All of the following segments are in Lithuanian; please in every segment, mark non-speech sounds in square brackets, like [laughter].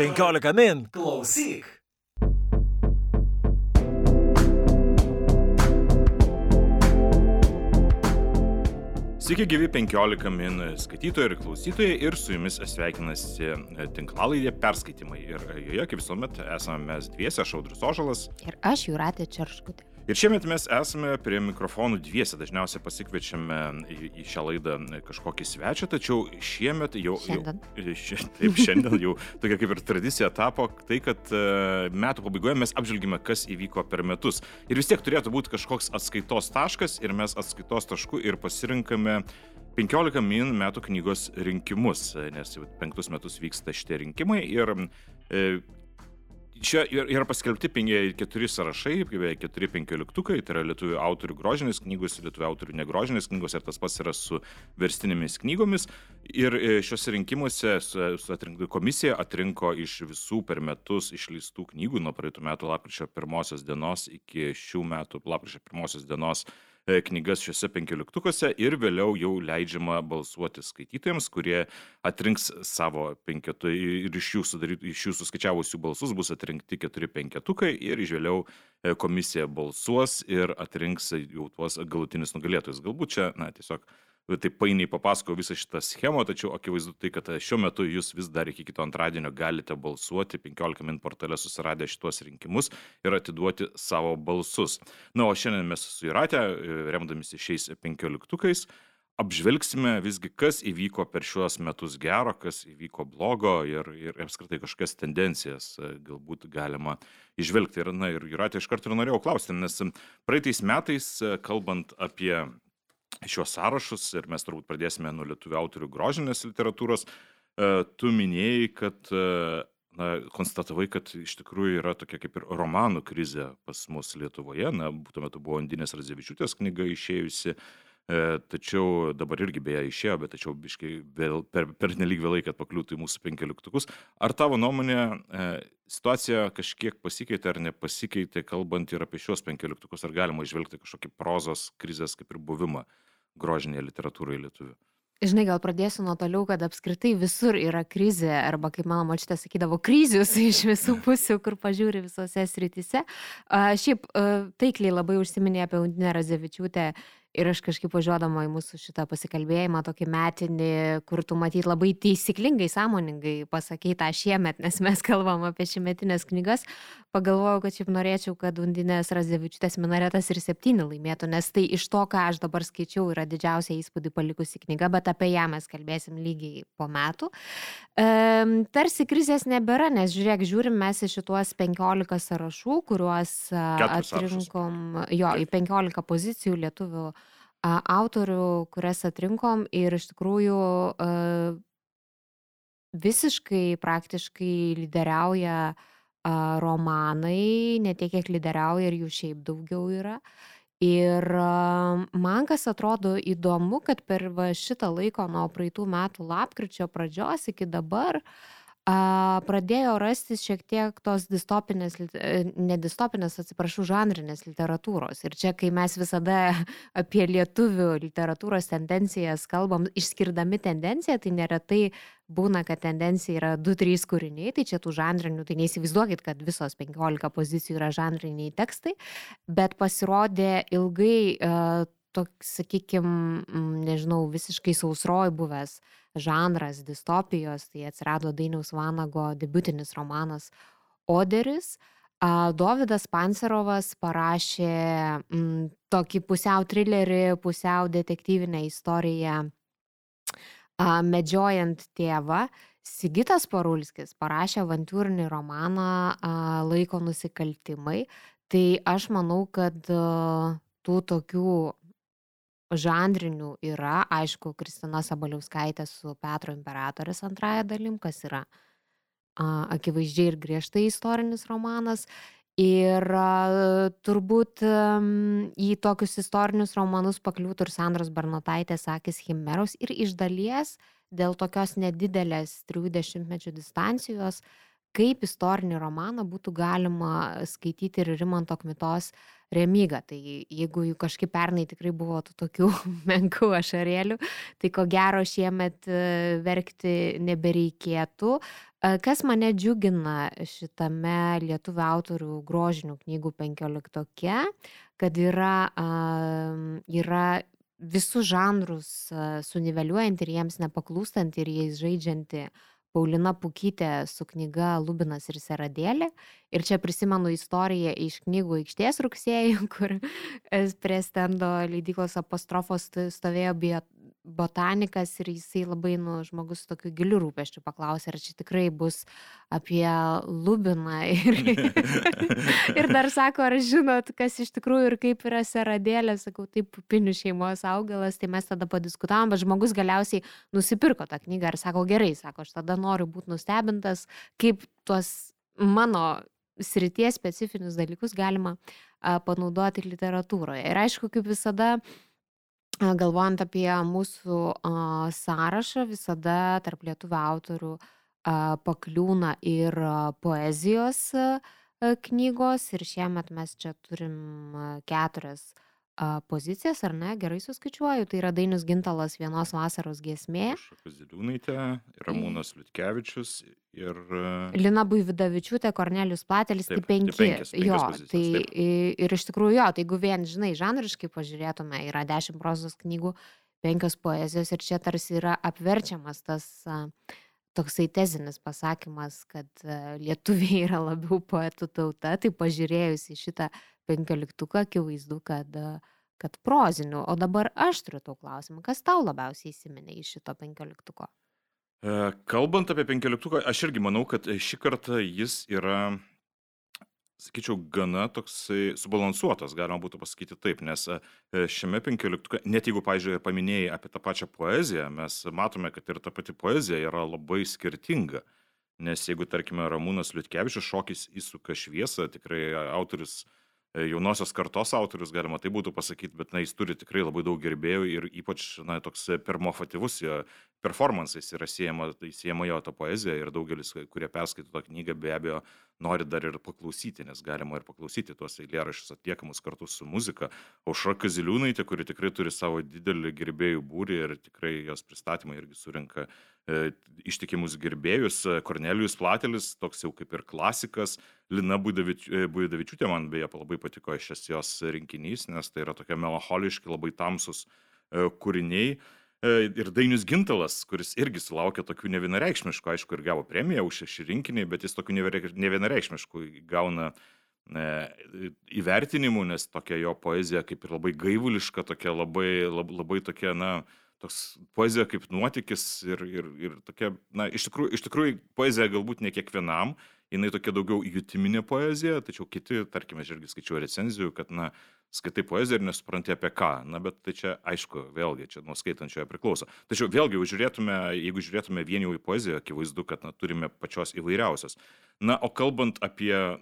15 min. Klausyk. Sveiki, gyvi 15 min skaitytojai ir klausytojai ir su jumis sveikinasi tinklalaidė perskaitimai. Ir joje, kaip visuomet, esame mes dviese, aš Audrius Ožalas. Ir aš Juratė Čerškutė. Ir šiemet mes esame prie mikrofonų dviese, dažniausiai pasikviečiame į, į šią laidą kažkokį svečią, tačiau šiemet jau... Šiandien. [laughs] Jau, ši, taip, šiandien jau tokia kaip ir tradicija tapo tai, kad uh, metų pabaigoje mes apžvelgime, kas įvyko per metus. Ir vis tiek turėtų būti kažkoks atskaitos taškas ir mes atskaitos tašku ir pasirinkame 15 min metų knygos rinkimus, nes jau penktus metus vyksta šitie rinkimai ir e, Čia yra paskelbti keturi sąrašai, keturi penkioliktukai, tai yra lietuvių autorių grožinės knygos, lietuvių autorių negrožinės knygos ir tas pats yra su verstinėmis knygomis. Ir e, šiuose rinkimuose su atrinko, komisija atrinko iš visų per metus išleistų knygų nuo praeitų metų lapkričio pirmosios dienos iki šių metų lapkričio pirmosios dienos E, knygas šiuose penkioliktukuose ir vėliau jau leidžiama balsuoti skaitytojams, kurie atrinks savo penketų ir iš jų, sudarytų, iš jų suskaičiavusių balsus bus atrinkti keturi penketukai ir iš vėliau e, komisija balsuos ir atrinks jau tuos galutinius nugalėtojus. Galbūt čia, na, tiesiog taip painiai papasakojau visą šitą schemą, tačiau akivaizdu tai, kad šiuo metu jūs vis dar iki kito antradienio galite balsuoti 15 min portale susiradę šituos rinkimus ir atiduoti savo balsus. Na, o šiandien mes su Juratė, remdamisi šiais 15-ukais, apžvelgsime visgi, kas įvyko per šiuos metus gero, kas įvyko blogo ir, ir apskritai kažkokias tendencijas galbūt galima išvelgti. Ir, na, ir Juratė iš karto ir norėjau klausti, nes praeitais metais, kalbant apie šiuos sąrašus ir mes turbūt pradėsime nuo lietuvių autorių grožinės literatūros. E, tu minėjai, kad e, na, konstatavai, kad iš tikrųjų yra tokia kaip ir romanų krizė pas mus Lietuvoje. Na, tuo metu buvo Andinės Radzevičiūtės knyga išėjusi, e, tačiau dabar irgi beje išėjo, bet tačiau biškai vėl, per, per nelik vėlai, kad pakliūtų į mūsų penkioliktukus. Ar tavo nuomonė situacija kažkiek pasikeitė ar nepasikeitė, kalbant ir apie šios penkioliktukus, ar galima išvelgti kažkokį prozos krizės kaip ir buvimą? grožinėje literatūroje lietuvių. Žinai, gal pradėsiu nuo toliau, kad apskritai visur yra krizė, arba kaip mano močiutė sakydavo, krizius [laughs] iš visų pusių, kur pažiūri visose srityse. Šiaip uh, taikliai labai užsiminė apie Undinę Razevičiūtę Ir aš kažkaip važiuodama į mūsų šitą pasikalbėjimą, tokį metinį, kur tu matyt labai teisyklingai, sąmoningai pasakei tą šiemet, nes mes kalbam apie šiemetinės knygas, pagalvojau, kad šiaip norėčiau, kad Undinės Razevičiūtės minaretas ir septyni laimėtų, nes tai iš to, ką aš dabar skaičiau, yra didžiausia įspūdį palikusi knyga, bet apie ją mes kalbėsim lygiai po metų. E, tarsi krizės nebėra, nes žiūrėk, žiūrim mes į šituos 15 sąrašų, kuriuos atrinkom, jo, į 15 pozicijų lietuvių autorių, kurias atrinkom ir iš tikrųjų visiškai praktiškai lyderiauja romanai, ne tiek, kiek lyderiauja ir jų šiaip daugiau yra. Ir man kas atrodo įdomu, kad per šitą laiką nuo praeitų metų lapkričio pradžios iki dabar uh, pradėjo rastis šiek tiek tos distopinės, e, ne distopinės, atsiprašau, žanrinės literatūros. Ir čia, kai mes visada [laughs] apie lietuvių literatūros tendencijas kalbam, išskirdami tendenciją, tai neretai būna, kad tendencija yra 2-3 kūriniai, tai čia tų žanrinių, tai neįsivaizduokit, kad visos 15 pozicijų yra žanriniai tekstai, bet pasirodė ilgai uh, toks, sakykime, nežinau, visiškai sausroj buvęs žanras distopijos, tai atsirado Dainiaus Vanago debutinis romanas Oderis. Dovydas Pancerovas parašė m, tokį pusiau trilerį, pusiau detektyvinę istoriją a, Medžiojant tėvą. Sigitas Parulskis parašė avantūrinį romaną a, Laiko nusikaltimai. Tai aš manau, kad a, tų tokių žanrinių yra, aišku, Kristina Sabaliauskaitė su Petro imperatorės antraja dalim, kas yra a, akivaizdžiai ir griežtai istorinis romanas. Ir a, turbūt a, į tokius istorinius romanus pakliūtų ir Sandros Barnotaitės akis Chimeros ir iš dalies dėl tokios nedidelės 30 mečių distancijos, kaip istorinį romaną būtų galima skaityti ir Rimanto Kmitos remygą. Tai jeigu jų kažkaip pernai tikrai buvo tų tokių [laughs] menkų ašarėlių, tai ko gero šiemet e, verkti nebereikėtų. E, kas mane džiugina šitame lietuvių autorių grožinių knygų penkioliktoke, kad yra, yra visus žanrus suniveliuojant ir jiems nepaklūstant ir jais žaidžianti Paulina Pukytė su knyga Lubinas ir Seradėlė. Ir čia prisimenu istoriją iš knygų aikštės rugsėjų, [laughs] kur prie stendo leidyklos apostrofos stovėjo botanikas ir jisai labai, nu, žmogus tokiu giliu rūpeščiu paklausė, ar čia tikrai bus apie Lubiną. Ir, [laughs] ir dar sako, ar žinot, kas iš tikrųjų ir kaip yra seradėlė, sakau, taip, pupinių šeimos augalas, tai mes tada padiskutavom, bet žmogus galiausiai nusipirko tą knygą ir sako, gerai, sako, aš tada noriu būti nustebintas, kaip tuos mano srities specifinius dalykus galima panaudoti literatūroje. Ir aišku, kaip visada, galvojant apie mūsų sąrašą, visada tarp lietuvių autorių pakliūna ir poezijos knygos. Ir šiemet mes čia turim keturias pozicijas, ar ne, gerai suskaičiuoju, tai yra Dainius Gintalas vienos vasaros giesmė. Šakuziliūnaitė, Ramūnas Liutkevičius ir... Lina Buividavičiūtė, Kornelius Platelis, taip, tai penki. Tai penkias, penkias jo, pozicijos, tai taip. ir iš tikrųjų jo, tai jeigu vien, žinai, žanriškai pažiūrėtume, yra dešimt prozos knygų, penkios poezijos ir čia tarsi yra apverčiamas tas uh, toksai tezinis pasakymas, kad lietuviai yra labiau poetų tauta, tai pažiūrėjus į šitą penkioliktuką akivaizdu, kad, kad prozinių. O dabar aš turiu tau klausimą, kas tau labiausiai įsiminė iš šito penkioliktuko? E, kalbant apie penkioliktuką, aš irgi manau, kad šį kartą jis yra, sakyčiau, gana toksai subalansuotas, galima būtų pasakyti taip, nes e, šiame penkioliktuke, net jeigu, pažiūrėjau, paminėjai apie tą pačią poeziją, mes matome, kad ir ta pati poezija yra labai skirtinga. Nes jeigu, tarkime, Ramūnas Liutkevičius šokis įsuka šviesą, tikrai autorius uh, E, jaunosios kartos autorius, galima tai būtų pasakyti, bet na, jis turi tikrai labai daug gerbėjų ir ypač na, toks permofatyvus jo performansais yra siejama, tai siejama jo ta poezija ir daugelis, kurie perskaito tą knygą, be abejo nori dar ir paklausyti, nes galima ir paklausyti tuos eilėraščius atliekamus kartu su muzika. Aušra Kaziliūnaitė, kuri tikrai turi savo didelį gerbėjų būrį ir tikrai jos pristatymai irgi surinka e, ištikimus gerbėjus. Kornelijus Platelis, toks jau kaip ir klasikas, Lina Buidavičiūtė man beje labai patiko šis jos rinkinys, nes tai yra tokie melancholiški, labai tamsus e, kūriniai. E, ir Dainius Gintalas, kuris irgi sulaukė tokių nevienareikšmiškų, aišku, ir gavo premiją už šį rinkinį, bet jis tokių nevienareikšmiškų gauna e, įvertinimų, nes tokia jo poezija kaip ir labai gaivuliška, tokia labai, labai, labai tokia, na, toks poezija kaip nuotykis ir, ir, ir tokia, na, iš tikrųjų, iš tikrųjų poezija galbūt ne kiekvienam, jinai tokia daugiau jutiminė poezija, tačiau kiti, tarkime, aš irgi skaičiau recenzijų, kad, na, skaitai poeziją ir nesupranti apie ką. Na, bet tai čia, aišku, vėlgi, čia nuo skaitančiojo priklauso. Tačiau vėlgi, žiūrėtume, jeigu žiūrėtume vien jau į poeziją, akivaizdu, kad na, turime pačios įvairiausios. Na, o kalbant apie e,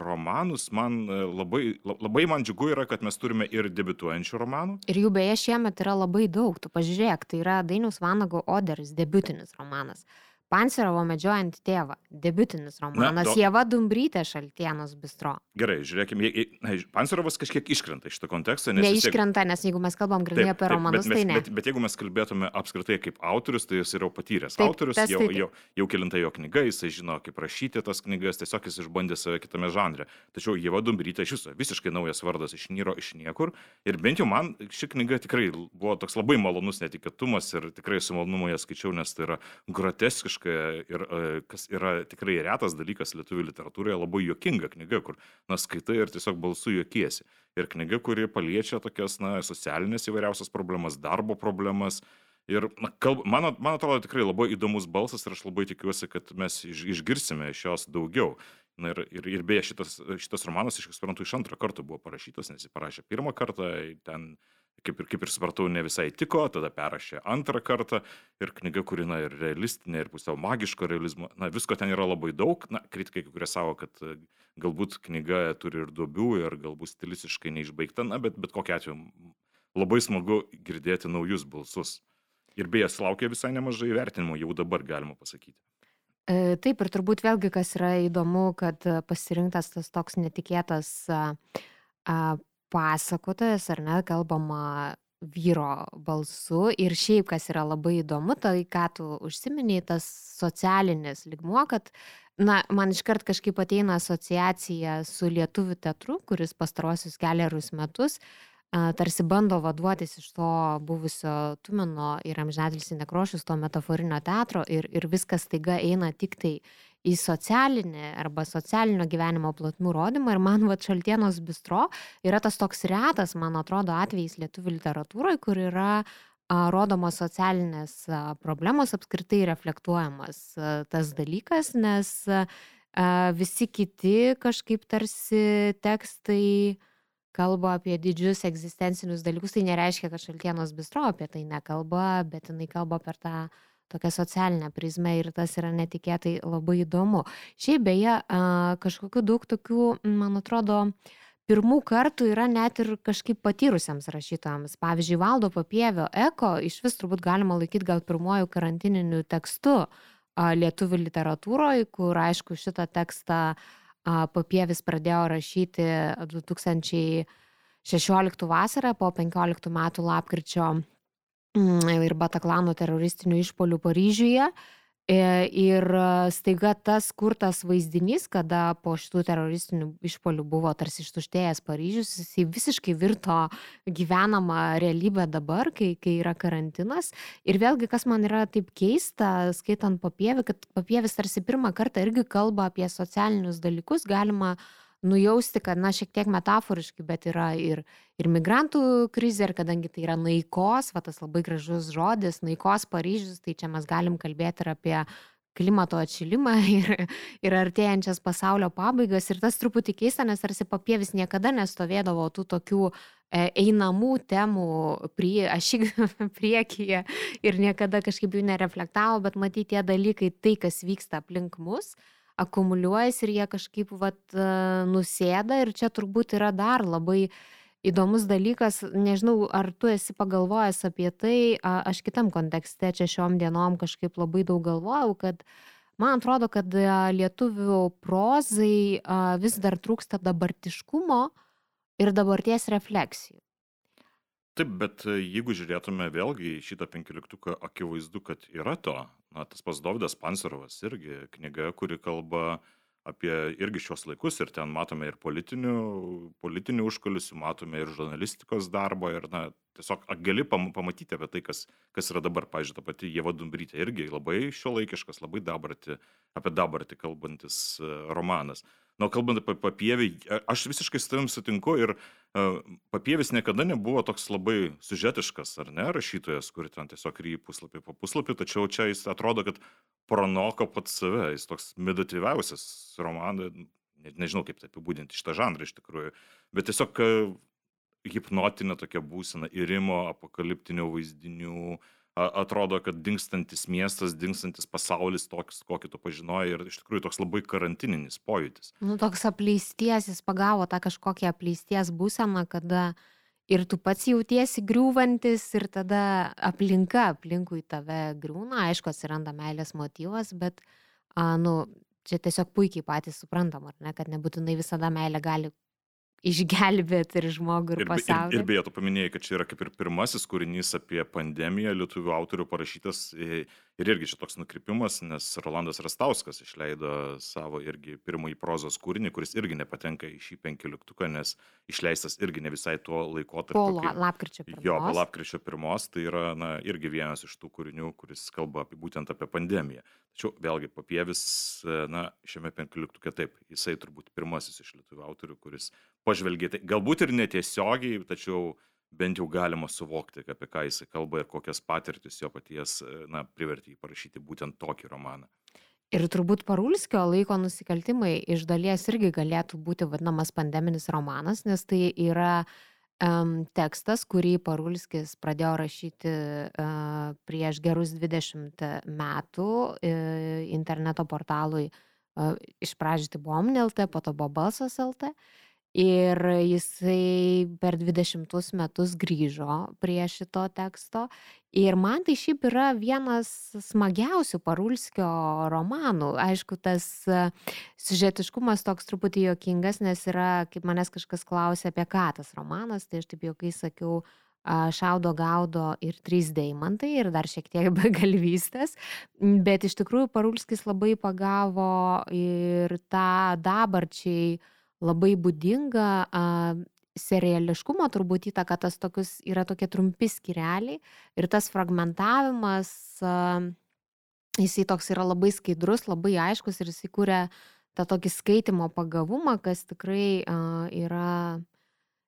romanus, man e, labai, labai man džiugu yra, kad mes turime ir debituojančių romanų. Ir jų beje šiemet yra labai daug. Tu pažiūrėk, tai yra Dainius Vanago Oderis, debutinis romanas. Pancerovo medžiojant tėvą. Debutinis romanas. Na, do... Jėva Dumbrytė Šaltienos bistro. Gerai, žiūrėkime. Pancerovas kažkiek iškrenta iš šito konteksto. Nes Neiškrenta, nes jeigu mes kalbam grinai apie romanus, bet, tai ne. Bet, bet jeigu mes kalbėtume apskritai kaip autorius, tai jis yra patyręs taip, autorius, tas, jau, taip. jau, jau kilinta jo knyga, jisai žino, kaip rašyti tas knygas, tiesiog jis išbandė save kitame žanre. Tačiau Jėva Dumbrytė iš viso visiškai naujas vardas iš Nyro, iš niekur. Ir bent jau man ši knyga tikrai buvo toks labai malonus netikėtumas ir tikrai su malonumu ją skaičiau, nes tai yra groteskiškas groteskiška ir e, kas yra tikrai retas dalykas lietuvių literatūroje, labai juokinga knyga, kur, na, skaitai ir tiesiog balsu juokiesi. Ir knyga, kuri paliečia tokias, na, socialinės įvairiausias problemas, darbo problemas. Ir na, kalb, man, man atrodo tikrai labai įdomus balsas ir aš labai tikiuosi, kad mes iš, išgirsime iš jos daugiau. Na ir, ir, ir beje, šitas, šitas romanas, iš suprantu, iš antrą kartą buvo parašytas, nes jis parašė pirmą kartą, ten kaip ir, kaip ir supratau, ne visai tiko, tada perrašė antrą kartą ir knyga, kuri, na, ir realistinė, ir pusiau magiško realizmo, na, visko ten yra labai daug, na, kritikai, kurie savo, kad e, galbūt knyga turi ir duobių, ir galbūt stilistiškai neišbaigta, na, bet bet kokia atveju labai smagu girdėti naujus balsus. Ir beje, sulaukė visai nemažai vertinimų, jau dabar galima pasakyti. E, taip, ir turbūt vėlgi, kas yra įdomu, kad pasirinktas tas toks netikėtas pasakotojas, ar ne, kalbama vyro balsu. Ir šiaip, kas yra labai įdomu, tai ką tu užsiminiai, tas socialinis ligmuo, kad, na, man iškart kažkaip ateina asociacija su lietuvių teatru, kuris pastarosius keliarius metus tarsi bando vaduotis iš to buvusio Tumeno ir amžinatilsi nekrošius, to metaforinio teatro ir, ir viskas taiga eina tik tai į socialinį arba socialinio gyvenimo plotmių rodymą ir man vat šaltienos bistro yra tas toks retas, man atrodo, atvejis lietuvių literatūroje, kur yra rodomos socialinės problemos apskritai reflektuojamas tas dalykas, nes visi kiti kažkaip tarsi tekstai kalba apie didžius egzistencinius dalykus, tai nereiškia, kad šaltienos bistro apie tai nekalba, bet jinai kalba per tą tokią socialinę prizmę ir tas yra netikėtai labai įdomu. Šiaip beje, kažkokiu daug tokių, man atrodo, pirmų kartų yra net ir kažkaip patyrusiems rašytojams. Pavyzdžiui, Valdo Papievio Eko iš vis turbūt galima laikyti gal pirmojų karantininių tekstų lietuvių literatūroje, kur aišku šitą tekstą Papievis pradėjo rašyti 2016 vasarą po 15 metų lapkričio ir Bataklano teroristinių išpolių Paryžiuje. E, ir staiga tas kurtas vaizdinys, kada po šitų teroristinių išpolių buvo tarsi ištuštėjęs Paryžius, jisai visiškai virto gyvenamą realybę dabar, kai, kai yra karantinas. Ir vėlgi, kas man yra taip keista, skaitant papievį, kad papievis tarsi pirmą kartą irgi kalba apie socialinius dalykus, galima uh, nujausti, kad, na, šiek tiek metaforiškai, bet yra ir, ir migrantų krizė, ir kadangi tai yra naikos, va tas labai gražus žodis, naikos Paryžius, tai čia mes galim kalbėti ir apie klimato atšilimą [laughs] ir, ir artėjančias pasaulio pabaigas. Ir tas truputį keista, nes tarsi papievis niekada nestovėdavo tų tokių e, einamų temų prie, ašig [laughs] priekyje ir niekada kažkaip jų nereflektavo, bet matyti tie dalykai, tai kas vyksta aplink mus, akumuliuojasi ir jie kažkaip vat e, nusėda ir čia turbūt yra dar labai įdomus dalykas, nežinau, ar tu esi pagalvojęs apie tai, aš kitam kontekste čia šiom dienom kažkaip labai daug galvojau, kad man atrodo, kad e, lietuvių prozai vis dar trūksta dabartiškumo ir dabarties refleksijų. Taip, bet e, jeigu žiūrėtume vėlgi į šitą penkioliktuką, akivaizdu, kad yra to. Na, tas pats Dovydas Pancerovas irgi knyga, kuri kalba apie irgi šios laikus ir ten matome ir politinių, politinių užkulisių, matome ir žurnalistikos darbą ir, na, tiesiog gali pam, pamatyti apie tai, kas, kas yra dabar. Pavyzdžiui, ta pati Jėva Dumbrytė irgi labai šio laikiškas, labai dabartį, apie dabartį kalbantis e, romanas. Na, kalbant apie papievį, aš visiškai su tavim sutinku ir papievis niekada nebuvo toks labai sužetiškas, ar ne, rašytojas, kur ten tiesiog ryji puslapį po puslapį, tačiau čia jis atrodo, kad pranoko pats save, jis toks meditatyviausias romanas, ne, nežinau kaip tai apibūdinti šitą žanrą iš tikrųjų, bet tiesiog uh, hipnotinė tokia būsena, įrimo, apokaliptinių vaizdinių, uh, atrodo, kad dinkstantis miestas, dinkstantis pasaulis toks, kokį tu pažinojai ir iš tikrųjų toks labai karantininis pojūtis. Nu, toks apleisties, jis pagavo tą kažkokią apleisties būseną, kada ir tu pats jautiesi griūvantis ir tada aplinka aplinkui tave griūna, aišku, atsiranda meilės motyvas, bet, a, nu, čia tiesiog puikiai patys suprantam, ar ne, kad nebūtinai visada meilė gali išgelbėti ir žmogų, ir, ir pasaulį. Ir, ir beje, tu paminėjai, kad čia yra kaip ir pirmasis kūrinys apie pandemiją lietuvių autorių parašytas ir irgi čia toks nukrypimas, nes Rolandas Rastauskas išleido savo irgi pirmąjį prozos kūrinį, kuris irgi nepatenka į šį penkioliktuką, nes išleistas irgi ne visai tuo laikotarpiu. Po kai, lapkričio pirmos. Jo, po lapkričio pirmos, tai yra na, irgi vienas iš tų kūrinių, kuris kalba apie, būtent apie pandemiją. Tačiau vėlgi papievis, na, šiame penkioliktuke taip, jisai turbūt pirmasis iš lietuvių autorių, kuris pažvelgė, tai galbūt ir netiesiogiai, tačiau bent jau galima suvokti, apie ką jisai kalba ir kokias patirtis jo paties, na, privertė jį parašyti būtent tokį romaną. Ir turbūt Parulskio laiko nusikaltimai iš dalies irgi galėtų būti vadinamas pandeminis romanas, nes tai yra um, tekstas, kurį Parulskis pradėjo rašyti uh, prieš gerus 20 metų uh, interneto portalui uh, iš pradžių tai buvo Omnelta, po to buvo Balsas LT. Uh, Ir jisai per 20 metus grįžo prie šito teksto. Ir man tai šiaip yra vienas smagiausių Parulskio romanų. Aišku, tas e, sižetiškumas toks truputį jokingas, nes yra, kaip manęs kažkas klausė, apie ką tas romanas, tai aš taip jokai sakiau, šaudo gaudo ir trys deimantai ir dar šiek tiek [laughs] begalvystės, bet iš tikrųjų Parulskis labai pagavo ir tą dabarčiai labai būdingą seriališkumo turbūt įtaka, tas tokius yra tokie trumpi skireliai ir tas fragmentavimas, jisai toks yra labai skaidrus, labai aiškus ir jisai kūrė tą tokį skaitimo pagavumą, kas tikrai yra,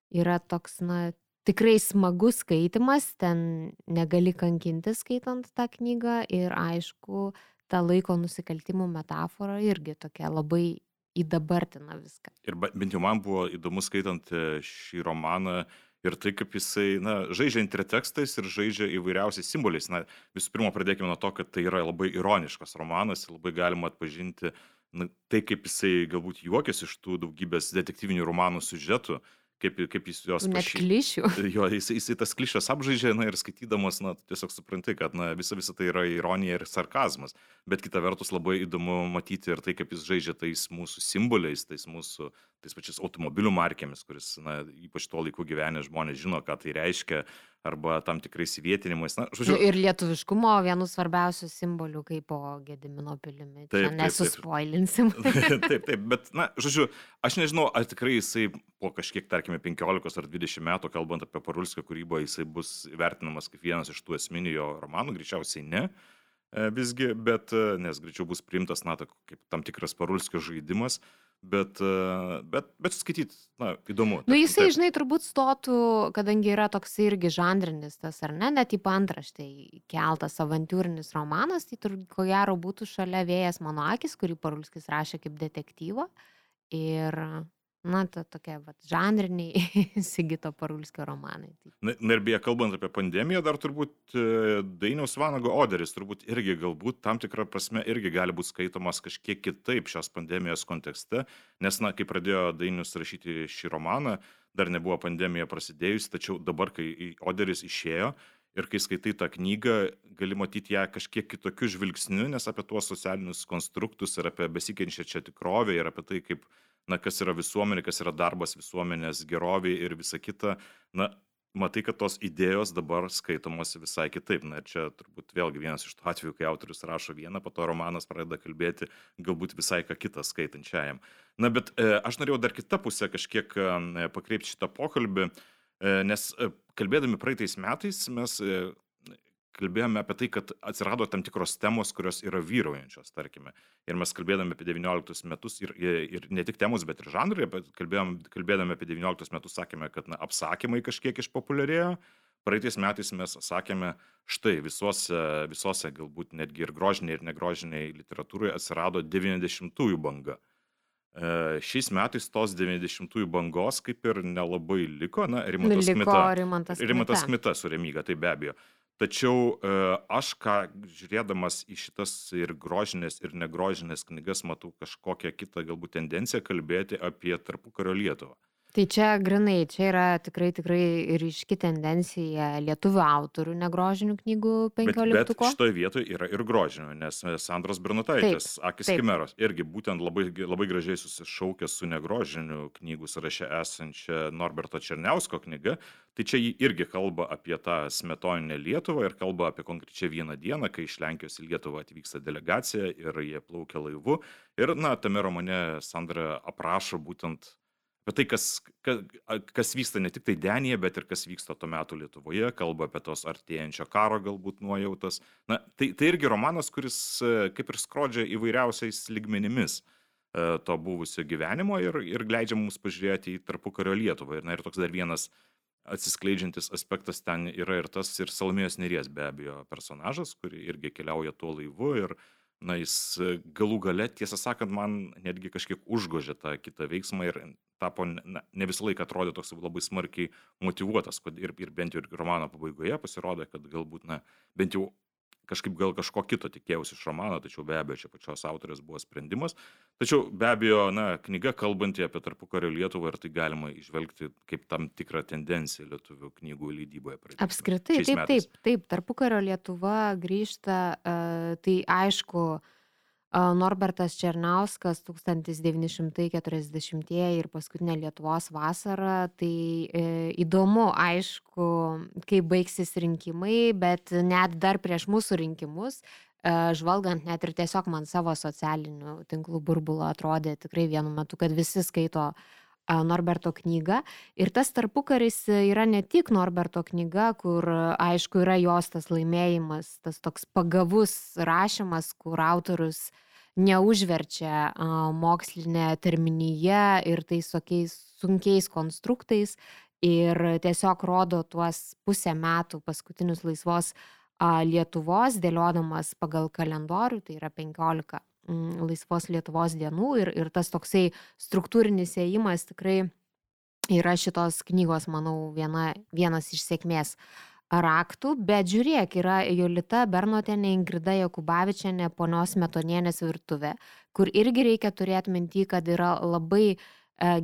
yra toks, na, tikrai smagus skaitimas, ten negali kankinti skaitant tą knygą ir aišku, ta laiko nusikaltimų metafora irgi tokia labai įdabartina viską. Ir bent jau man buvo įdomu skaitant e, šį romaną ir tai, kaip jisai, na, žaidžia intertekstais ir žaidžia įvairiausiais simboliais. Na, visų pirma, pradėkime nuo to, kad tai yra labai ironiškas romanas, labai galima atpažinti na, tai, kaip jisai galbūt juokiasi iš tų daugybės detektyvinių romanų siužetų, kaip, kaip jis Net pašy- klišių. [laughs] Jo, jis, jis tas klišės apžaidžia, na ir skaitydamas, na, tiesiog supranti, kad, na, visa, visa tai yra ironija ir sarkazmas. Bet kita vertus labai įdomu matyti ir tai, kaip jis žaidžia tais mūsų simboliais, tais mūsų, tais pačiais automobilių markėmis, kuris, na, ypač tuo laiku gyvenę žmonės žino, ką tai reiškia, arba tam tikrais įvietinimais. Na, žodžiu, Ir lietuviškumo vienu svarbiausių simbolių, kaip po Gedimino pilimi. Taip, Čia taip, taip. nesuspoilinsim. [laughs] taip, bet, na, žodžiu, aš nežinau, ar tikrai jisai po kažkiek, tarkime, 15 ar 20 metų, kalbant apie Parulskio kūrybą, jisai bus vertinamas kaip vienas iš tų esminių jo romanų, greičiausiai ne. e, Visgi, bet, e, nes greičiau bus priimtas, na, kaip tam tikras Parulskio žaidimas, bet, e, bet, bet skaityti, na, įdomu. Nu, tarkim, jisai, taip. žinai, turbūt stotų, kadangi yra toks irgi žanrinis tas, ar ne, net į antraštę keltas avantūrinis romanas, tai turbūt ko gero būtų šalia vėjas mano akis, kurį Parulskis rašė kaip detektyvą. Ir, na, ta tokia, va, žanriniai [laughs] Sigito Parulskio romanai. Tai Na na ir beje, kalbant apie pandemiją, dar turbūt e, Dainiaus Vanago Oderis turbūt irgi galbūt tam tikrą prasme irgi gali būti skaitomas kažkiek kitaip šios pandemijos kontekste, nes, na, kai pradėjo Dainius rašyti šį romaną, dar nebuvo pandemija prasidėjusi, tačiau dabar, kai Oderis išėjo ir kai skaitai tą knygą, gali matyti ją kažkiek kitokiu žvilgsniu, nes apie tuos socialinius konstruktus ir apie besikeičiančią čia tikrovę ir apie tai, kaip, na, kas yra visuomenė, kas yra darbas visuomenės gerovė ir visa kita, na, matai, kad tos idėjos dabar skaitomos visai kitaip. Na ir čia turbūt vėlgi vienas iš tų atvejų, kai autorius rašo vieną, po to romanas pradeda kalbėti galbūt visai ką kitą skaitančiajam. Na bet e, aš norėjau dar kitą pusę kažkiek e, pakreipti šitą pokalbį, e, nes e, kalbėdami praeitais metais mes e, kalbėjome apie tai, kad atsirado tam tikros temos, kurios yra vyraujančios, tarkime. Ir mes kalbėdami apie 19 metus ir, ir ne tik temos, bet ir žanrai, bet kalbėjom, kalbėdami apie 19 metus sakėme, kad na, apsakymai kažkiek išpopuliarėjo. Praeitais metais mes sakėme, štai visose, visose galbūt netgi ir grožiniai, ir negrožiniai literatūroje atsirado 90-ųjų banga. E, Šiais metais tos 90-ųjų bangos kaip ir nelabai liko, na, Rimantas Kmita. Rimantas Rimantas Kmita. Kmita su Remyga, tai be abejo. Tačiau e, aš ką žiūrėdamas į šitas ir grožinės, ir negrožinės knygas matau kažkokią kitą galbūt tendenciją kalbėti apie tarpukario Lietuvą. Tai čia grinai, čia yra tikrai, tikrai ryški tendencija lietuvių autorių negrožinių knygų Bet, bet 15. šitoje vietoje yra ir grožinių, nes e, Sandros Bernutaitis, Akis taip. Kimeros, irgi būtent labai, labai gražiai susišaukė su negrožinių knygų sąraše esančia Norberto Černiausko knyga. Tai čia jį irgi kalba apie tą smetoninę Lietuvą ir kalba apie konkrečiai vieną dieną, kai iš Lenkijos į Lietuvą atvyksta delegacija ir jie plaukia laivu. Ir, na, tame romane Sandra aprašo būtent apie tai, kas, kas, kas vyksta ne tik tai Denėje, bet ir kas vyksta tuo metu Lietuvoje, kalba apie tos artėjančio karo galbūt nuojautas. Na, tai, tai irgi romanas, kuris e, kaip ir skrodžia įvairiausiais ligmenimis e, to buvusio gyvenimo ir, ir leidžia mums pažiūrėti į tarpukario Lietuvą. Ir, na, ir toks dar vienas atsiskleidžiantis aspektas ten yra ir tas ir Salomėjos Neries be abejo personažas, kuri irgi keliauja tuo laivu ir na, jis e, galų gale, tiesą sakant, man netgi kažkiek užgožė tą kitą veiksmą ir tapo, na, ne visą laiką atrodė toks labai smarkiai motivuotas, ir, ir bent jau ir romano pabaigoje pasirodė, kad galbūt, na, bent jau kažkaip gal kažko kito tikėjausi iš romano, tačiau be abejo čia pačios autorės buvo sprendimas. Tačiau be abejo, na, knyga kalbanti apie tarpukario Lietuvą ir tai galima išvelgti kaip tam tikrą tendenciją lietuvių knygų leidyboje. praeitais- Apskritai, taip, metais. taip, taip, tarpukario Lietuva grįžta, e, tai aišku, Norbertas Černauskas 1940 ir paskutinė Lietuvos vasara. Tai e, įdomu, aišku, kaip baigsis rinkimai, bet net dar prieš mūsų rinkimus, e, žvalgant net ir tiesiog man savo socialinių tinklų burbulą atrodė tikrai vienu metu, kad visi skaito Norberto knygą. Ir tas tarpukaris yra ne tik Norberto knyga, kur aišku yra jos tas laimėjimas, tas toks pagavus rašymas, kur autorius neužverčia mokslinė terminyje ir tais tokiais sunkiais konstruktais ir tiesiog rodo tuos pusę metų paskutinius laisvos Lietuvos, dėliodamas pagal kalendorių, tai yra 15 mm, laisvos Lietuvos dienų ir, ir tas toksai struktūrinis ėjimas tikrai yra šitos knygos, manau, viena, vienas iš sėkmės raktų, bet žiūrėk, yra Jolita Bernotenė, Ingrida Jokubavičianė, ponios Metonienės virtuvė, kur irgi reikia turėti minti, kad yra labai uh,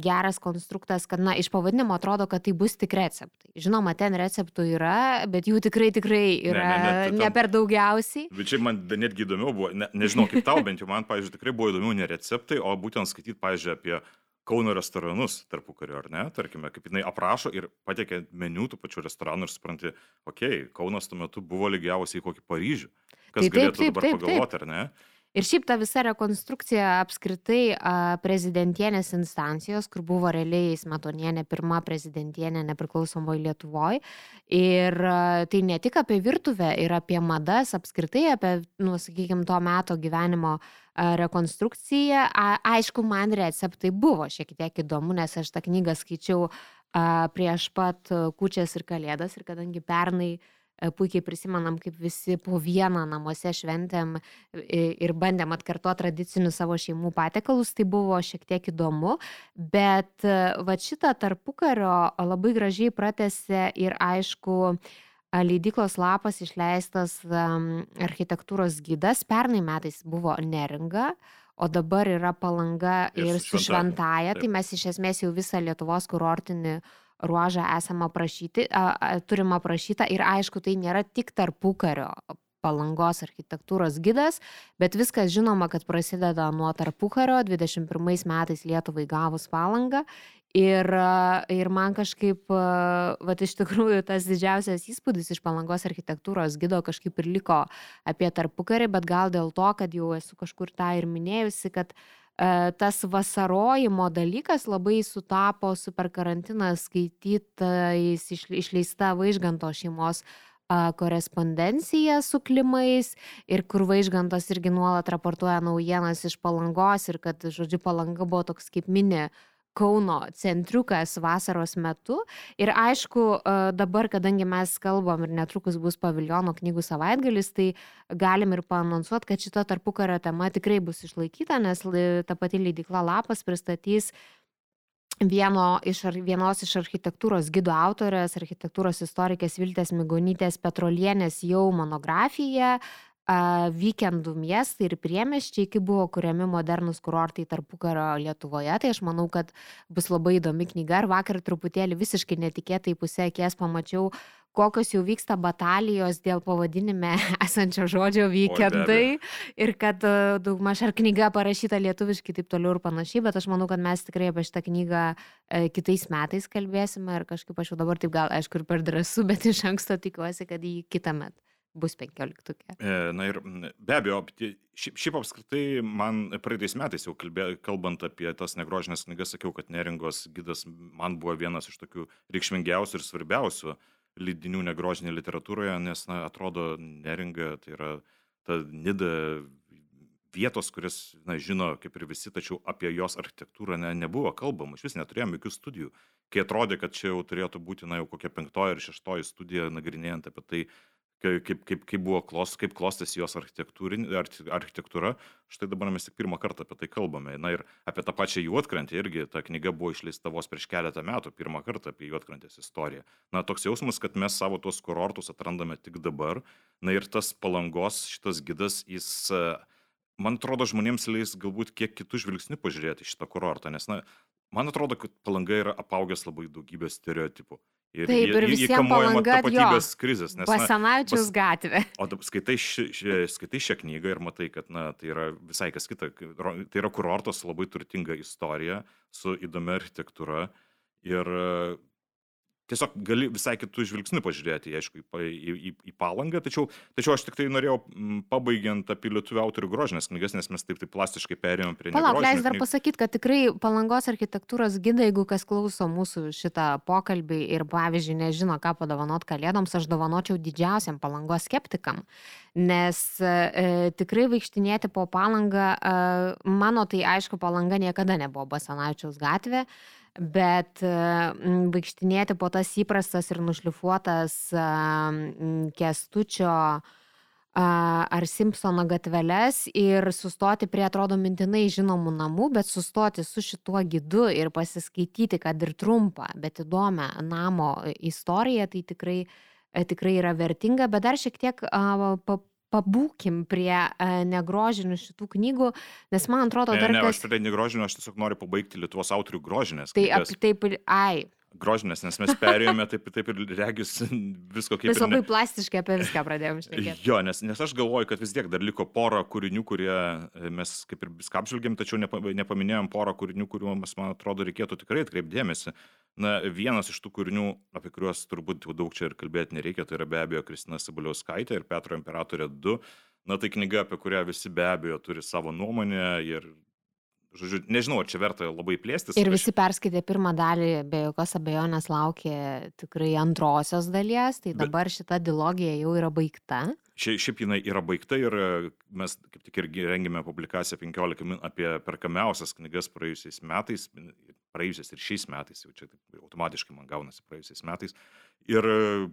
geras konstruktas, kad, na, iš pavadinimo atrodo, kad tai bus tik receptai. Žinoma, ten receptų yra, bet jų tikrai, tikrai yra ne, ne, ne, tam, ne per daugiausiai. Bet čia man netgi įdomiau buvo, ne, nežinau kaip tau, bent jau man, pavyzdžiui, tikrai buvo įdomiau ne receptai, o būtent skaityti, pavyzdžiui, apie Kauno restoranus tarpu kariu, ar ne, tarkime, kaip jinai aprašo ir patiekia meniu tų pačių restoranų ir supranti, okei, okay, Kaunas tuo metu buvo lygiausiai kokį Paryžių. Kas taip, galėtų taip, dabar taip, pagalvoti, taip. ar ne? Ir šiaip ta visa rekonstrukcija apskritai prezidentienės instancijos, kur buvo realiai Smetonienė pirma prezidentienė nepriklausomoje Lietuvoje. Ir tai ne tik apie virtuvę, ir apie madas, apskritai apie, nu, sakykime, to meto gyvenimo rekonstrukciją. Aišku, man receptai buvo šiek tiek įdomu, nes aš tą knygą skaičiau prieš pat kučias ir kalėdas ir kadangi pernai uh, puikiai prisimenam, kaip visi po vieną namuose šventėm ir bandėm atkartoti tradicinius savo šeimų patiekalus, tai buvo šiek tiek įdomu, bet e, va šitą tarpukario labai gražiai pratęsė ir aišku, leidyklos lapas išleistas architektūros gydas, pernai metais buvo neringa, o dabar yra palanga ir, ir su šventaja, tai mes iš esmės jau visą Lietuvos kurortinį uh, ruožą esam aprašyti, turim aprašytą ir aišku, tai nėra tik tarpukario palangos architektūros gidas, bet viskas žinoma, kad prasideda nuo tarpukario, 21 metais Lietuvai gavus palangą. Ir, ir man kažkaip, va, iš tikrųjų, tas didžiausias įspūdis iš palangos architektūros gido kažkaip ir liko apie tarpukarį, bet gal dėl to, kad jau esu kažkur tą ir minėjusi, kad uh, tas vasarojimo dalykas labai sutapo su per karantiną skaitytais išleista Vaižganto šeimos korespondencija su klimais ir kur Vaižgantas irgi nuolat raportuoja naujienas iš palangos ir kad, žodžiu, palanga buvo toks kaip mini Kauno centriukas vasaros metu. Ir aišku, e, dabar, kadangi mes kalbam ir netrukus bus paviljono knygų savaitgalis, tai galim ir paanonsuoti, kad šita tarpukario tema tikrai bus išlaikyta, nes ta pati leidikla Lapas pristatys vieno iš, vienos iš architektūros gido autorės, architektūros istorikės Viltės Migonytės Petrolienės jau monografiją vykendų miestai ir priemiesčiai, kaip buvo kuriami modernus kurortai tarpukario Lietuvoje. Tai aš manau, kad bus labai įdomi knyga. Ir vakar truputėlį visiškai netikėtai pusė akies pamačiau, kokios jau vyksta batalijos dėl pavadinime [laughs] esančio žodžio vykendai. Ir kad daugmaž ar knyga parašyta lietuviškai taip toliau ir panašiai. Bet aš manau, kad mes tikrai apie šitą knygą e, kitais metais kalbėsime. Ir kažkaip aš jau dabar taip gal, aišku, ir per drąsu, bet iš anksto tikiuosi, kad jį kitą metą bus penkioliktukė. E, na ir be abejo, šiaip, šiaip apskritai man praeitais metais jau kalbė, kalbant apie tas negrožinės knygas, sakiau, kad neringos gidas man buvo vienas iš tokių reikšmingiausių ir svarbiausių lydinių negrožinėje literatūroje, nes, na, atrodo, neringa tai yra ta nida vietos, kuris, na, žino kaip ir visi, tačiau apie jos architektūrą ne, nebuvo kalbama, iš vis neturėjome jokių studijų. Kai atrodė, kad čia jau turėtų būti, na, jau kokia penktoji ir šeštoji studija nagrinėjant apie tai, kaip, kaip, kaip buvo klos, kaip klostėsi jos architektūra, štai dabar mes tik pirmą kartą apie tai kalbame. Na ir apie tą pačią juotkrantę irgi ta knyga buvo išleista vos prieš keletą metų, pirmą kartą apie juotkrantės istoriją. Na, toks jausmas, kad mes savo tuos kurortus atrandame tik dabar. Na ir tas palangos šitas gidas, jis, man atrodo, žmonėms leis galbūt kiek kitų žvilgsnių pažiūrėti šitą kurortą, nes, na, man atrodo, kad palanga yra apaugęs labai daugybę stereotipų Ir Taip, ir jie- jie visiem kamuojama Palanga, jo. tapatybės krizės. Nes, na, Basanavičiaus bas- gatvė. [laughs] O skaitai, ši, ši, skaitai šią knygą ir matai, kad na, tai yra visai kas kita. Tai yra kurortas su labai turtinga istorija, su įdomia architektūra. Ir tiesiog gali visai kitų žvilgsnių pažiūrėti, aišku, į, į, į, į palangą. Tačiau, tačiau aš tik tai norėjau, pabaigiant apie lietuvių autorių grožinės knygas, nes mes taip, taip plastiškai perėjome prie Palauk, leis dar pasakyti, kad tikrai palangos architektūros gidai, jeigu kas klauso mūsų šitą pokalbį ir, pavyzdžiui, nežino, ką padovanot kalėdoms, aš dovanočiau didžiausiam palangos skeptikam. Nes e, tikrai vaikštinėti po palangą, e, mano tai aišku, palanga niekada nebuvo Basanavičiaus gatvė, e, m, vaikštinėti po tas įprastas ir nušlifuotas e, kestučio ar Simpsono gatveles ir sustoti prie, atrodo, mintinai žinomų namų, bet sustoti su šituo gidu ir pasiskaityti, kad ir trumpą, bet įdomią namo istoriją, tai tikrai, e, tikrai yra vertinga, bet dar šiek tiek pabūkim prie a, negrožinių šitų knygų, nes man atrodo Ne, dar ne, kas... aš prie negrožinio, aš tiesiog noriu pabaigti Lietuvos autorių grožinės. Tai knygas. ap, taip ai, Grožinės, nes mes perėjome taip, taip ir regis visko kaip mes labai Ne... plastiškai apie viską pradėjome šnekėti. Jo, nes, nes aš galvoju, kad vis tiek dar liko pora kūrinių, kurie e, mes kaip ir viską apžvelgėm, tačiau nepa, nepaminėjom porą kūrinių, kuriuoms, man atrodo, reikėtų tikrai atkreipdėmėsi. Na, vienas iš tų kūrinių, apie kuriuos turbūt daug čia ir kalbėti nereikia, tai yra be abejo Kristina Sabaliauskaitė ir Petro Imperatorė 2. Na, tai knyga, apie kurią visi be abejo turi savo nuomonę ir, žodžiu, nežinau, ar čia verta labai plėstis. Ir Aš- visi perskaitė pirmą dalį, be jokios abejonės laukė tikrai antrosios dalies, tai Bet- dabar šita dilogija jau yra baigta. Šia, šiaip jinai yra baigta ir e, mes kaip tik irgi rengėme publikaciją 15 min apie perkamiausias knygas praėjusiais metais, praėjusiais ir šiais metais, jau čia taip automatiškai man gaunasi praėjusiais metais. Ir e,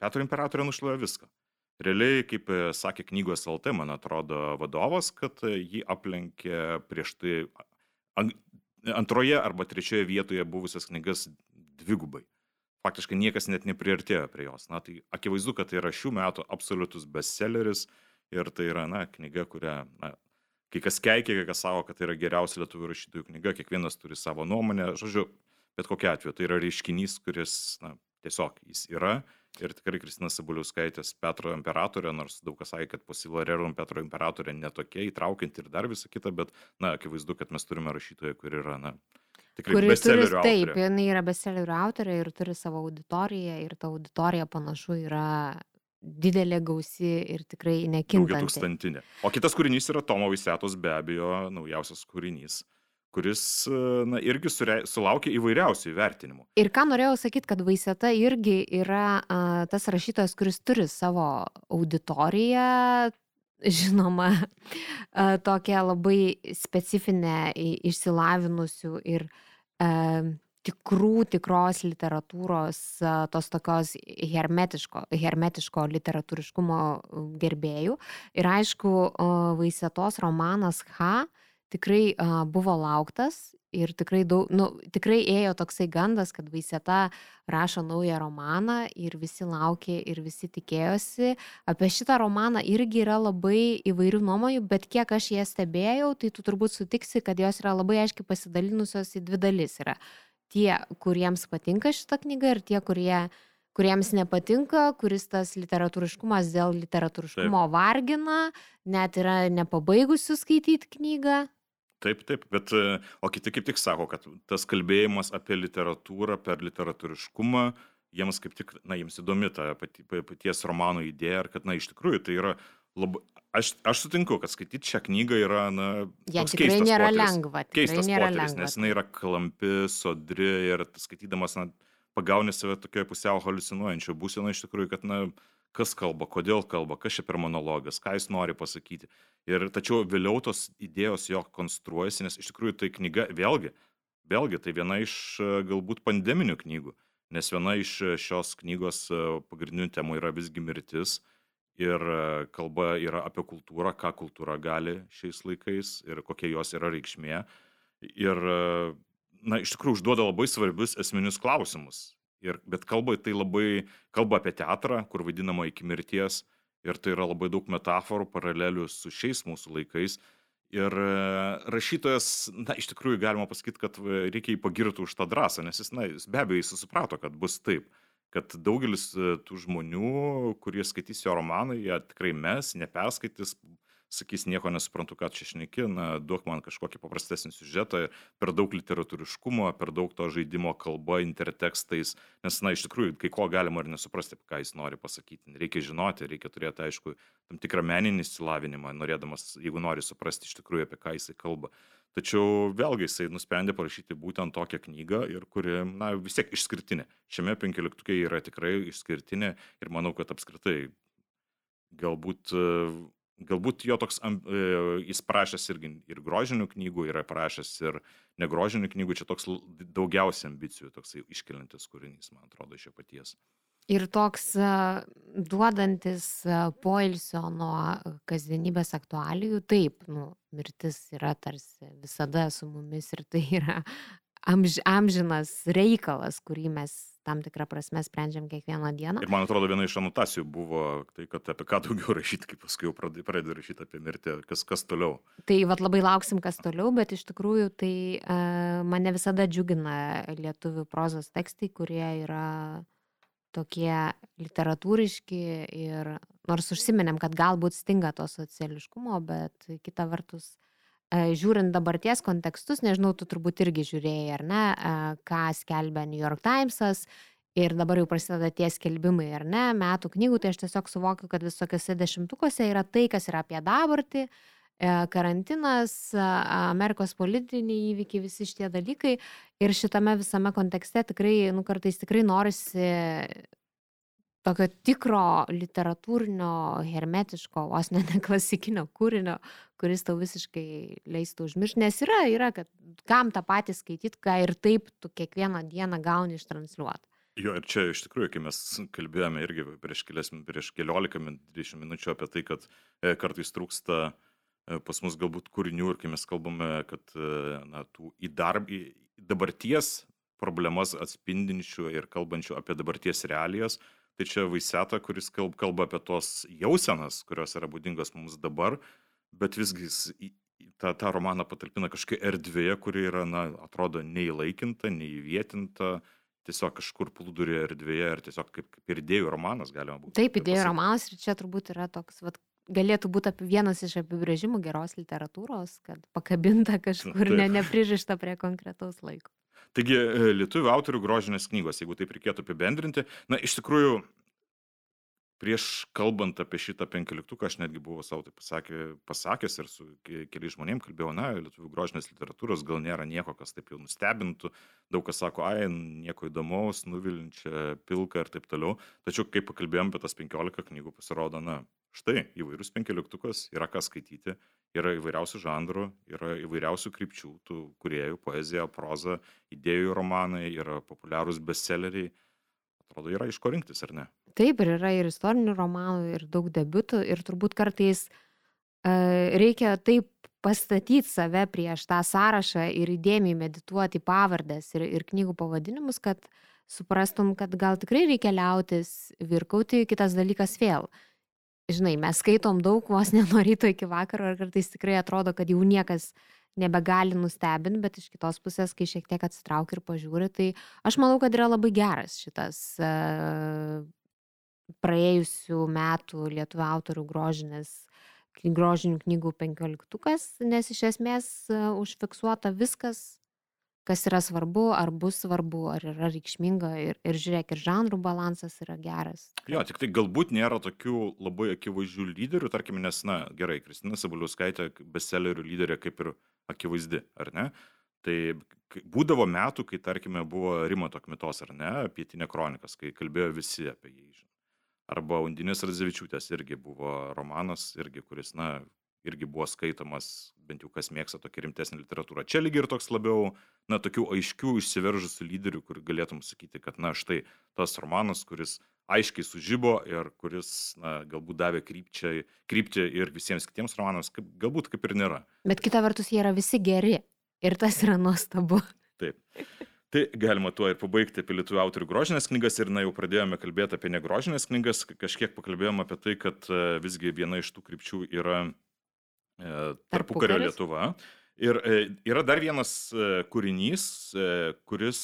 Petro imperatorė nušluoja viską. Realiai, kaip e, sakė knygos LT, man atrodo, vadovas, kad jį aplenkė prieš tai antroje arba trečioje vietoje buvusias knygas dvigubai faktiškai niekas net nepriartėjo prie jos. Na, tai akivaizdu, kad tai yra šių metų absoliutus bestselleris ir tai yra, na, knyga, kurią, na, kai kas keikia, kai kas savo, kad tai yra geriausia lietuvių rašytojų knyga, kiekvienas turi savo nuomonę. Žodžiu, bet kokia atveju tai yra reiškinys, kuris, na, tiesiog jis yra. Ir tikrai Kristina Sabuliauskaitės Petro imperatorė, nors daug kas sakė, kad Posilorerum Petro imperatorė netokia įtraukianti ir dar visą kitą, bet, na, akivaizdu, kad mes turime rašytoją, kuri yra, na, tikrai Kuri turi, bestsellerių taip, autorė. jinai yra bestsellerių autorė ir turi savo auditoriją ir ta auditorija panašu yra didelė gausi ir tikrai Daugia nekintanti. tūkstantinė. O kitas kūrinys yra Tomo Vaisetos, be abejo, naujausias kūrinys, kuris e, na, irgi surei, sulaukė įvairiausių įvertinimų. Ir ką norėjau sakyti, kad Vaiseta irgi yra a, tas rašytojas, kuris turi savo auditoriją, žinoma, a, tokią labai specifinę, išsilavinusių ir a, tikrų, tikros literatūros, tos tokios hermetiško, hermetiško literatūriškumo gerbėjų. Ir aišku, Vaisetos romanas H tikrai a, buvo lauktas ir tikrai, daug, nu, tikrai ėjo toksai gandas, kad Vaiseta rašo naują romaną ir visi laukė ir visi tikėjosi. Apie šitą romaną irgi yra labai įvairių nuomonių, bet kiek aš ją stebėjau, tai tu turbūt sutiksi, kad jos yra labai aiškiai pasidalinusios į dvi dalis. Yra tie, kuriems patinka šita knyga ir tie, kurie kuriems nepatinka, kuris tas literatūriškumas dėl literatūriškumo vargina, net yra nepabaigusių skaityti knygą. Taip, taip, bet e, o kiti kaip tik sako, kad tas kalbėjimas apie literatūrą per literatūriškumą, jiems kaip tik, na, jiems įdomi ta pati, pa- paties romano idėja ir kad, na, iš tikrųjų tai yra labai... Aš, aš sutinku, kad skaityti šią knygą yra, na, Ja, keistas nėra potyris. lengva. Keistas nėra potyris, lengva. nes jinai yra klampi, sodri ir skaitydamas, na, pagauni save tokioje pusiau halucinuojančio būseno iš tikrųjų, kad, na, kas kalba, kodėl kalba, kas čia per monologas, ką jis nori pasakyti. Ir tačiau vėliau tos idėjos jo konstruojasi, nes iš tikrųjų tai knyga, vėlgi, vėlgi tai viena iš e, galbūt pandeminių knygų, nes viena iš e, šios knygos e, pagrindinių temų yra visgi mirtis. Ir kalba yra apie kultūrą, ką kultūra gali šiais laikais ir kokia jos yra reikšmė. Ir, na, iš tikrųjų užduoda labai svarbius esminius klausimus. Ir, bet kalba tai labai, kalba apie teatrą, kur vaidinama iki mirties. Ir tai yra labai daug metaforų, paralelių su šiais mūsų laikais. Ir e, rašytojas, na, iš tikrųjų galima pasakyti, kad e, reikia jį pagirti už tą drąsą, nes jis, na, jis be abejo, jis suprato, kad bus taip. kad daugelis e, tų žmonių, kurie skaitys jo romaną, jie tikrai mes, neperskaitys, sakys, nieko nesuprantu, ką čia šneki, na, duok man kažkokį paprastesnį siužetą, per daug literatūriškumo, per daug to žaidimo kalba, intertekstais, nes, na, iš tikrųjų, kai ko galima ir nesuprasti, ką jis nori pasakyti. Reikia žinoti, reikia turėti, aišku, tam tikrą meninį įsilavinimą, norėdamas, jeigu nori suprasti iš tikrųjų, apie ką jisai kalba. Tačiau vėlgi jisai nusprendė parašyti būtent tokią knygą ir kuri, na, vis tiek išskirtinė. Šiame penkioliktukė yra tikrai išskirtinė ir manau, kad apskritai galbūt, galbūt jo toks, e, jis parašęs irgi ir grožinių knygų, yra parašęs ir negrožinių knygų, čia toks daugiausia ambicijų, toksai iškelintis kūrinys, man atrodo, iš jo paties. Ir toks duodantis poilsio nuo kasdienybės aktualijų, taip, nu, mirtis yra tarsi visada su mumis ir tai yra amž, amžinas reikalas, kurį mes tam tikrą prasme sprendžiam kiekvieną dieną. Ir man atrodo, viena iš anotacijų buvo tai, kad apie ką daugiau [laughs] rašyti, kai paskui jau pradėjau rašyti apie mirtį, kas, kas toliau. Tai vad labai lauksim, kas toliau, bet iš tikrųjų tai uh, mane visada džiugina lietuvių prozos tekstai, kurie yra tokie literatūriški ir nors užsiminėm, kad galbūt stinga to sociališkumo, bet kita vertus, žiūrint dabarties kontekstus, nežinau, tu turbūt irgi žiūrėjai, ar ne, ką skelbia New York Timesas ir dabar jau prasideda tie skelbimai, ar ne, metų knygų, tai aš tiesiog suvokiu, kad visokiose dešimtukuose yra tai, kas yra apie dabartį, E, karantinas, Amerikos politiniai įvykiai, visi šitie dalykai. Ir šitame visame kontekste tikrai, nu kartais tikrai norisi tokio tikro literatūrinio, hermetiško, vos [laughs] ne klasikinio kūrinio, kuris tau visiškai leistų užmiršti. Nes yra, yra, kad kam tą patį skaityti, ką ir taip tu kiekvieną dieną gauni ištranšiuoti. Jo, ir čia iš tikrųjų, kai mes kalbėjome irgi prieš, kelias, prieš keliolika, dvidešimt minučių apie tai, kad e, kartais trūksta E, pas mus galbūt kūrinių ir kai mes kalbame, kad e, na, tų į, darb, į dabarties problemas atspindinčių ir kalbančių apie dabarties realijas, tai čia Vaiseta, kuris kalba apie tos jausenas, kurios yra būdingos mums dabar, bet visgi jis tą, tą romaną patalpina kažkokia erdvėje, kuri yra, na, atrodo, neįlaikinta, neįvietinta, tiesiog kažkur plūdurė erdvėje ir tiesiog kaip, kaip ir idėjų romanas galima būtų. Taip, idėjų romanas ir čia turbūt yra toks, vat, galėtų būti vienas iš apibrėžimų geros literatūros, kad pakabinta kažkur ne, nepririšta prie konkretaus laiko. Taigi, e, lietuvių autorių grožinės knygos, jeigu taip reikėtų apibendrinti, na, iš tikrųjų, prieš kalbant apie šitą penkioliktuką, aš netgi buvau savo tai pasakė, pasakęs ir su keliais žmonėmis kalbėjau, na, lietuvių grožinės literatūros gal nėra nieko, kas taip jau nustebintų, daug kas sako, ai, nieko įdomaus, nuvilinčia, pilka ir taip toliau, tačiau kai pakalbėjom apie tas penkiolika knygų, pasirodo, na, štai įvairus penkioliktukas, yra ką skaityti, yra įvairiausių žanrų, yra įvairiausių krypčių, tų kuriejų, poezija, proza, idėjų romanai, yra populiarūs bestselleriai. Atrodo, yra iš ko rinktis, ar ne? Taip, ir yra ir istorinių romanų, ir daug debiutų, ir turbūt kartais uh, reikia taip pastatyti save prieš tą sąrašą ir įdėmiai medituoti pavardės ir, ir knygų pavadinimus, kad suprastum, kad gal tikrai reikia liautis virkauti, kitas dalykas vėl žinai, mes skaitom daug vos ne nuo ryto iki vakaro ir kartais tikrai atrodo, kad jau niekas nebegali nustebinti, bet iš kitos pusės, kai šiek tiek atsitraukia ir pažiūri, tai aš manau, kad yra labai geras šitas uh, praėjusių metų lietuvių autorių grožinės, grožinių knygų penkioliktukas, nes iš esmės uh, užfiksuota viskas, kas yra svarbu, ar bus svarbu, ar yra reikšminga ir, ir žiūrėk, ir žanrų balansas yra geras. Jo, tik tai galbūt nėra tokių labai akivaizdžių lyderių, tarkim, nes, na, gerai, Kristina Sabaliuskaitė bestsellerių lyderė kaip ir akivaizdi, ar ne? Tai būdavo metų, kai, tarkime, buvo Rimato Kmitos, ar ne, pietinė kronikas, kai kalbėjo visi apie jį. Arba Undinės Radzevičiūtės irgi buvo romanas, irgi, kuris, na, irgi buvo skaitomas, bent jau kas mėgsta tokią rimtesnį literatūrą. Čia lygiai ir toks labiau, na, tokių aiškių išsiveržusių lyderių, kur galėtum sakyti, kad, na, štai tas romanas, kuris aiškiai sužybo ir kuris, na, galbūt davė krypčiai, kryptį ir visiems kitiems romanams, kaip, galbūt kaip ir nėra. Bet kita vertus, jie yra visi geri ir tas yra nuostabu. Taip. Tai galima tuo ir pabaigti apie lietuvių autorių grožinės knygas ir na jau pradėjome kalbėti apie negrožinės knygas, kažkiek pakalbėjome apie tai, kad e, visgi viena iš tų krypčių yra tarpukario Lietuva. Ir e, yra dar vienas e, kūrinys, kuris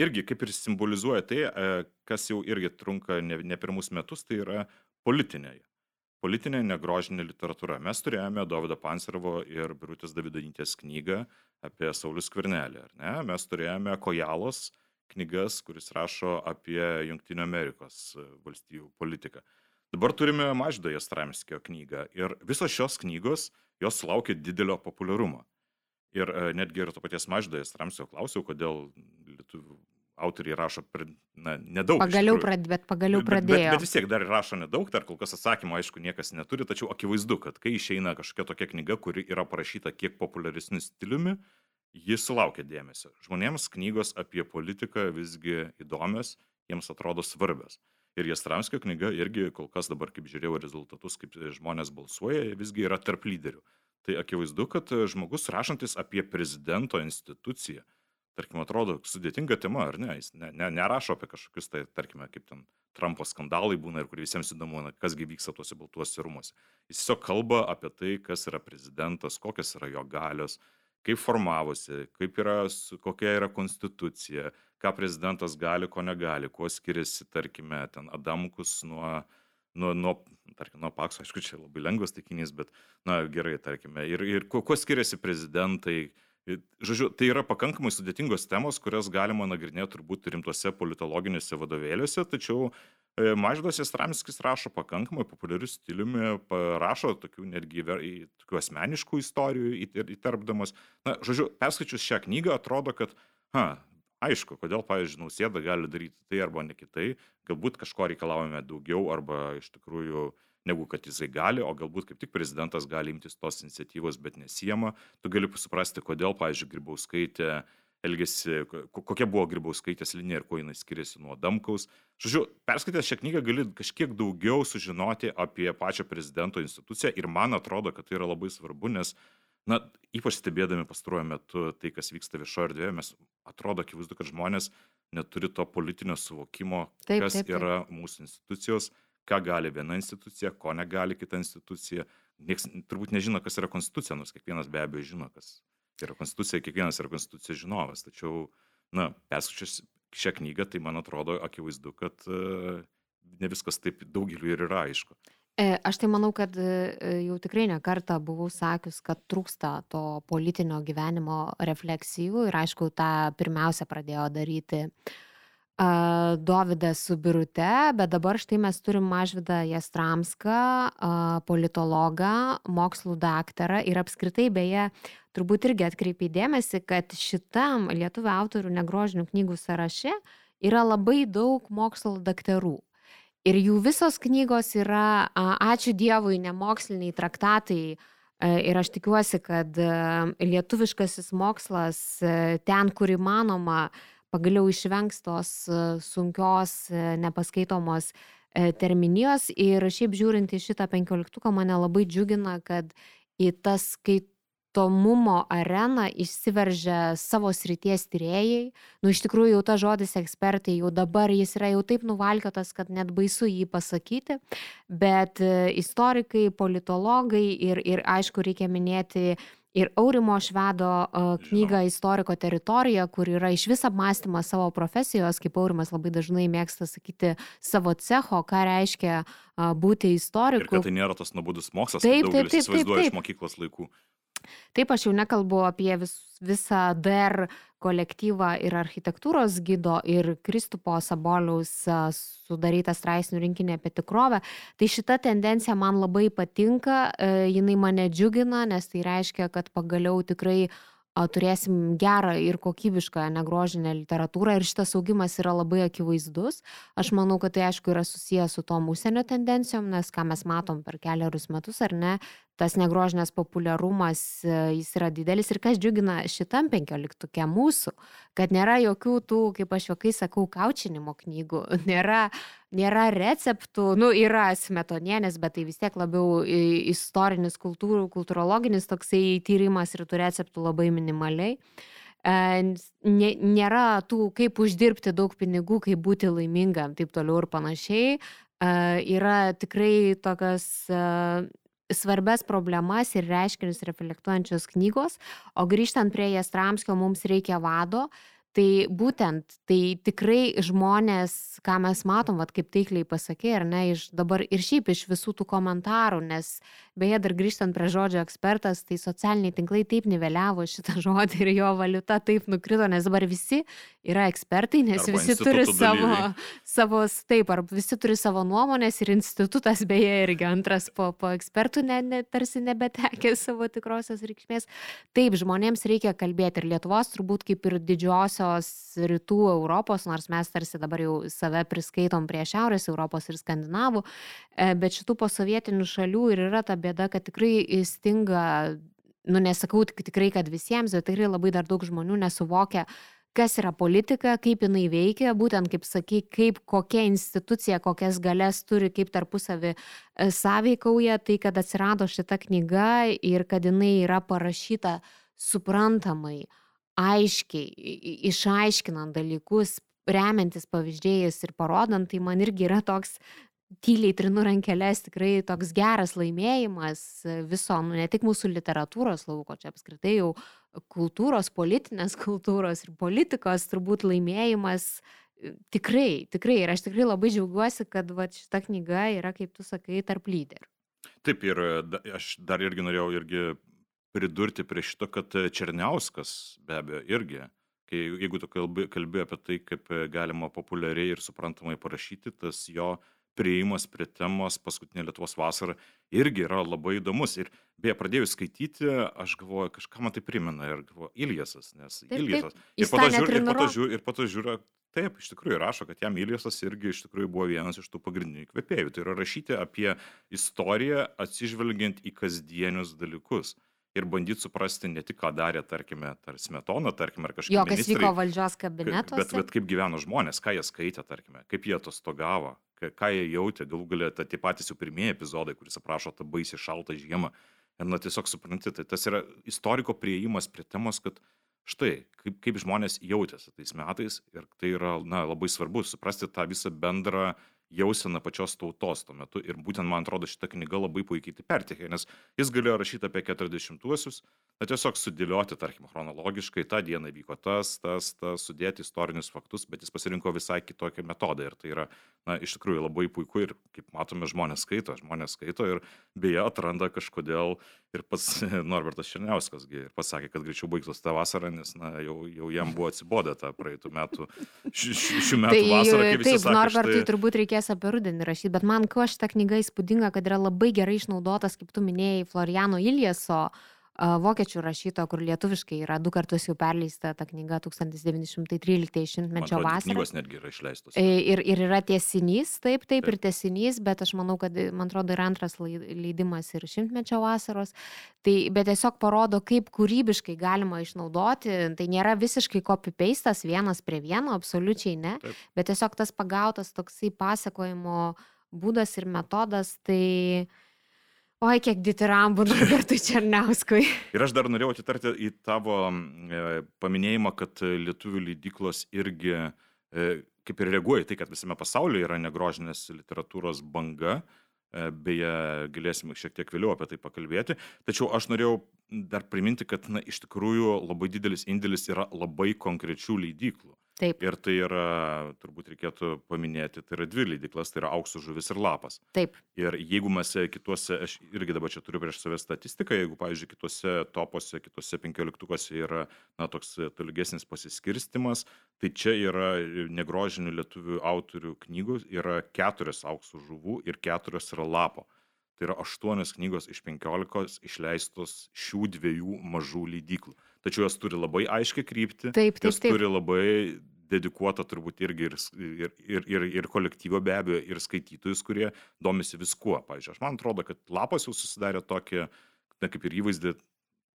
irgi kaip ir simbolizuoja tai, e, kas jau irgi trunka ne, ne pirmus metus, tai yra politinė. Politinė negrožinė literatūra. Mes turėjome Davido Panserovo ir Birutės Davidonytės knygą apie Saulis ne? Mes turėjome Kojalos knygas, kuris rašo apie Junktinio Amerikos e, valstybių politiką. Dabar turime Maždo Jastramskio knygą ir visos šios knygos, jos sulaukė didelio populiarumo. Ir e, netgi ir to paties Maždo Jastramskio klausiau, kodėl lietuvių autoriai rašo per, na, nedaug. Pagaliau, prad, bet pagaliau pradėjo. Bet, bet, bet vis tiek dar rašo nedaug, dar kol kas atsakymų, aišku, niekas neturi, tačiau akivaizdu, kad kai išeina kažkokia tokia knyga, kuri yra parašyta kiek populiaresniu stiliumi, jis sulaukia dėmesio. Žmonėms knygos apie politiką visgi įdomios, jiems atrodo svarbios. Ir Jastramskio knyga irgi kol kas dabar, kaip žiūrėjau rezultatus, kaip žmonės balsuoja, visgi yra tarp lyderių. Tai akivaizdu, kad žmogus rašantis apie prezidento instituciją, tarkim, atrodo sudėtinga tema, ar ne? Jis ne, ne, nerašo apie kažkokius, tai, tarkime, kaip ten Trumpo skandalai būna ir kur visiems įdomu, na, kasgi vyksta tuose baltuose rūmose. Jis tiesiog kalba apie tai, kas yra prezidentas, kokios yra jo galios, kaip formavosi, kaip yra, kokia yra konstitucija, ką prezidentas gali, ko negali, kuo skiriasi, tarkime, ten Adamkus nuo, nuo, nuo tarkim, nuo Pakso, aišku, čia labai lengvas taikinys, bet, na, gerai, tarkime, ir, ir kuo, kuo skiriasi prezidentai, Žodžiu, tai yra pakankamai sudėtingos temos, kurias galima nagrinėti turbūt rimtuose politologiniuose vadovėliuose, tačiau e, Mažydas Jastramskis rašo pakankamai populiariu stiliumi, rašo tokių netgi tokių asmeniškų istorijų įterpdamas. Na, žodžiu, perskaičius šią knygą atrodo, kad, ha, aišku, kodėl, pavyzdžiui, nausėda gali daryti tai arba ne kitai, galbūt kažko reikalavome daugiau arba iš tikrųjų negu kad jisai gali, o galbūt kaip tik prezidentas gali imtis tos iniciatyvos, bet nesijama. Tu gali suprasti, kodėl, pavyzdžiui, Grybauskaitė elgesi, kokia buvo Grybauskaitės linija ir kuo jinai skiriasi nuo Damkaus. Žodžiu, perskaitęs šią knygą gali kažkiek daugiau sužinoti apie pačią prezidento instituciją ir man atrodo, kad tai yra labai svarbu, nes, na, ypač stebėdami pastaruoju metu tai, kas vyksta viešoje erdvėje, mes atrodo akivaizdu, kad žmonės neturi to politinio suvokimo, taip, kas taip, taip. yra mūsų institucijos, ką gali viena institucija, ko negali kita institucija. Niekas turbūt nežino, kas yra konstitucija, nors kiekvienas be abejo žino, kas yra konstitucija, kiekvienas yra konstitucijos žinovas. Tačiau, na, perskaičius šią knygą, tai man atrodo akivaizdu, kad uh, ne viskas taip daugeliu ir yra aišku. E, aš tai manau, kad e, jau tikrai nekartą buvau sakius, kad trūksta to politinio gyvenimo refleksijų ir aišku, tą pirmiausia pradėjo daryti Dovydas su Birute, bet dabar štai mes turim Mažvidą Jastramską, politologą, mokslų daktarą ir apskritai beje, turbūt irgi atkreipiai dėmesį, kad šitam lietuvių autorių negrožinių knygų sąraše yra labai daug mokslo daktarų. Ir jų visos knygos yra, ačiū Dievui, nemoksliniai traktatai. Ir aš tikiuosi, kad lietuviškasis mokslas ten, kur įmanoma, pagaliau išvengs tos e, sunkios, e, nepaskaitomos e, terminijos. Ir šiaip žiūrint į šitą penkioliktuką, mane labai džiugina, kad į tas skaitomumo areną išsiveržia savo srities tyrėjai. Nu, iš tikrųjų, jau ta žodis ekspertai, jau dabar jis yra jau taip nuvalkiotas, kad net baisu jį pasakyti. Bet istorikai, politologai ir, ir aišku, reikia minėti ir Aurimo Švedo knygą Istoriko teritorija, kur yra iš vis apmąstymas savo profesijos, kaip Aurimas labai dažnai mėgsta sakyti, savo cecho, ką reiškia būti istoriku. Ir kad tai nėra tas nubudus mokslas, taip, taip, taip, taip, taip. iš mokyklos laikų. Taip, aš jau nekalbu apie vis, visą DR kolektyvą ir architektūros gido ir Kristupo Saboliaus sudarytą straipsnių rinkinį apie tikrovę. Tai šita tendencija man labai patinka, e, jinai mane džiugina, nes tai reiškia, kad pagaliau tikrai turėsim gerą ir kokybišką negrožinę literatūrą ir šitas augimas yra labai akivaizdus. Aš manau, kad tai aišku yra susijęs su tom užsienio tendencijom, nes ką mes matom per keliarius metus ar ne, tas negrožinės populiarumas e, jis yra didelis ir kas džiugina šitam penkioliktuke mūsų, kad nėra jokių tų, kaip aš jokai sakau, kaučinimo knygų, [laughs] nėra, nėra receptų, nu yra smetonienės, bet tai vis tiek labiau istorinis, kultūrų, kultūrologinis toksai tyrimas ir tų receptų labai minimaliai. E, nėra tų, kaip uždirbti daug pinigų, kaip būti laimingam, taip toliau ir panašiai. E, yra tikrai tokios svarbias problemas ir reiškinius reflektuojančios knygos, o grįžtant prie Jastramskio mums reikia vado, Tai būtent, tai tikrai žmonės, ką mes matom, vat, kaip taikliai pasakė, ar ne, iš dabar ir šiaip iš visų tų komentarų, nes beje, dar grįžtant prie žodžio ekspertas, tai socialiniai tinklai taip niveliavo šitą [laughs] žodį ir jo valiuta taip nukrito, nes dabar visi yra ekspertai, nes Arba visi turi savo, savo, taip, ar visi turi savo nuomonės ir institutas beje irgi antras po, po ekspertų ne, ne, tarsi nebetekė savo tikrosios reikšmės. Taip, žmonėms reikia kalbėti ir Lietuvos turbūt kaip ir didžiosios rytų Europos, nors mes tarsi dabar jau save priskaitom prie Šiaurės Europos ir Skandinavų, e, bet šitų posovietinių šalių ir yra ta bėda, kad tikrai stinga, nu nesakau tik tikrai, kad visiems, bet tikrai labai dar daug žmonių nesuvokia, kas yra politika, kaip jinai veikia, būtent kaip sakai, kaip kokia institucija, kokias galės turi, kaip tarpusavį e, sąveikauja, tai kad atsirado šita knyga ir kad jinai yra parašyta suprantamai, aiškiai, išaiškinant dalykus, remiantis pavyzdžiais ir parodant, tai man irgi yra toks tyliai trinu rankelės, tikrai toks geras laimėjimas viso, nu, ne tik mūsų literatūros lauko, čia apskritai jau kultūros, politinės [laughs] kultūros ir politikos turbūt laimėjimas. e, Tikrai, tikrai. Ir aš tikrai labai džiaugiuosi, kad va, šita knyga yra, kaip tu sakai, tarp lyderių. Taip ir e, aš dar irgi norėjau irgi pridurti prie šito, kad Černiauskas be abejo irgi, kai, jeigu tu kalbi, kalbi apie tai, kaip galima populiariai ir suprantamai parašyti, tas jo prieimas prie temos paskutinė Lietuvos vasara irgi yra labai įdomus. Ir beje, pradėjus skaityti, aš galvoju, kažką man tai primena ir galvoju, Iljasas, nes Taip, taip. Iljasas. Jis Ir po žiūriu, ir po to žiūriu, ir po to žiūriu, taip, iš tikrųjų rašo, kad jam Iljasas irgi iš tikrųjų buvo vienas iš tų pagrindinių kvepėjų. Tai yra rašyti apie istoriją atsižvelgiant į kasdienius dalykus. Ir bandyti suprasti ne tik, ką darė, tarkime, tar smetona, tarkime, ar kažkas. Jo, kas vyko valdžios kabinetuose. Bet, bet kaip gyveno žmonės, ką jie skaitė, tarkime, kaip jie atostogavo, ką, jie jautė, galų galę ta- tie patys jau pirmieji epizodai, kuris aprašo tą baisį šaltą žiemą. Ir na tiesiog supranti, tai tas yra istoriko prieimas prie temos, kad štai, kaip, kaip žmonės jautėsi tais metais ir tai yra na, labai svarbu suprasti tą visą bendrą jauseną pačios tautos tuo metu. Ir būtent, man atrodo, šita knyga labai puikiai tai pertikė, nes jis galėjo rašyti apie 40-uosius, bet tiesiog sudėlioti, tarkim, chronologiškai, tą dieną vyko tas, tas, tas, sudėti istorinius faktus, bet jis pasirinko visai kitokį metodą. Ir tai yra, na, iš tikrųjų labai puiku ir, kaip matome, žmonės skaito, žmonės skaito ir beje atranda kažkodėl ir pats [laughs] Norbertas Černiauskas gi ir pasakė, kad greičiau baigtos tą vasarą, nes, na, jau, jau jam buvo atsibodę tą praeitų metų, ši- ši- šių metų Tai vasarą, kaip taip, sakė, Norbertui štai- turbūt reikės apie rudenį rašyti, bet man kuo šitą knygą įspūdinga, kad yra labai gerai išnaudotas, kaip tu minėjai, Floriano Ilieso, a, vokiečių rašyto, kur lietuviškai yra du kartus jau perleista ta knyga 1913 Man šimtmečio vasarą. knygos netgi yra išleistos. E, Ir, ir yra tiesinys, taip, taip, Taip. ir tiesinys, bet aš manau, kad, man atrodo, ir antras leidimas ir šimtmečio vasaros. Tai, bet tiesiog parodo, kaip kūrybiškai galima išnaudoti. Tai nėra visiškai copy-pastas vienas prie vieno, absoliučiai ne. Taip. Bet tiesiog tas pagautas toksai pasakojimo būdas ir metodas, tai... Oi, kiek ditirambų Norbertui Černiauskui. Ir aš dar norėjau atitarti į tavo mm, e, paminėjimą, kad e, lietuvių leidyklos irgi e, kaip ir reaguoja į tai, kad visame pasaulyje yra negrožinės literatūros banga. Beje, galėsime šiek tiek vėliau apie tai pakalbėti. Tačiau aš norėjau dar priminti, kad na, iš tikrųjų labai didelis indėlis yra labai konkrečių leidyklų. Taip, Ir tai yra, turbūt reikėtų paminėti, tai yra dvi leidyklas, tai yra Auksų žuvis ir Lapas. taip. Ir jeigu mes kituose, aš irgi dabar čia turiu prieš save statistiką, jeigu, pavyzdžiui, kituose topuose, kituose penkioliktukuose yra, na, toks tolygesnis pasiskirstimas, tai čia yra negrožinių lietuvių autorių knygų, yra keturios auksų žuvų ir keturios yra lapo. Tai yra aštuonios knygos iš penkiolikos išleistos šių dviejų mažų leidyklų. Tačiau jos turi labai aiškę kryptį. Taip, taip, Jos taip. turi labai dedikuotą turbūt irgi ir, ir, ir, ir, ir kolektyvo be abejo, ir skaitytojus, kurie domisi viskuo. Pavyzdžiui, aš man atrodo, kad lapas jau susidarė tokį, na, kaip ir įvaizdį,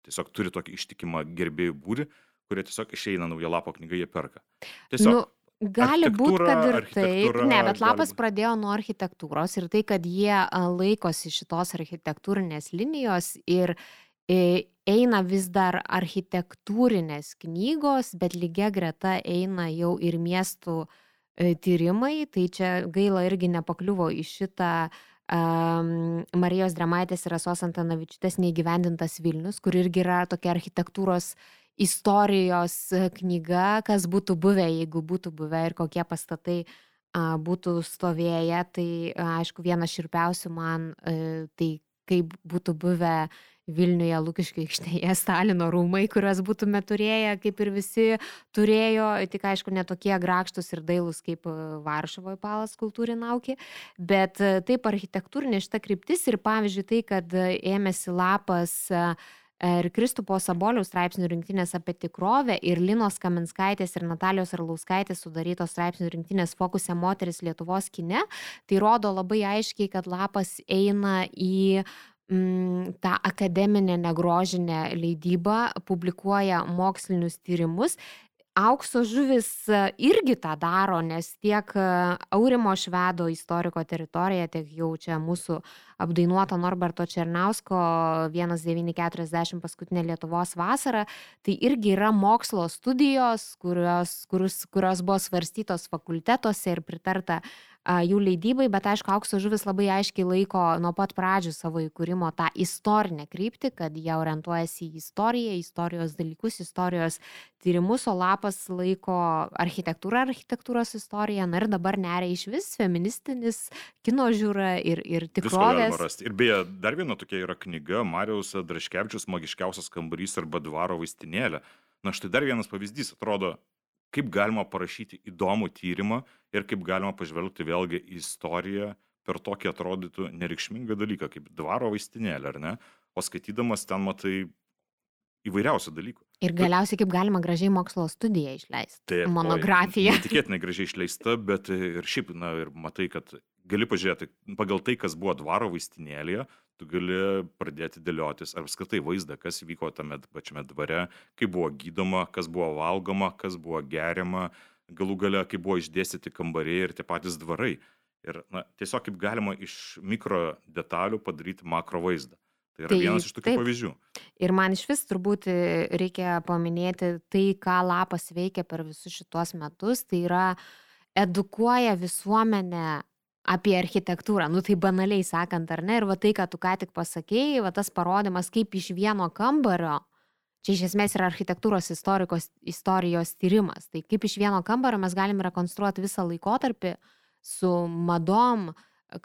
tiesiog turi tokį ištikimą gerbėjų būrį, kurie tiesiog išeina naują lapo knygą, jie perka. Tiesiog. Nu, gali būti, kad ir taip. Ne, bet lapas pradėjo nuo architektūros ir tai, kad jie laikosi šitos architektūrinės linijos ir e, eina vis dar architektūrinės knygos, bet lygia greta eina jau ir miestų e, tyrimai. Tai čia gaila irgi nepakliuvo į šitą um, Marijos Dramaitės ir Asos Antanavičiūtės neįgyvendintas Vilnius, kur irgi yra tokia architektūros istorijos knyga, kas būtų buvę, jeigu būtų buvę ir kokie pastatai būtų stovėję. Tai aišku, vienas širpiausių man a, tai kaip būtų buvę Vilniuje Lukiškių aikštėje [laughs] Stalino rūmai, kuriuos būtume turėję, kaip ir visi turėjo, tik aišku, netokie grakštus ir dailus kaip Varšuvoje palas kultūrinaukį, bet taip architektūrinė šita kryptis ir pavyzdžiui tai, kad ėmėsi lapas ir Kristupo Saboliaus straipsnių rinktinės apie tikrovę ir Linos Kaminskaitės ir Natalijos Arlauskaitės sudarytos straipsnių rinktinės fokusė moteris Lietuvos kine, tai rodo labai aiškiai, kad lapas eina į mm, tą akademinę negrožinę leidybą, publikuoja mokslinius tyrimus aukso žuvis irgi tą daro, nes tiek Aurimo Švedo istoriko teritorija, tiek jau čia mūsų apdainuota Norberto Černausko 1940 paskutinė Lietuvos vasara, tai irgi yra mokslo studijos, kurios, kurios, kurios buvo svarstytos fakultetuose ir pritarta jų leidybai, bet aišku, aukso žuvis labai aiškiai laiko nuo pat pradžių savo įkūrimo tą istorinę kryptį, kad jie orientuojasi į istoriją, istorijos dalykus, istorijos tyrimus, o lapas laiko architektūrą, architektūros istoriją, na ir dabar neria iš vis feministinis kino žiūra ir, ir tikrovės. Ir beje, dar viena tokia yra knyga Marijos Draškevičius Magiškiausias kambarys arba dvaro vaistinėlė. Na štai dar vienas pavyzdys, atrodo, kaip galima parašyti įdomų tyrimą ir kaip galima pažvelgti vėlgi į istoriją per tokį atrodytų nereikšmingą dalyką kaip dvaro vaistinėlė, ar ne? O skaitydamas ten matai įvairiausių dalykų. Ir galiausiai kaip galima gražiai mokslo studiją išleisti. Taip, monografija. Tikėtinai gražiai išleista, bet ir šiaip, na, ir matai, kad gali pažiūrėti, pagal tai, kas buvo dvaro vaistinėlėje, tu gali pradėti dėliotis ar apskritai vaizdą, kas vyko tame pačiame dvare, kaip buvo gydoma, kas buvo valgoma, kas buvo geriama, galų gale, kaip buvo išdėstyti kambariai ir tie patys dvarai. Ir na, tiesiog kaip galima iš mikro detalių padaryti makro vaizdą. Tai yra tai, vienas iš tokių taip. pavyzdžių. Ir man iš vis turbūt reikia paminėti tai, ką lapas veikia per visus šitos metus, tai yra edukuoja visuomenę apie architektūrą, nu tai banaliai sakant, ar ne, ir va tai, ką tu ką tik pasakėjai, va tas parodimas, kaip iš vieno kambario, čia iš esmės yra architektūros istorijos tyrimas, tai kaip iš vieno kambario mes galim rekonstruoti visą laikotarpį su madom,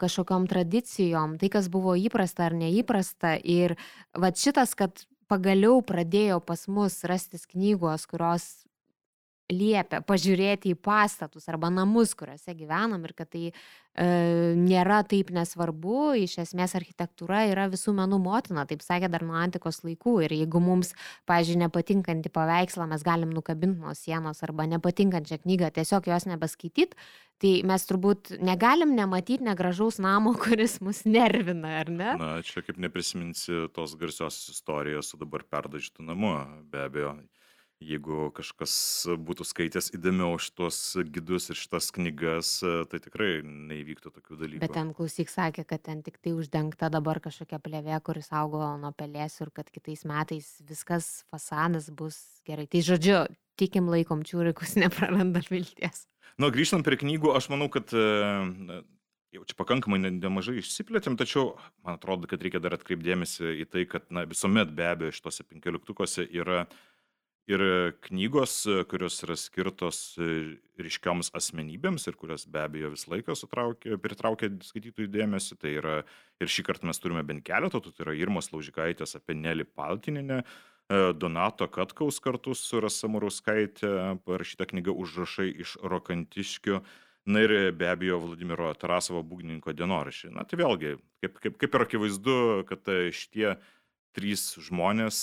kažkokiam tradicijom, tai kas buvo įprasta ar neįprasta. Ir va šitas, kad pagaliau pradėjo pas mus rastis knygos, kurios liepia pažiūrėti į pastatus arba namus, kuriuose gyvenam ir kad tai nėra taip nesvarbu, iš esmės architektūra yra visų menų motina, taip sakė dar nuo antikos laikų. Ir jeigu mums, pažiūrėjau, nepatinkantį paveikslą mes galim nukabinti nuo sienos arba nepatinkančią knygą, tiesiog jos nebeskaityti, tai mes turbūt negalim nematyti negražaus namo, [laughs] kuris mus nervina, ar ne? Na, čia kaip neprisiminsi tos garsios istorijos su dabar perdažytų namu, be abejo jeigu kažkas būtų skaitęs įdėmiau šitos gidus ir šitas knygas, tai tikrai neįvyktų tokių dalykų. Bet ten klausyk sakė, kad ten tik tai uždengta dabar kažkokia plėvė, kuris augo nuo pelėsių ir kad kitais metais viskas fasadas bus gerai. Tai žodžiu, tikim laikom čiūrikus, [laughs] neprarandam vilties. Na, nu, grįžtant prie knygų, aš manau, kad jau čia pakankamai nemažai išsiplėtėm, tačiau man atrodo, kad reikia dar atkreipdėmėsi į tai, kad na, visuomet be abejo šitose penkioliktukuose yra uh, ir knygos, kurios yra skirtos ryškioms asmenybėms ir kurios be abejo visą laiką sutraukia, pritraukia skaitytojų dėmesį. Tai yra ir šį kartą mes turime bent keletą, tai yra Irmos Laužikaitės apie Nelį Paltininę, Donato Katkaus kartu su Rasa Murauskaitė, parašyta knyga Užrašai iš Rokantiškių. Na ir be abejo Vladimiro Tarasovo būgnininko dienoraščiai. Na tai vėlgi, kaip, kaip, kaip ir akivaizdu, kad šitie trys žmonės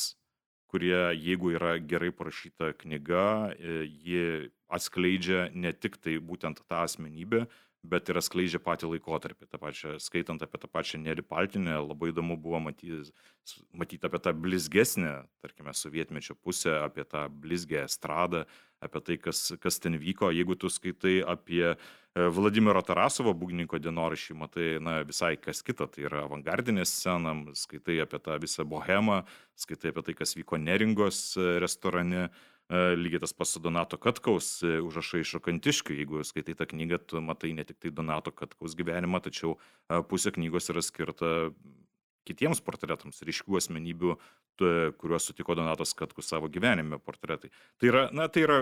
kurie, jeigu yra gerai parašyta knyga, e, ji atskleidžia ne tik tai būtent tą asmenybę, bet ir atskleidžia patį laikotarpį. Ta pačia, skaitant apie tą pačią Nerį Paltinę, labai įdomu buvo matyti, matyti apie tą blizgesnę, tarkime, sovietmečio pusę, apie tą blizgę estradą, apie tai, kas, kas ten vyko. Jeigu tu skaitai apie E, Vladimiro Tarasovo būgninko dienorašį, matai, na, visai kas kita, tai yra avangardinė scena, skaitai apie tą visą bohemą, skaitai apie tai, kas vyko Neringos e, restorane, lygiai tas pats su Donato Katkaus e, užrašai iš Rokantiškių. Jeigu skaitai tą knygą, tu matai ne tik tai Donato Katkaus gyvenimą, tačiau e, pusė knygos yra skirta kitiems portretams, ryškių asmenybių, kuriuos sutiko Donatas Katkus savo gyvenime portretai. Tai yra, na, tai yra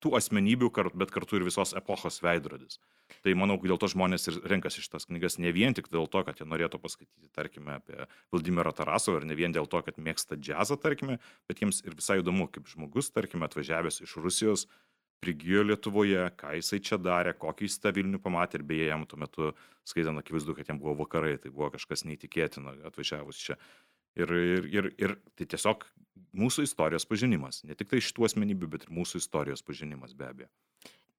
tų asmenybių, bet kartu ir visos epochos veidrodis. Tai manau, dėl to žmonės ir renkasi šitas knygas ne vien tik dėl to, kad jie norėtų paskaityti, tarkime, apie Vladimirą Tarasovą ir ne vien dėl to, kad mėgsta džiazą, tarkime, bet jiems ir visai įdomu, kaip žmogus, tarkime, atvažiavęs iš Rusijos, prigijo Lietuvoje, ką jisai čia darė, kokį jis tą Vilnių pamatė ir beje, jam tuo metu skaitant akivaizdu, kad jam buvo vakarai, tai buvo kažkas neįtikėtino atvažiavus čia. Ir, ir, ir, ir tai tiesiog mūsų istorijos pažinimas, ne tik tai šitų asmenybių, bet ir mūsų istorijos pažinimas be abejo.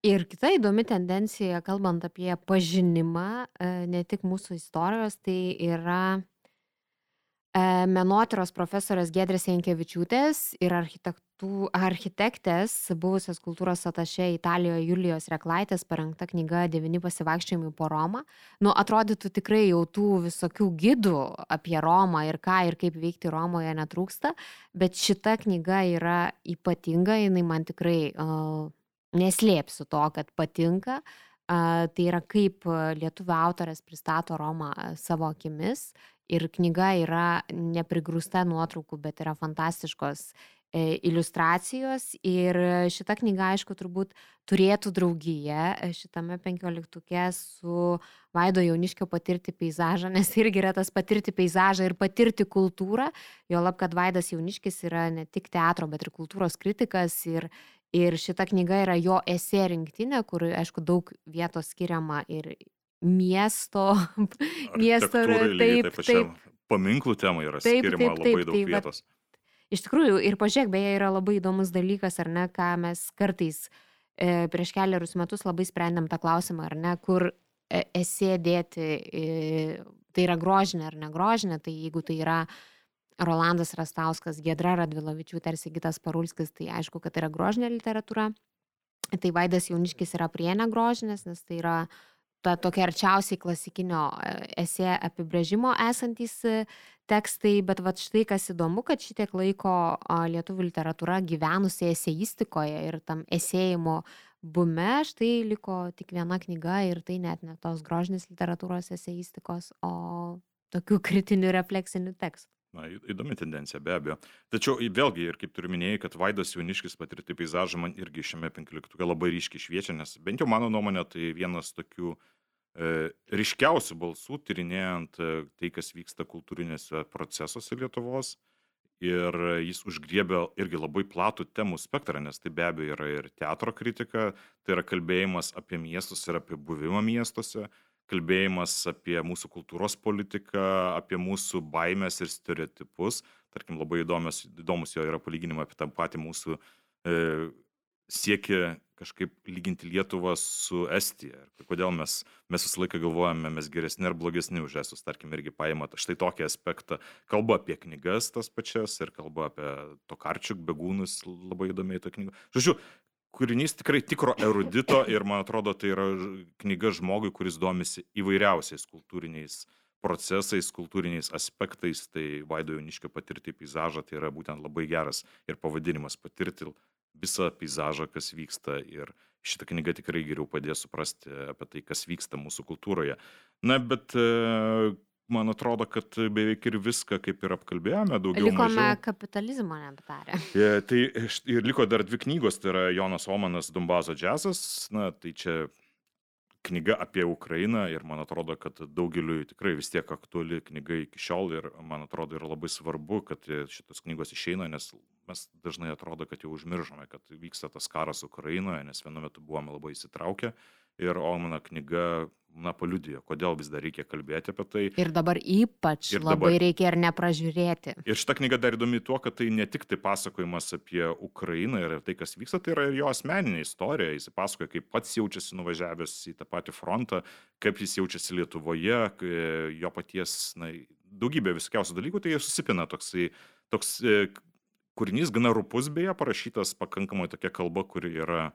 Ir kita įdomi tendencija, kalbant apie pažinimą, e, ne tik mūsų istorijos, tai yra e, menotyros profesorės Gedrės Jankevičiūtės ir architektės, buvusios kultūros atašė Italijoje Julijos Reklaitės parengta knyga Devini pasivaikščiojimai po Romą. Nu, atrodytų tikrai jau tų visokių gidų apie Romą ir ką ir kaip veikti Romoje netrūksta, bet šita knyga yra ypatinga, jinai man tikrai uh, neslėpsiu to, kad patinka. Tai yra kaip lietuvių autorės pristato Romą savo akimis ir knyga yra neprigrūsta nuotraukų, bet yra fantastiškos iliustracijos ir šita knyga, aišku, turbūt turėtų draugiją e, šitame penkioliktuke su Vaido jauniškio patirti peizažą, nes irgi yra tas patirti peizažą ir patirti kultūrą, jo lab, kad Vaidas jauniškis yra ne tik teatro, bet ir kultūros kritikas ir, Ir šita knyga yra jo esė rinktinė, kur, aišku, daug vietos skiriama ir miesto, [laughs] miesto taip, taip, taip. Paminklų tema yra taip, skiriama taip, taip, labai daug taip, vietos. Iš tikrųjų, ir pažiūrėk, beje, yra labai įdomus dalykas, ar ne, ką mes kartais e, prieš keliarius metus labai sprendėm tą klausimą, ar ne, kur e, esė dėti, e, tai yra grožinė ar negrožinė, tai jeigu tai yra Rolandas Rastauskas, Gedra Radvilovičiūtė ir Sigitas Parulskis, tai aišku, kad tai yra grožinė literatūra. Tai Vaidas Jauniškis yra prienė grožinės, nes tai yra ta tokia arčiausiai klasikinio e, esė apibrėžimo esantis e, tekstai, bet va štai kas įdomu, kad šitiek laiko lietuvių literatūra gyvenusi eseistikoje ir tam esėjimo bume, štai liko tik viena knyga ir tai net ne tos grožinės literatūros eseistikos, o tokių [laughs] kritinių refleksinių tekstų. Na, įdomi tendencija, be abejo. Tačiau vėlgi, ir kaip turiu minėjai, kad Vaidas Jauniškis patirti peizažą man irgi šiame penkioliktuke labai ryškiai šviečia, nes bent jau mano nuomonė, tai vienas tokių e, ryškiausių balsų tyrinėjant e, tai, kas vyksta kultūrinėse procesuose Lietuvos. Ir jis užgriebė irgi labai platų temų spektrą, nes tai be abejo yra ir teatro kritika, tai yra kalbėjimas apie miestus ir apie buvimą miestuose, kalbėjimas apie mūsų kultūros politiką, apie mūsų baimės ir stereotipus. Tarkim, labai įdomus, įdomus jo yra palyginimai apie tą patį mūsų e, siekį kažkaip lyginti Lietuvą su Estija. Ir kodėl mes, mes visą laiką galvojame, mes geresni ar blogesni už estus, tarkim, irgi paima štai tokį aspektą. Kalba apie knygas tas pačias ir kalba apie Tokarčiuk, begūnus, labai įdomiai tą knygą. Žodžiu, kūrinys tikrai tikro erudito ir man atrodo tai yra knyga žmogui, kuris domisi įvairiausiais kultūriniais procesais, kultūriniais aspektais, tai Vaido Jauniškio patirti peizažą tai yra būtent labai geras ir pavadinimas patirti visą peizažą, kas vyksta ir šitą knygą tikrai geriau padės suprasti apie tai, kas vyksta mūsų kultūroje. Na, bet man atrodo, kad beveik ir viską kaip ir apkalbėjome, daugiau. Likome mažiau. kapitalizmo neaptarę. Ja, [laughs] e, tai ir liko dar dvi knygos, tai yra Jonas Omanas Dumbazo džiazas, na tai čia knyga apie Ukrainą ir man atrodo, kad daugeliu tikrai vis tiek aktuali knyga iki šiol ir man atrodo yra labai svarbu, kad šitos knygos išeina, nes mes dažnai atrodo, kad jau užmiržome, kad vyksta tas karas Ukrainoje, nes vienu metu buvome labai įsitraukę ir Omano knyga na, paliudijo, kodėl vis dar reikia kalbėti apie tai. Ir dabar ypač ir labai dabar... reikia ir nepražiūrėti. Ir šita knyga dar įdomi tuo, kad tai ne tik tai pasakojimas apie Ukrainą ir tai, kas vyksta, tai yra ir jo asmeninė istorija. Jis pasakoja, kaip pats jaučiasi nuvažiavęs į tą patį frontą, kaip jis jaučiasi Lietuvoje, jo paties, na, daugybė visokiausių dalykų, tai susipina toksai, toks e, kūrinys, gana rupus beje, parašytas pakankamai tokia kalba, kuri yra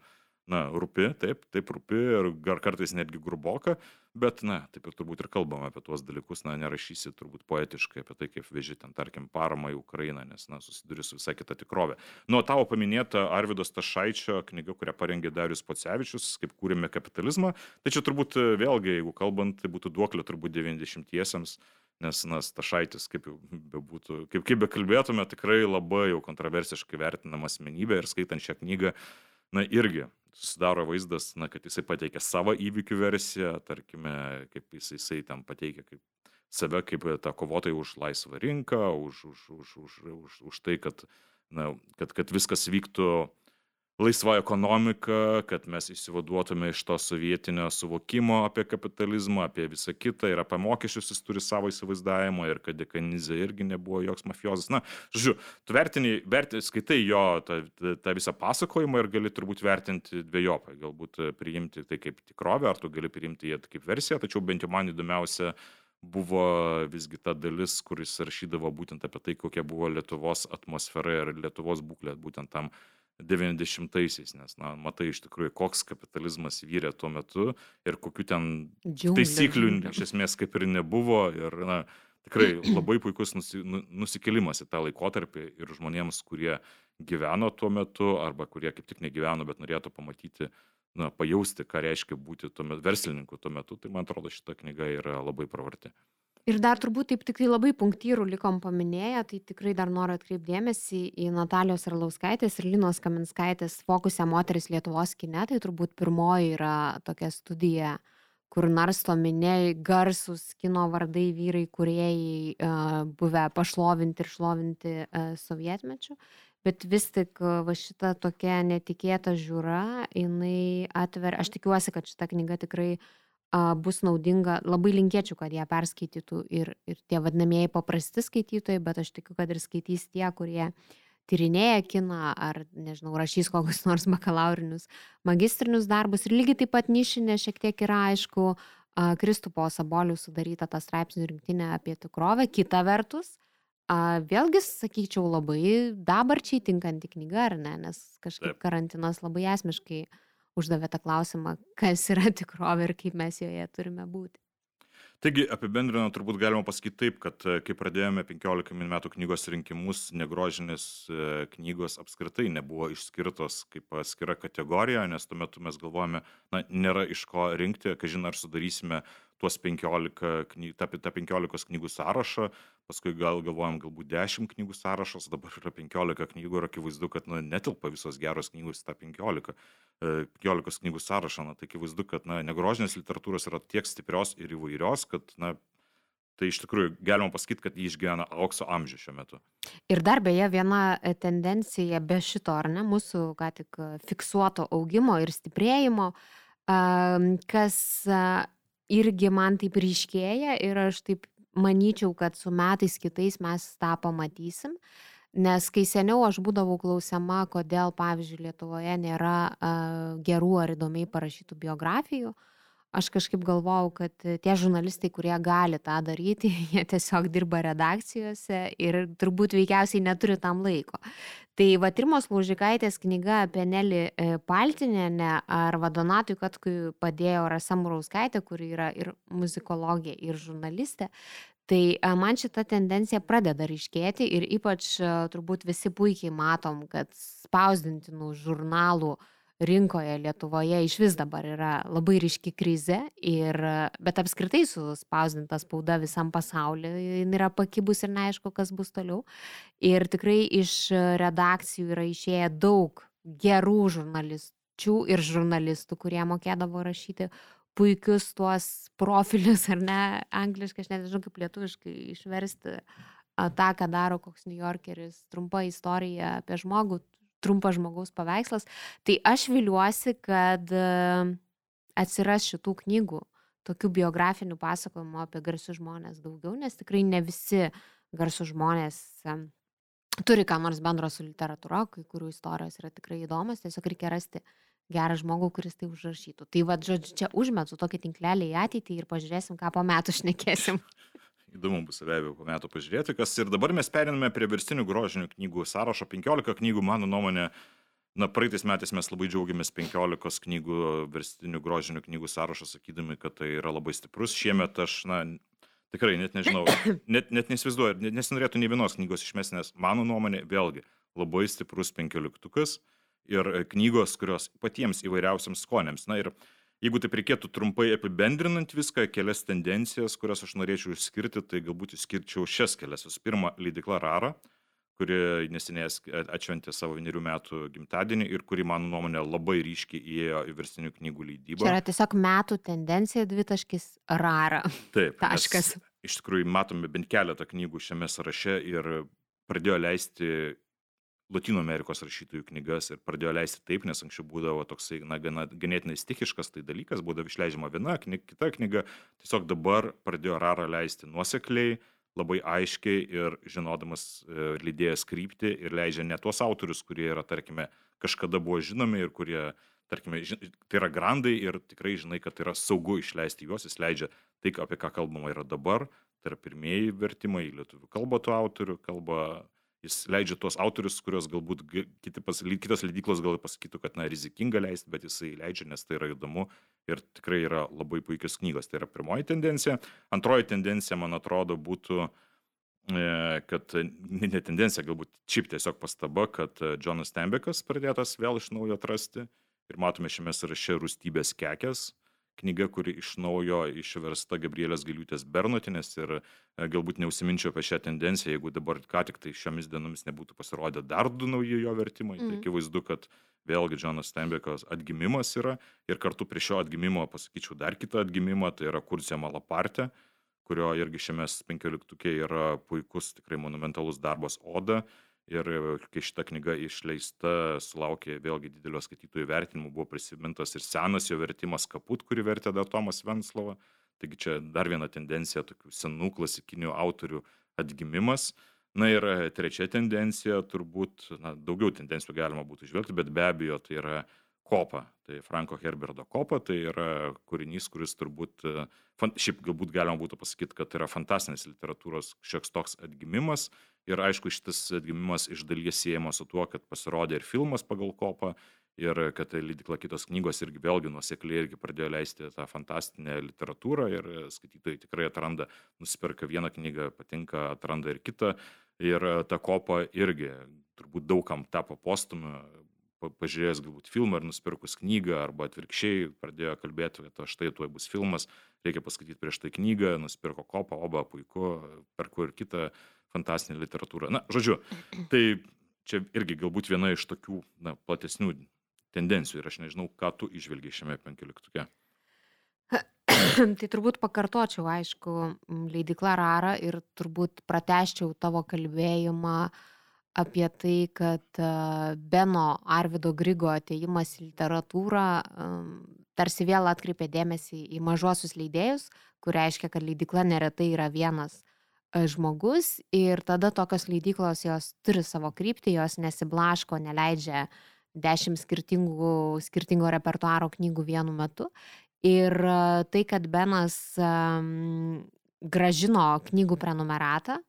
na, rūpi, taip, taip rūpi ir gar kartais netgi gruboka, bet, na, taip ir turbūt ir kalbam apie tuos dalykus, na, nerašysi turbūt poetiškai apie tai, kaip veži ten, tarkim, paramą į Ukrainą, nes, na, susiduri su visai kita tikrovė. Nuo tavo paminėta Arvidos Tašaičio knyga, kurią parengė Darius Pocevičius, kaip kūrėme kapitalizmą, tai čia turbūt vėlgi, jeigu kalbant, tai būtų duoklė turbūt 90-iesiams nes na stašaitis kaip jau bebūtų kaip kaip bekalbėtume tikrai labai jau kontroversiškai vertinama asmenybė ir skaitant šią knygą na irgi susidaro vaizdas na kad jisai pateikia savo įvykių versiją tarkime kaip jisai jisai ten pateikia kaip save kaip tą kovotoją už laisvą rinką už už už už už už tai kad na kad kad viskas vyktų laisva ekonomika, kad mes išsivaduotume iš to sovietinio suvokimo apie kapitalizmą, apie visą kitą ir apie mokesčius jis turi savo įsivaizdavimą ir kad dekanizė irgi nebuvo joks mafiozas. Na, žodžiu, tu vertini, vertini skaitai jo tą, tą visą pasakojimą ir gali turbūt vertinti dviejopai, galbūt priimti tai kaip tikrovę, ar tu gali priimti jį kaip versiją, tačiau bent jau man įdomiausia buvo visgi ta dalis, kuris rašydavo būtent apie tai, kokia buvo Lietuvos atmosfera ir Lietuvos būklė būtent tam 90-aisiais, nes, na, matai iš tikrųjų, koks kapitalizmas vyrė tuo metu ir kokiu ten Džiunglė, taisyklių iš esmės kaip ir nebuvo. Ir, na, tikrai labai puikus nusi, nu, nusikėlimas į tą laikotarpį ir žmonėms, kurie gyveno tuo metu arba kurie kaip tik negyveno, bet norėtų pamatyti, na, pajausti, ką reiškia būti tuo metu, verslininku tuo metu, tai man atrodo šita knyga yra labai pravarti. Ir dar turbūt taip tik tai labai punktyrų likom paminėję, tai tikrai dar noriu atkreipdėmėsi į Natalijos Arlauskaitės ir Linos Kaminskaitės fokusę moteris Lietuvos kine, tai turbūt pirmoji yra tokia studija, kur narstomi garsus kino vardai vyrai, kuriejai uh, buvę pašlovinti ir šlovinti uh, sovietmečių. Bet vis tik uh, va šita tokia netikėta žiūra, jinai atver, aš tikiuosi, kad šita knyga tikrai uh, bus naudinga, labai linkėčiau, kad ją perskaitytų ir, ir tie vadinamieji paprasti skaitytojai, bet aš tikiu, kad ir skaitys tie, kurie tyrinėja kiną ar, nežinau, rašys kokius nors bakalaurinius, magistrinius darbus. Ir lygiai taip pat nišinė šiek tiek yra aišku, Kristupo Sabolių sudaryta ta straipsnių rinktinė apie tikrovę. Kita vertus, vėlgi, sakyčiau, labai dabarčiai tinkanti knyga, ar ne, nes kažkaip karantinas labai esmiškai uždavė tą klausimą, kas yra [laughs] tikrovė ir kaip mes joje turime būti. Taigi, apibendrinant, turbūt galima pasakyti taip, kad e, kai pradėjome 15 metų knygos rinkimus, negrožinės e, knygos apskritai nebuvo išskirtos kaip atskira kategorija, nes tuo metu mes galvojame, na, nėra iš ko rinkti, kai žinai, ar sudarysime tuos 15, kny, tą, tą 15 knygų sąrašą, paskui gal galvojam, galbūt 10 knygų sąrašas, dabar yra 15 knygų ir akivaizdu, kad na, netilpa visos geros knygos į tą 15. 15 knygų sąrašą, na, tai akivaizdu, kad na, negrožinės literatūros yra tiek stiprios ir įvairios, kad na, tai iš tikrųjų galima pasakyti, kad jį išgyvena aukso amžių šiuo metu. Ir dar beje viena e, tendencija be šito, ar ne, mūsų ką tik e, fiksuoto augimo ir stiprėjimo, kas irgi man taip ryškėja ir aš taip manyčiau, kad su metais kitais mes tą pamatysim. Nes kai seniau aš būdavau klausiama, kodėl, pavyzdžiui, Lietuvoje nėra a, gerų ar įdomiai parašytų biografijų, aš kažkaip galvojau, kad tie žurnalistai, kurie gali tą daryti, [laughs] jie tiesiog dirba redakcijose ir turbūt veikiausiai neturi tam laiko. Tai va Rimos Laužikaitės knyga apie Nelį e, Paltinėnę ar Vadonatui Katkui padėjo Rasa Murauskaitė, kuri yra ir muzikologė, ir žurnalistė. Tai a, man šita tendencija pradeda ryškėti ir ypač turbūt visi puikiai matom, kad spausdintinų žurnalų rinkoje Lietuvoje iš vis dabar yra labai ryški krize, ir, bet apskritai su spausdinta spauda visam pasauliu yra pakibus ir neaišku, kas bus toliau. Ir tikrai iš redakcijų yra išėję daug gerų žurnalistų ir žurnalistų, kurie mokėdavo rašyti puikius tuos profilius, ar ne, angliškai, aš nežinau kaip lietuviškai išversti tą, ką daro koks New Yorkeris, trumpa istorija apie žmogų, trumpas žmogaus paveikslas. Tai aš viliuosi, kad e, atsiras šitų knygų, tokių biografinių pasakojimų apie garsius žmonės daugiau, nes tikrai ne visi garsius žmonės e, turi ką nors bendro su literatūra, kai kurių istorijos yra tikrai įdomios, tiesiog reikia rasti gerą žmogų, kuris tai užrašytų. Tai vad, žodžiu, čia užmetu tokį tinklelį į ateitį ir pažiūrėsim, ką po metų šnekėsim. [laughs] Įdomu bus be abejo po metų pažiūrėti, kas ir dabar mes periname prie verstinių grožinių knygų sąrašo. 15 knygų, mano nuomonė, Na, praeitais metais mes labai džiaugiamės 15 knygų, verstinių grožinių knygų sąrašą, sakydami, kad tai yra labai stiprus. Šiemet aš, na, tikrai net nežinau, [coughs] net, net nesivaizduoju, net nesinorėtų nei vienos knygos išmesti, nes mano nuomonė, vėlgi, labai stiprus 15 ir knygos, kurios patiems įvairiausiams skonėms. Na ir jeigu taip reikėtų trumpai apibendrinant viską, kelias tendencijas, kurias aš norėčiau išskirti, tai galbūt išskirčiau šias kelias. Visų pirma, leidikla Rara kuri neseniai atšventė savo vienerių metų gimtadienį ir kuri, mano nuomonė, labai ryškiai įėjo į verstinių knygų leidybą. Čia yra tiesiog metų tendencija dvitaškis rara. Taip. [laughs] Taškas. Iš tikrųjų, matome bent keletą knygų šiame sąraše ir pradėjo leisti Latino Amerikos rašytojų knygas ir pradėjo leisti taip, nes anksčiau būdavo toksai, na, gana, ganėtinai stichiškas tai dalykas, būdavo išleidžiama viena, knyga, kita knyga, tiesiog dabar pradėjo rarą leisti nuosekliai, labai aiškiai ir žinodamas e, lydėjęs kryptį ir leidžia ne tuos autorius, kurie yra, tarkime, kažkada buvo žinomi ir kurie, tarkime, tai yra grandai ir tikrai žinai, kad yra saugu išleisti juos, jis leidžia tai, apie ką kalbama yra dabar, tai yra pirmieji vertimai į lietuvių kalbą tų autorių, kalba jis leidžia tuos autorius, kuriuos galbūt pas, kitos leidyklos gal pasakytų, kad na, rizikinga leisti, bet jisai leidžia, nes tai yra įdomu ir tikrai yra labai puikios knygos. Tai yra pirmoji tendencija. Antroji tendencija, man atrodo, būtų, e, kad ne tendencija, galbūt šiaip tiesiog pastaba, kad Jonas Tembekas pradėtas vėl iš naujo atrasti ir matome šiame sąraše rūstybės kekės knyga, kuri iš naujo išversta Gabrielės Gailiutės Bernotinės ir e, galbūt neusiminčiau apie šią tendenciją, jeigu dabar ką tik tai šiomis dienomis nebūtų pasirodę dar du nauji jo vertimai, tai mm. tai akivaizdu, kad vėlgi Džonas Steinbeckas atgimimas yra ir kartu prie šio atgimimo pasakyčiau dar kitą atgimimą, tai yra Kursija Malapartė, kurio irgi šiame penkioliktukė yra puikus, tikrai monumentalus darbas Oda ir kai šita knyga išleista sulaukė vėlgi didelio skaitytojų vertinimo, buvo prisimintas ir senas jo vertimas Kaput, kurį vertė dar Tomas Venslova. Taigi čia dar viena tendencija tokių senų klasikinių autorių atgimimas. Na ir e, trečia tendencija, turbūt, na, daugiau tendencijų galima būtų žvelgti, bet be abejo tai yra kopa. Tai Franko Herberto kopa, tai yra kūrinys, kuris turbūt, e, šiaip galbūt galima būtų pasakyti, kad tai yra fantastinis literatūros šioks toks atgimimas ir aišku šitas atgimimas iš dalies siejamas su tuo kad pasirodė ir filmas pagal kopą ir kad leidykla kitos knygos irgi vėlgi nuosekliai irgi pradėjo leisti tą fantastinę literatūrą ir skaitytojai tikrai atranda nusiperka vieną knygą patinka atranda ir kitą. Ir ta kopa irgi turbūt daug kam tapo postumi pažiūrėjęs galbūt filmą ir nusipirkus knygą arba atvirkščiai pradėjo kalbėti, kad štai tuoj bus filmas, reikia paskaityti prieš tai knygą, nusipirko kopą, oba puiku, perku ir kitą fantastinė literatūra. Na, žodžiu, tai čia irgi galbūt viena iš tokių na, platesnių tendencijų ir aš nežinau, ką tu išvelgiai šiame penkioliktuke. tai turbūt pakartočiau, aišku, leidikla Rara ir turbūt prateščiau tavo kalbėjimą apie tai, kad Beno Arvido Grigo ateimas į literatūrą tarsi vėl atkreipė dėmesį į mažuosius leidėjus, kur reiškia, kad leidikla neretai yra vienas žmogus ir tada tokios leidyklos jos turi savo kryptį, jos nesiblaško, neleidžia dešimt skirtingų, skirtingo repertuaro knygų vienu metu. Ir tai, kad Benas um, gražino knygų prenumeratą,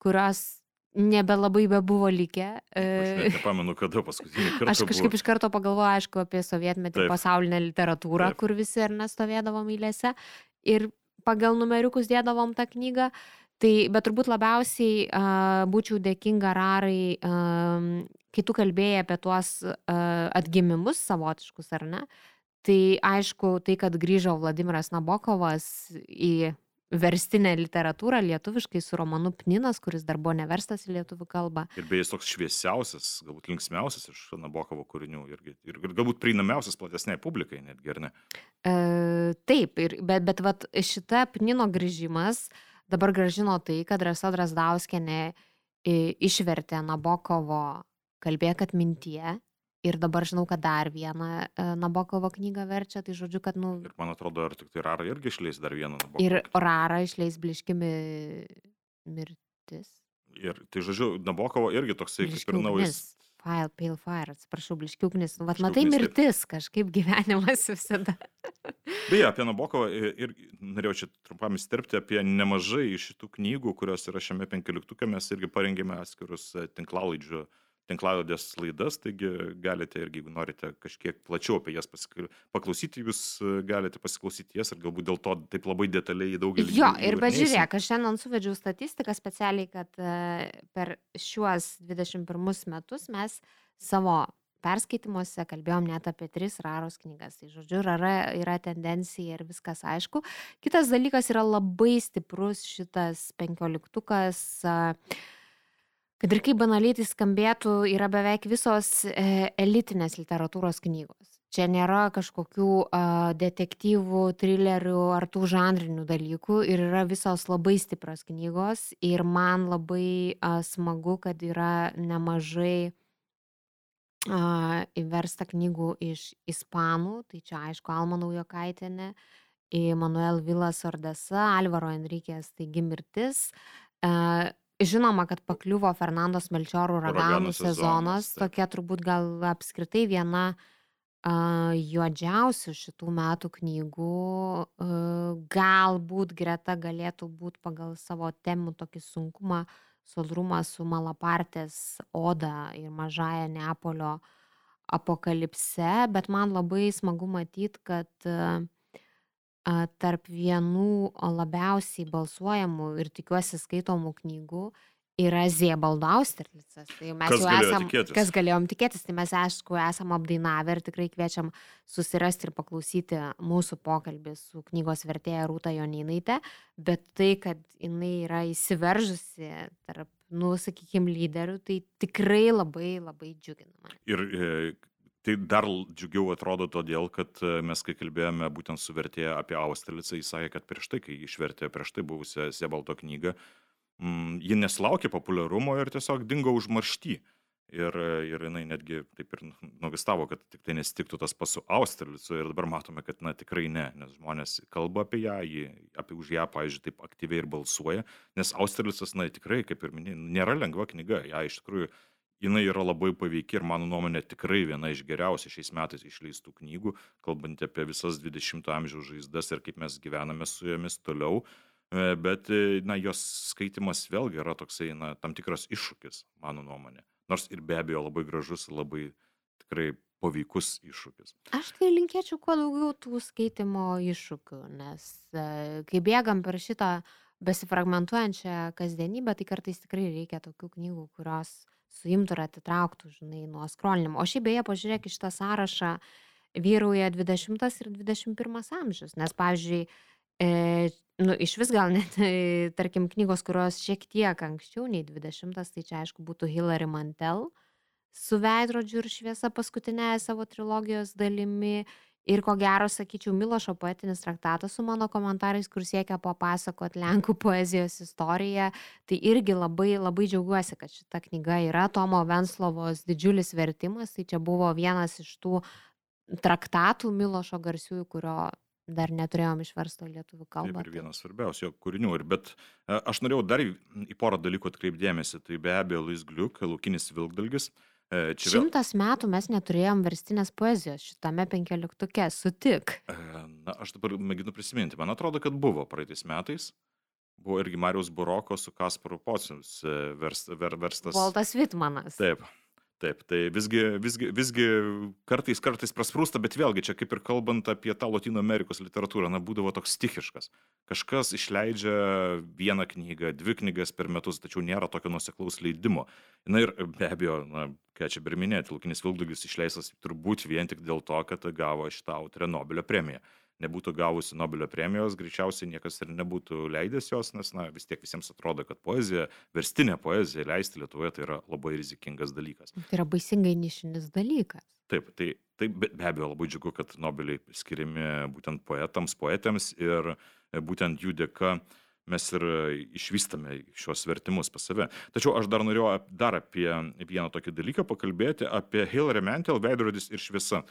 kurios nebelabai be buvo likę. Aš nepamenu, kada paskutinį [laughs] kartą. Aš kažkaip buvo. iš karto pagalvoju, aišku, apie sovietmetį Taip. pasaulinę literatūrą, Taip. kur visi ir nestovėdavom eilėse. Ir pagal numeriukus dėdavom tą knygą. Tai, bet turbūt labiausiai uh, būčiau dėkinga Rarai, um, kai tu kalbėjai apie tuos uh, atgimimus savotiškus, ar ne? Tai aišku, tai, kad grįžo Vladimiras Nabokovas į verstinę literatūrą lietuviškai su romanu Pninas, kuris dar buvo neverstas į lietuvių kalbą. Ir beje, jis toks šviesiausias, galbūt linksmiausias iš Nabokovo kūrinių irgi, ir, ir galbūt prieinamiausias platesniai publikai netgi, ar ne? E, taip, ir, bet, bet vat, šita Pnino grįžimas uh, dabar grąžino tai, kad Rasa Drasdauskienė išvertė Nabokovo Kalbėk atmintie. Ir dabar žinau, kad dar vieną e, Nabokovo knygą verčia, tai žodžiu, kad, nu... Ir man atrodo, ar tik tai Rara irgi išleis dar vieną Nabokovo. Ir Rara išleis bliškimi mirtis. Ir tai žodžiu, Nabokovo irgi toksai kaip ir naujas. File, Pale Fire, atsiprašau, bliškiuknis. Nu, vat matai, mirtis kažkaip [laughs] gyvenimas visada. Beje, apie Nabokovą ir norėjau čia trumpam įsterpti apie nemažai iš šitų knygų, kurios yra šiame penkioliktuke, mes irgi parengėme atskirus e, tinklalaidžių tinklaladės laidas, taigi galite irgi, jeigu norite kažkiek plačiau apie jas paklausyti, jūs e, galite pasiklausyti jas ir galbūt dėl to taip labai detaliai į daugelį. Jo, ir bet žiūrėk, aš šiandien suvedžiau statistiką specialiai, kad e, per šiuos 21 metus mes savo perskaitimuose kalbėjom net apie tris raros knygas. Tai žodžiu, rara yra tendencija ir viskas aišku. Kitas dalykas yra labai stiprus šitas penkioliktukas. Kad ir kaip banaliai tai skambėtų, yra beveik visos e, elitinės literatūros knygos. Čia nėra kažkokių uh, detektyvų, trilerių ar tų žanrinių dalykų ir yra visos labai stiprios knygos ir man labai uh, smagu, kad yra nemažai a, įversta knygų iš ispanų, tai čia aišku Alma Naujokaitėne, Manuel Vilas Ordesa, Alvaro Enrikės, taigi mirtis. A, žinoma, kad pakliuvo Fernandos Melčiorų raganų sezonas, tokia turbūt gal apskritai viena a, juodžiausių šitų metų knygų, a, galbūt greta galėtų būti pagal savo temų tokį sunkumą sodrumą su Malapartės oda ir mažąją Neapolio apokalipse, bet man labai smagu matyti, kad tarp vienų labiausiai balsuojamų ir tikiuosi skaitomų knygų yra Ziebaldo Austerlicas. Tai mes Kas jau esam, tikėtis? kas galėjom tikėtis, tai mes aišku esam apdainavę ir tikrai kviečiam susirasti ir paklausyti mūsų pokalbį su knygos vertėja Rūta Joninaitė, bet tai, kad jinai yra įsiveržusi tarp, nu, sakykime, lyderių, tai tikrai labai labai džiugina mane. Ir e, tai dar džiugiau atrodo todėl, kad e, mes kai kalbėjome būtent su vertėja apie Austerlicą, jis sakė, kad prieš tai, kai išvertė prieš tai buvusią Sebalto knygą, mm, ji neslaukė populiarumo ir tiesiog dingo užmaršty. Ir, e, ir jinai netgi taip ir nuvistavo, kad tik tai nesitiktų tas pas su Austerlicu ir dabar matome, kad na tikrai ne, nes žmonės kalba apie ją, ji, apie už ją, pavyzdžiui, taip aktyviai ir balsuoja, nes Austerlicas, na tikrai, kaip ir minėjai, nėra lengva knyga, ją iš tikrųjų jinai yra labai paveiki ir mano nuomonė tikrai viena iš geriausių šiais metais išleistų knygų, kalbant apie visas 20-ojo amžiaus žaizdas ir kaip mes gyvename su jomis toliau. E, Bet, e, na, jos skaitimas vėlgi yra toksai, na, tam tikras iššūkis, mano nuomonė. Nors ir be abejo labai gražus, labai tikrai paveikus iššūkis. Aš tai linkėčiau kuo daugiau tų skaitimo iššūkių, nes e, kai bėgam per šitą besifragmentuojančią kasdienybę, tai kartais tikrai reikia tokių knygų, kurios suimtų ir atitrauktų, žinai, nuo skrolinimo. O šiaip beje, pažiūrėk į šitą sąrašą, vyrauja 20 ir 21 amžius, nes, pavyzdžiui, e, nu, iš vis gal net, e, tarkim, knygos, kurios šiek tiek anksčiau nei 20, tai čia aišku būtų Hilary Mantel su veidrodžiu ir šviesa paskutinėje savo trilogijos dalimi. Ir ko gero, sakyčiau, Milošo poetinis traktatas su mano komentarais, kur siekia papasakoti Lenkų poezijos istoriją. Tai irgi labai, labai džiaugiuosi, kad šita knyga yra Tomo Venslovos didžiulis vertimas. Tai čia buvo vienas iš tų traktatų Milošo garsiųjų, kurio dar neturėjom išversto lietuvių Taip kalbą. ir vienas svarbiausių jo kūrinių. Ir bet e, aš norėjau dar į porą dalykų atkreipdėmėsi. Tai be abejo Luis Gliuk, Laukinis Vilkdalgis. Čia vėl, Šimtas metų mes neturėjom verstinės poezijos šitame penkioliktuke, sutik. na, aš dabar mėginu prisiminti. Man atrodo, kad buvo praeitais metais. Buvo irgi Marijos Buroko su Kasparu Pocius e, vers, ver, verstas. Voltas Vitmanas. Taip. Taip, tai visgi, visgi, visgi kartais, kartais prasprūsta, bet vėlgi čia kaip ir kalbant apie tą Latino Amerikos literatūrą, na, būdavo toks stichiškas. Kažkas išleidžia vieną knygą, dvi knygas per metus, tačiau nėra tokio nuseklaus leidimo. Na ir be abejo, na, ką čia ir minėti, Lukinis Vilkdugis išleistas turbūt vien tik dėl to, kad gavo šitą autorę Nobelio premiją. Nebūtų gavusi Nobelio premijos, greičiausiai niekas ir nebūtų leidęs jos, nes, na, vis tiek visiems atrodo, kad poezija, verstinė poezija leisti Lietuvoje tai yra labai rizikingas dalykas. Tai yra baisingai nišinis dalykas. Taip, tai, tai be, be abejo labai džiugu, kad Nobeliai skiriami būtent poetams, poetėms ir būtent jų dėka mes ir išvystame šios vertimus pas save. Tačiau aš dar norėjau dar apie vieną tokį dalyką pakalbėti, apie Hilary Mantel, veidrodis ir šviesa.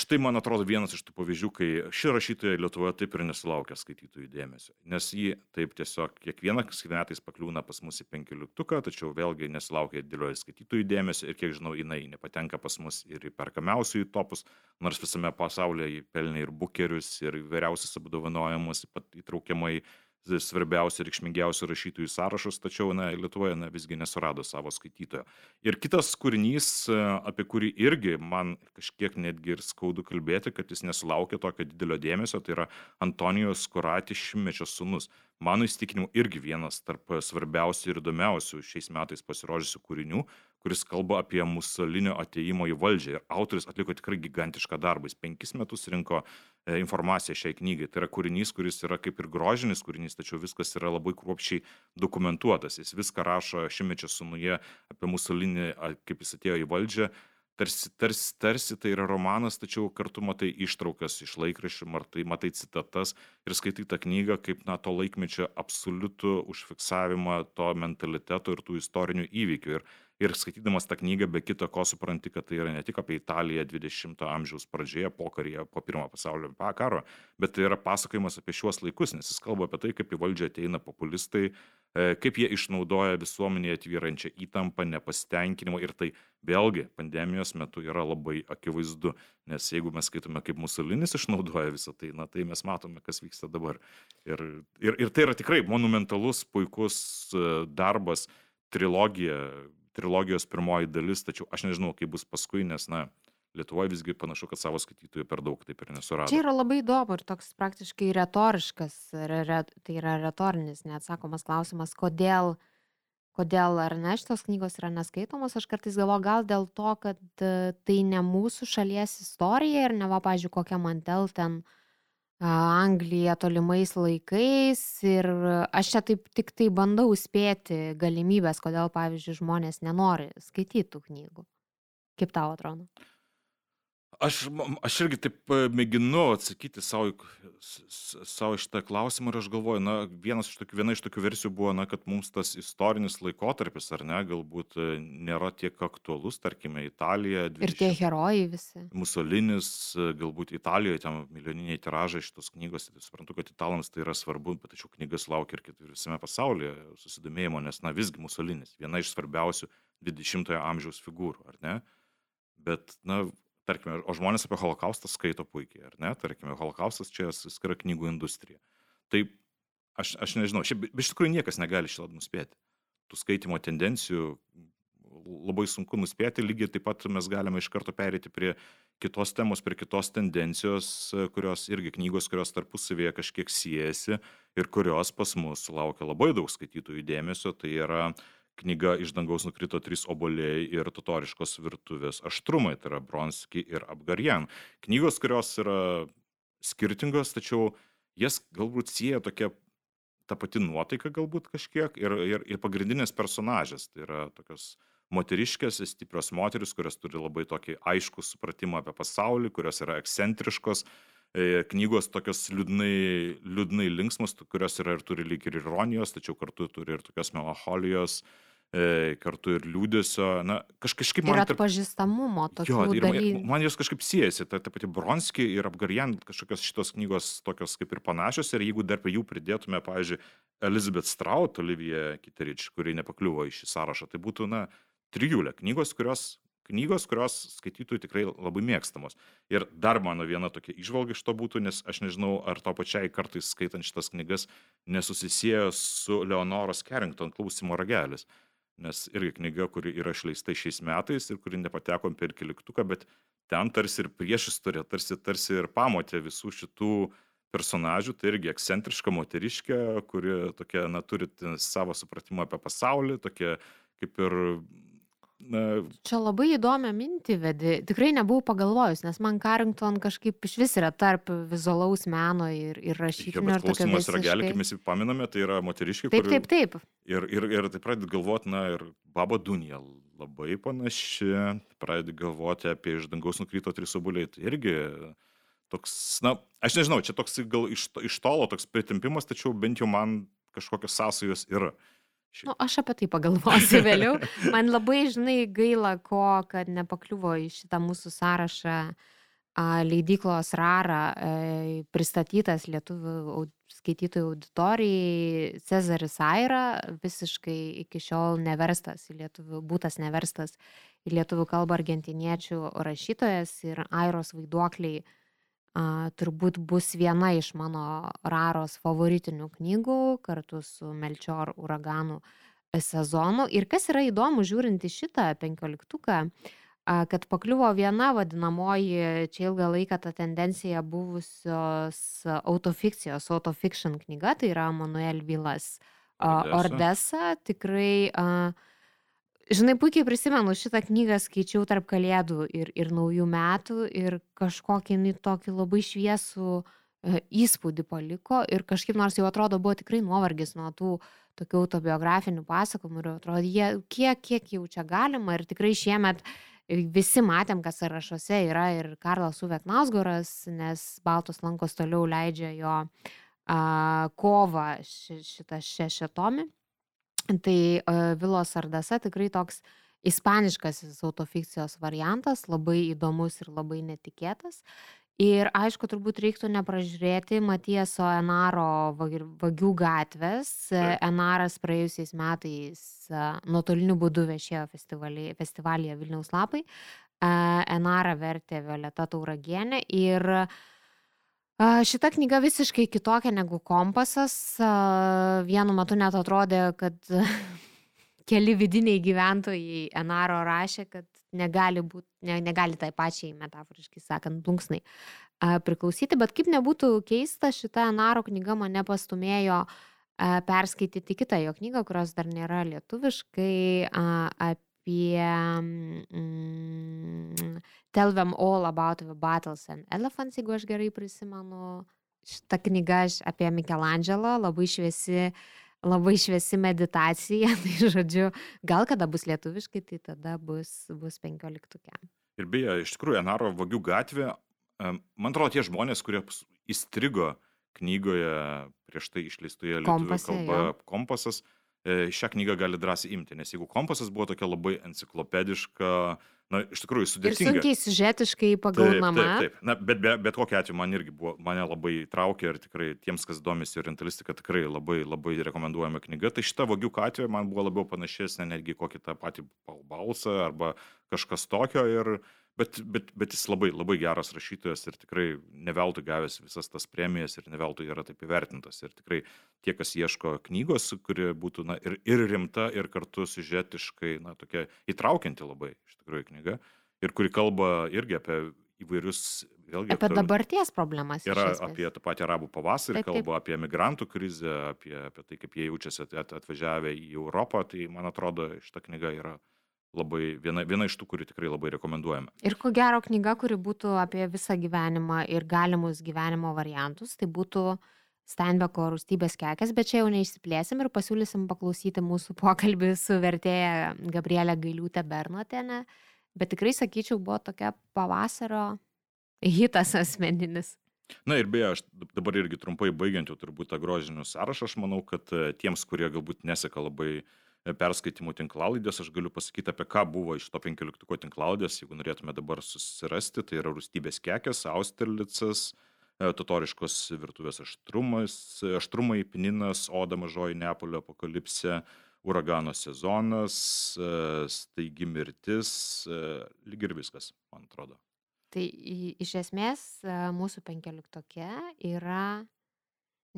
Štai man atrodo vienas iš tų pavyzdžių, kai ši rašytoja Lietuvoje taip ir nesulaukia skaitytojų dėmesio. Nes ji taip tiesiog kiekvienais metais pakliūna pas mus į penkioliktuką, tačiau vėlgi nesulaukia didelio skaitytojų dėmesio ir kiek žinau, jinai nepatenka pas mus ir į perkamiausiųjų topus, nors visame pasaulyje pelnė ir bukerius, ir įvairiausius apdovanojimus, įtraukiamai svarbiausių ir reikšmingiausių rašytojų sąrašus, tačiau na, Lietuvoje na, visgi nesurado savo skaitytojo. Ir kitas kūrinys, e, apie kurį irgi man kažkiek netgi ir skaudu kalbėti, kad jis nesulaukė tokio didelio dėmesio, tai yra Antonijos Kurati šimtmečio sunus. Mano įstikinimu irgi vienas tarp svarbiausių ir įdomiausių šiais metais pasirodžiusių kūrinių, kuris kalba apie Musolinio ateimo į valdžią. Ir autoris atliko tikrai gigantišką darbą. Jis penkis metus rinko e, informaciją šiai knygai. Tai yra kūrinys, kuris yra kaip ir grožinis kūrinys, tačiau viskas yra labai kruopščiai dokumentuotas. Jis viską rašo šimtmečio sunuje apie Musolinį, kaip jis atėjo į valdžią tarsi, tarsi, tarsi tai yra romanas, tačiau kartu matai ištraukas iš laikraščių, matai, matai citatas ir skaitai tą knygą kaip na, to laikmečio absoliutų užfiksavimą to mentaliteto ir tų istorinių įvykių. Ir, ir skaitydamas tą knygą be kita ko supranti, kad tai yra ne tik apie Italiją 20-ojo amžiaus pradžioje, pokaryje, po pirmojo pasaulio karo, bet tai yra pasakojimas apie šiuos laikus, nes jis kalba apie tai, kaip į valdžią ateina populistai, E, kaip jie išnaudoja visuomenėje tvyrančią įtampą, nepasitenkinimą ir tai vėlgi pandemijos metu yra labai akivaizdu, nes jeigu mes skaitome, kaip Musolinis išnaudoja visą tai, na tai mes matome, kas vyksta dabar. Ir, ir, ir tai yra tikrai monumentalus, puikus e, darbas, trilogija, trilogijos pirmoji dalis, tačiau aš nežinau, kaip bus paskui, nes, na, Lietuvoje visgi panašu, kad savo skaitytojų per daug taip ir nesurado. Čia yra labai įdomu ir toks praktiškai retoriškas, re, re, tai yra retorinis, neatsakomas klausimas, kodėl, kodėl ar ne šitos knygos yra neskaitomos. Aš kartais galvoju, gal dėl to, kad e, tai ne mūsų šalies istorija ir ne va, pažiūrėjau, kokia mantel ten Anglija tolimais laikais ir aš čia taip tik tai bandau spėti galimybės, kodėl, pavyzdžiui, žmonės nenori skaityti tų knygų. Kaip tau atrodo? Aš, aš irgi taip e, mėginu atsakyti savo, savo šitą klausimą ir aš galvoju, na, vienas iš tokių, viena iš tokių versijų buvo, na, kad mums tas istorinis laikotarpis, ar ne, galbūt e, nėra tiek aktualus, tarkime, Italija. 20, ir tie herojai visi. Musolinis, e, galbūt Italijoje, ten milijoniniai tiražai šitos knygos, tai suprantu, kad italams tai yra svarbu, bet tačiau knygas laukia ir visame pasaulyje susidomėjimo, nes, na, visgi Musolinis, viena iš svarbiausių 20-ojo amžiaus figūrų, ar ne? Bet, na, tarkime, o žmonės apie holokaustą skaito puikiai, ar ne? Tarkime, holokaustas čia skiria knygų industrija. Tai aš, aš nežinau, šiaip iš tikrųjų niekas negali šitą nuspėti. Tų skaitimo tendencijų labai sunku nuspėti, lygiai taip pat mes galime iš karto perėti prie kitos temos, prie kitos tendencijos, kurios irgi knygos, kurios tarpusavėje kažkiek siejasi ir kurios pas mus sulaukia labai daug skaitytojų dėmesio, tai yra uh, knyga iš dangaus nukrito trys obuoliai ir totoriškos virtuvės aštrumai, tai yra Bronski ir Abgarjan. Knygos, kurios yra skirtingos, tačiau jas galbūt sieja tokia ta pati nuotaika galbūt kažkiek ir, ir, ir pagrindinės personažės, tai yra tokios moteriškės, stiprios moteris, kurios turi labai tokį aišku supratimą apie pasaulį, kurios yra ekscentriškos, e, knygos tokios liūdnai, liūdnai linksmos, kurios yra ir turi lyg ir ironijos, tačiau kartu turi ir tokios melancholijos, e, kartu ir liūdėsio, na, kaž, kažkaip man... Ir atpažįstamumo tokių jo, ir. Man, man jos kažkaip siejasi, ta, ta pati Bronski ir Apgarjan, kažkokios šitos knygos tokios kaip ir panašios, ir jeigu dar prie jų pridėtume, pavyzdžiui, Elizabeth Strout, Olivija Kiterič, kuri nepakliuvo į šį sąrašą, tai būtų, na, trijulė knygos, kurios knygos, kurios skaitytojų tikrai labai mėgstamos. Ir dar mano viena tokia išvalga iš to būtų, nes aš nežinau, ar to pačiai kartais skaitant šitas knygas nesusisiejo su Leonoros Carrington klausimo ragelis nes irgi knyga, kuri yra išleista šiais metais ir kuri nepateko per keliktuką, bet ten tarsi ir priešistorė, tarsi, tarsi ir pamotė visų šitų personažų, tai irgi ekscentriška moteriškė, kuri tokia, na, turi savo supratimą apie pasaulį, tokia kaip ir Čia labai įdomią mintį vedi. Tikrai nebuvau pagalvojus, nes man Carrington kažkaip iš vis yra tarp vizualaus meno ir, ir rašytinio. Ir klausimas visiškai... ragelį, kaip mes jį paminame, tai yra moteriškiai. Taip, kuri... taip, taip. Ir, ir, ir tai pradedi galvoti, na, ir Baba Dunija labai panaši, pradedi galvoti apie iš dangaus nukrito trys obuoliai. Tai irgi toks, na, aš nežinau, čia toks gal iš, iš tolo toks pritempimas, tačiau bent jau man kažkokios sąsajos yra. Nu, aš apie tai pagalvosiu [laughs] vėliau. Man labai, žinai, gaila ko, kad nepakliuvo į šitą mūsų sąrašą leidyklos Rara e, pristatytas lietuvių skaitytojų auditorijai Cezaris Aira, visiškai iki šiol neverstas į lietuvių, būtas neverstas į lietuvių kalbą argentiniečių rašytojas ir Airos vaiduokliai a, turbūt bus viena iš mano raros favoritinių knygų kartu su Melchior uraganų sezonu. Ir kas yra įdomu žiūrint į šitą penkioliktuką, kad pakliuvo viena vadinamoji čia ilgą laiką ta tendencija buvusios autofikcijos, autofiction knyga, tai yra Manuel Vilas Ordesa. Ordesa. Tikrai a, Žinai, puikiai prisimenu, šitą knygą skaičiau tarp kalėdų ir, ir naujų metų ir kažkokį jinai tokį labai šviesų e, įspūdį paliko ir kažkaip nors jau atrodo buvo tikrai nuovargis nuo tų tokių autobiografinių pasakojimų ir atrodo, jie, kiek, kiek jau čia galima ir tikrai šiemet visi matėm, kad sąrašuose yra ir Karlas Uvek Nausgoras, nes Baltos lankos toliau leidžia jo a, kovą ši, šitą šešetomį. Tai uh, Vilos Ardasa tikrai toks ispaniškasis autofikcijos variantas, labai įdomus ir labai netikėtas. Ir aišku, turbūt reiktų nepražiūrėti Matieso Enaro vagi- vagių gatvės. Enaras praėjusiais metais e, nuotoliniu būdu viešėjo festivalyje, Vilniaus lapai. E, Enarą vertė Violeta Tauragienė ir a, šita knyga visiškai kitokia negu kompasas. Vienu metu net atrodė, kad [laughs] keli vidiniai gyventojai Enaro rašė, kad negali, būt, ne, negali tai pačiai, metaforiškai sakant, plunksnai priklausyti. Bet kaip nebūtų keista, šita Enaro knyga mane pastumėjo perskaityti kitą jo knygą, kurios dar nėra lietuviškai, a, apie mm, Tell Them All About the Battles and Elephants, jeigu aš gerai prisimenu. Šita knyga aš apie Michelangelo, labai šviesi, labai šviesi meditacija. Tai žodžiu, gal kada bus lietuviškai, tai tada bus, bus penkioliktukė. Ir beje, iš tikrųjų, Enaro vagių gatvė, man atrodo, tie žmonės, kurie įstrigo knygoje prieš tai išleistoje lietuvių Kompase, kalba jo. kompasas, e, šią knygą gali drąsiai imti, nes jeigu kompasas buvo tokia labai enciklopediška, na, iš tikrųjų Ir sudėtinga. sunkiai siužetiškai Taip, pagaunama. taip, taip. Na, bet, bet, bet kokiu atveju man irgi buvo, mane labai traukė ir tikrai tiems, kas domisi orientalistika, tikrai labai, labai rekomenduojama knyga. Tai šita vagių atveju man buvo labiau panašesnė netgi kokį tą patį balsą arba kažkas tokio. Ir, bet, bet, bet jis labai, labai geras rašytojas ir tikrai neveltui gavęs visas tas premijas ir neveltui yra taip įvertintas. Ir tikrai tie, kas ieško knygos, kuri būtų na, ir, ir rimta, ir kartu siužetiškai, na, tokia įtraukianti labai iš tikrųjų knyga. Ir kuri kalba irgi apie įvairius, vėlgi, Apie dabarties problemas. Yra apie tą patį arabų pavasarį, Taip, taip. kalba apie migrantų krizę, apie, apie tai, kaip jie jaučiasi at- at- atvažiavę į Europą. Tai man atrodo, šita knyga yra labai viena, viena iš tų, kuri tikrai labai rekomenduojama. Ir ko gero knyga, kuri būtų apie visą gyvenimą ir galimus gyvenimo variantus, tai būtų Steinbeko rūstybės kekės, bet čia jau neišsiplėsim ir pasiūlysim paklausyti mūsų pokalbį su vertėja Gabrielė Gailiūtė Bernotenė. Bet tikrai sakyčiau, buvo tokia pavasario hitas asmeninis. Na ir beje, aš dabar irgi trumpai baigiant jau turbūt tą grožinių sąrašą, aš manau, kad e, tiems, kurie galbūt neseka labai e, perskaitimų tinklalaidės, aš galiu pasakyti, apie ką buvo iš to penkioliktuko tinklalaidės, jeigu norėtume dabar susirasti, tai yra rūstybės kekės, Austerlicas, e, totoriškos virtuvės aštrumas, aštrumai, pininas, oda mažoji Neapolio apokalipsė, uragano sezonas, e, staigi mirtis, e, lyg ir viskas, man atrodo. Tai iš esmės e, mūsų penkioliktoke yra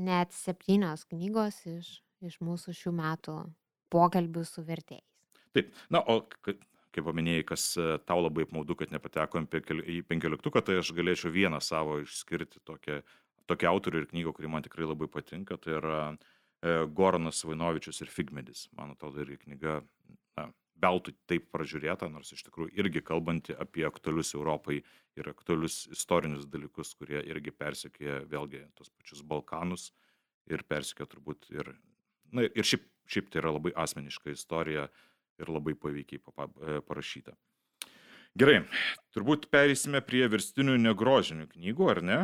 net septynios knygos iš, iš mūsų šių metų pokalbių su vertėjais. Taip, na, o ka- kaip paminėjai, kas e, tau labai apmaudu, kad nepateko į penkiol- į penkioliktuką, tai aš galėčiau vieną savo išskirti tokią, tokią autorių ir knygą, kuri man tikrai labai patinka. Tai yra e, Goranas Vainovičius ir Figmedis. Man atrodo, irgi knyga, na, beltų taip pražiūrėta, nors iš tikrųjų irgi kalbanti apie aktualius Europai ir aktualius istorinius dalykus, kurie irgi persekioja vėlgi tos pačius Balkanus ir persekioja turbūt ir, na, ir šiaip, šiaip tai yra labai asmeniška istorija ir labai paveikiai e, parašyta. Gerai, turbūt perėsime prie verstinių negrožinių knygų, ar ne?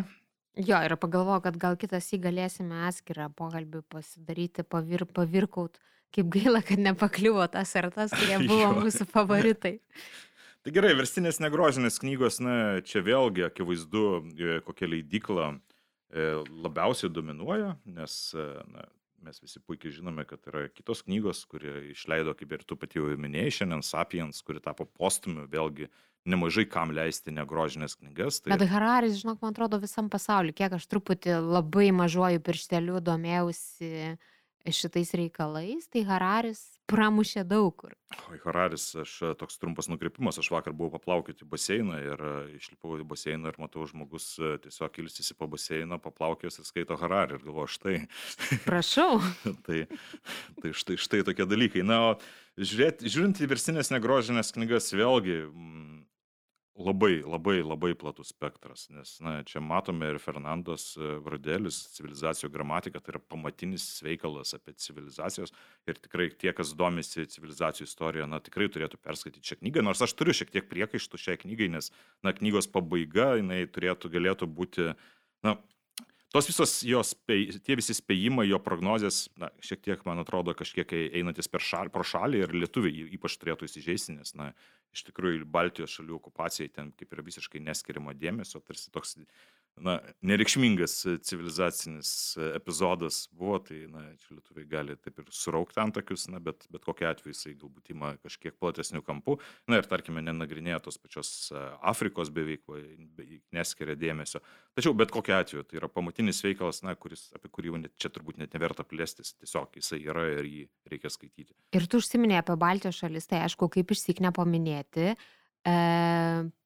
Jo, ir pagalvoju, kad gal kitas į galėsime atskirą pokalbį pasidaryti, pavir, pavirkaut, kaip gaila, kad nepakliuvo tas ar tas, kurie [laughs] buvo mūsų favoritai. [laughs] Tai gerai, verstinės negrožinės knygos, na, čia vėlgi akivaizdu, e, kokia leidykla e, labiausiai dominuoja, nes na, mes visi puikiai žinome, kad yra kitos knygos, kurie išleido, kaip ir tu pati jau minėjai, šiandien Sapiens, kuri tapo postumiu, vėlgi nemažai kam leisti negrožinės knygas. Tai... Bet Hararis, žinok, man atrodo visam pasauliu, kiek aš truputį labai mažuoju piršteliu domėjausi šitais reikalais, tai Hararis pramušė daug kur. O Hararis, aš toks trumpas nukrypimas, aš vakar buvau paplaukioti baseiną ir išlipau į baseiną ir matau žmogus tiesiog ilsisi po baseiną, paplaukęs ir skaito Hararį ir galvoju, štai. Prašau. [laughs] tai, tai štai, štai tokie dalykai. Na, o žiūrėt, žiūrint į versinės negrožinės knygas, vėlgi labai labai labai platus spektras nes na čia matome ir fernandos vardelis civilizacijų gramatika tai yra pamatinis veikalas apie civilizacijas ir tikrai tie kas domisi civilizacijų istorija na tikrai turėtų perskaityt šią knygą nors aš turiu šiek tiek priekaištų šiai knygai nes na knygos pabaiga jinai turėtų galėtų būti na tos visos jos tie visi spėjimai jo prognozės na šiek tiek man atrodo kažkiek einantys per šalį pro šalį ir lietuviai ypač turėtų įsižeisti nes na iš tikrųjų baltijos šalių okupacijai ten kaip ir visiškai neskiriama dėmesio tarsi toks na, nereikšmingas civilizacinis epizodas buvo, tai na, lietuviai gali taip ir suraukti antakius, na, bet, bet kokia atveju jisai galbūt ima kažkiek platesnių kampų. Na ir tarkime, nenagrinėja tos pačios Afrikos beveik, beveik neskiria dėmesio. Tačiau bet kokia atveju tai yra pamatinis veikalas, na, kuris, apie kurį net, čia turbūt net neverta plėstis, tiesiog jisai yra ir jį reikia skaityti. Ir tu užsiminė apie Baltijos šalis, tai aišku, kaip išsik nepaminėti, E,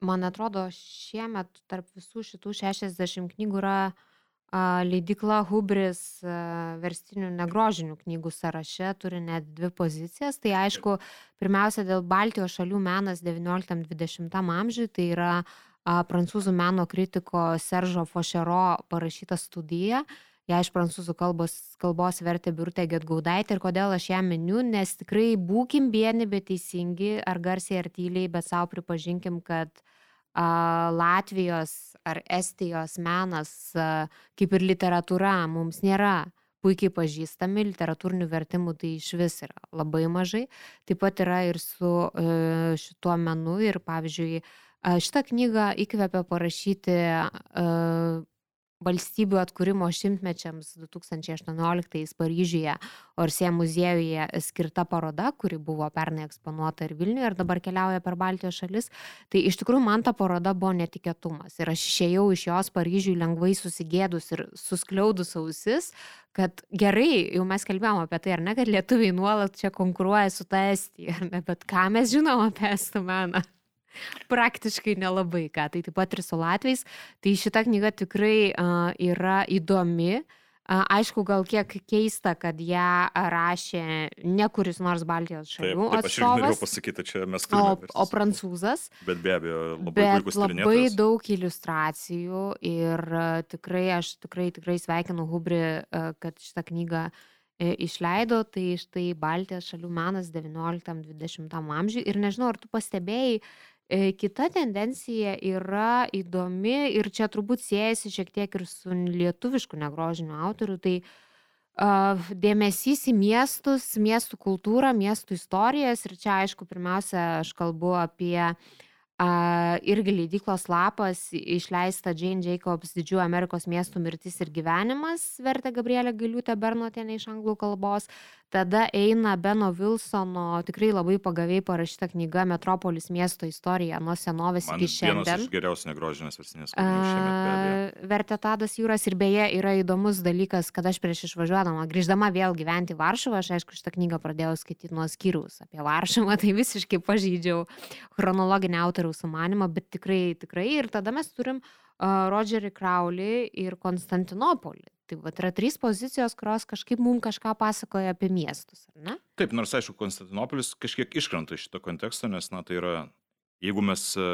man atrodo, šiemet tarp visų šitų 60 knygų yra a, leidikla Hubris a, verstinių negrožinių knygų sąraše, turi net dvi pozicijas. Tai aišku, pirmiausia, dėl Baltijos šalių menas 19-20 amžiui, tai yra a, prancūzų meno kritiko Seržo Fošero parašyta studija ją iš prancūzų kalbos, kalbos vertė Birutė Getgaudaitė ir kodėl aš ją miniu, nes tikrai būkim vieni, bet teisingi, ar garsiai, ar tyliai, bet savo pripažinkim, kad a, Latvijos ar Estijos menas, a, kaip ir literatūra, mums nėra puikiai pažįstami, literatūrinių vertimų tai iš vis yra labai mažai. Taip pat yra ir su e, šituo menu ir pavyzdžiui, šitą knygą įkvėpė parašyti valstybių atkūrimo šimtmečiams 2018 Paryžiuje Orsė muziejuje skirta paroda, kuri buvo pernai eksponuota ir Vilniuje ir dabar keliauja per Baltijos šalis. Tai iš tikrųjų man ta paroda buvo netikėtumas ir aš išėjau iš jos Paryžiui lengvai susigėdus ir suskliaudus ausis, kad gerai, jau mes kalbėjome apie tai, ar ne, kad lietuviai nuolat čia konkuruoja su ta Estija, bet ką mes žinom apie estų meną? Praktiškai nelabai ką. Tai taip pat ir su Latviais. Tai šita knyga tikrai uh, yra įdomi. Uh, aišku, gal kiek keista, kad ją rašė ne kuris nors Baltijos šalių taip, taip, atstovas. Aš norėjau pasakyti, čia mes turime. O, o prancūzas. Bet be abejo, labai, bet labai daug iliustracijų ir uh, tikrai aš tikrai, tikrai sveikinu Hubri, uh, kad šitą knygą uh, išleido, tai štai Baltijos šalių menas 19-20 amžiui. Ir nežinau, ar tu pastebėjai, E, kita tendencija yra įdomi ir čia turbūt siejasi šiek tiek ir su lietuvišku negrožiniu autoriu, tai uh, dėmesys į miestus, miestų kultūrą, miestų istorijas ir čia aišku pirmiausia aš kalbu apie uh, irgi leidyklos lapas išleista Jane Jacobs didžiųjų Amerikos miestų mirtis ir gyvenimas, vertė Gabrielė Galiutė Bernotienė iš anglų kalbos, tada eina beno vilsono tikrai labai pagaviai parašyta knyga metropolis miesto istorija nuo senovės Man iki šiandien vienas iš geriausių negrožinės versinės abejo. vertė tadas jūras ir beje yra įdomus dalykas kad aš prieš išvažiuodama grįždama vėl gyventi varšuvą aš aišku šitą knygą pradėjau skaityti nuo skyriaus apie varšuvą [laughs] tai visiškai pažeidžiau chronologinį autoriaus sumanimą bet tikrai tikrai. Ir tada mes turim uh, rodžerį kraulį ir konstantinopolį Tai va, yra trys pozicijos, kurios kažkaip mums kažką pasakoja apie miestus, ar ne? Taip, nors aišku, Konstantinopolis kažkiek iškrenta iš šito konteksto, nes, na, tai yra, jeigu mes e,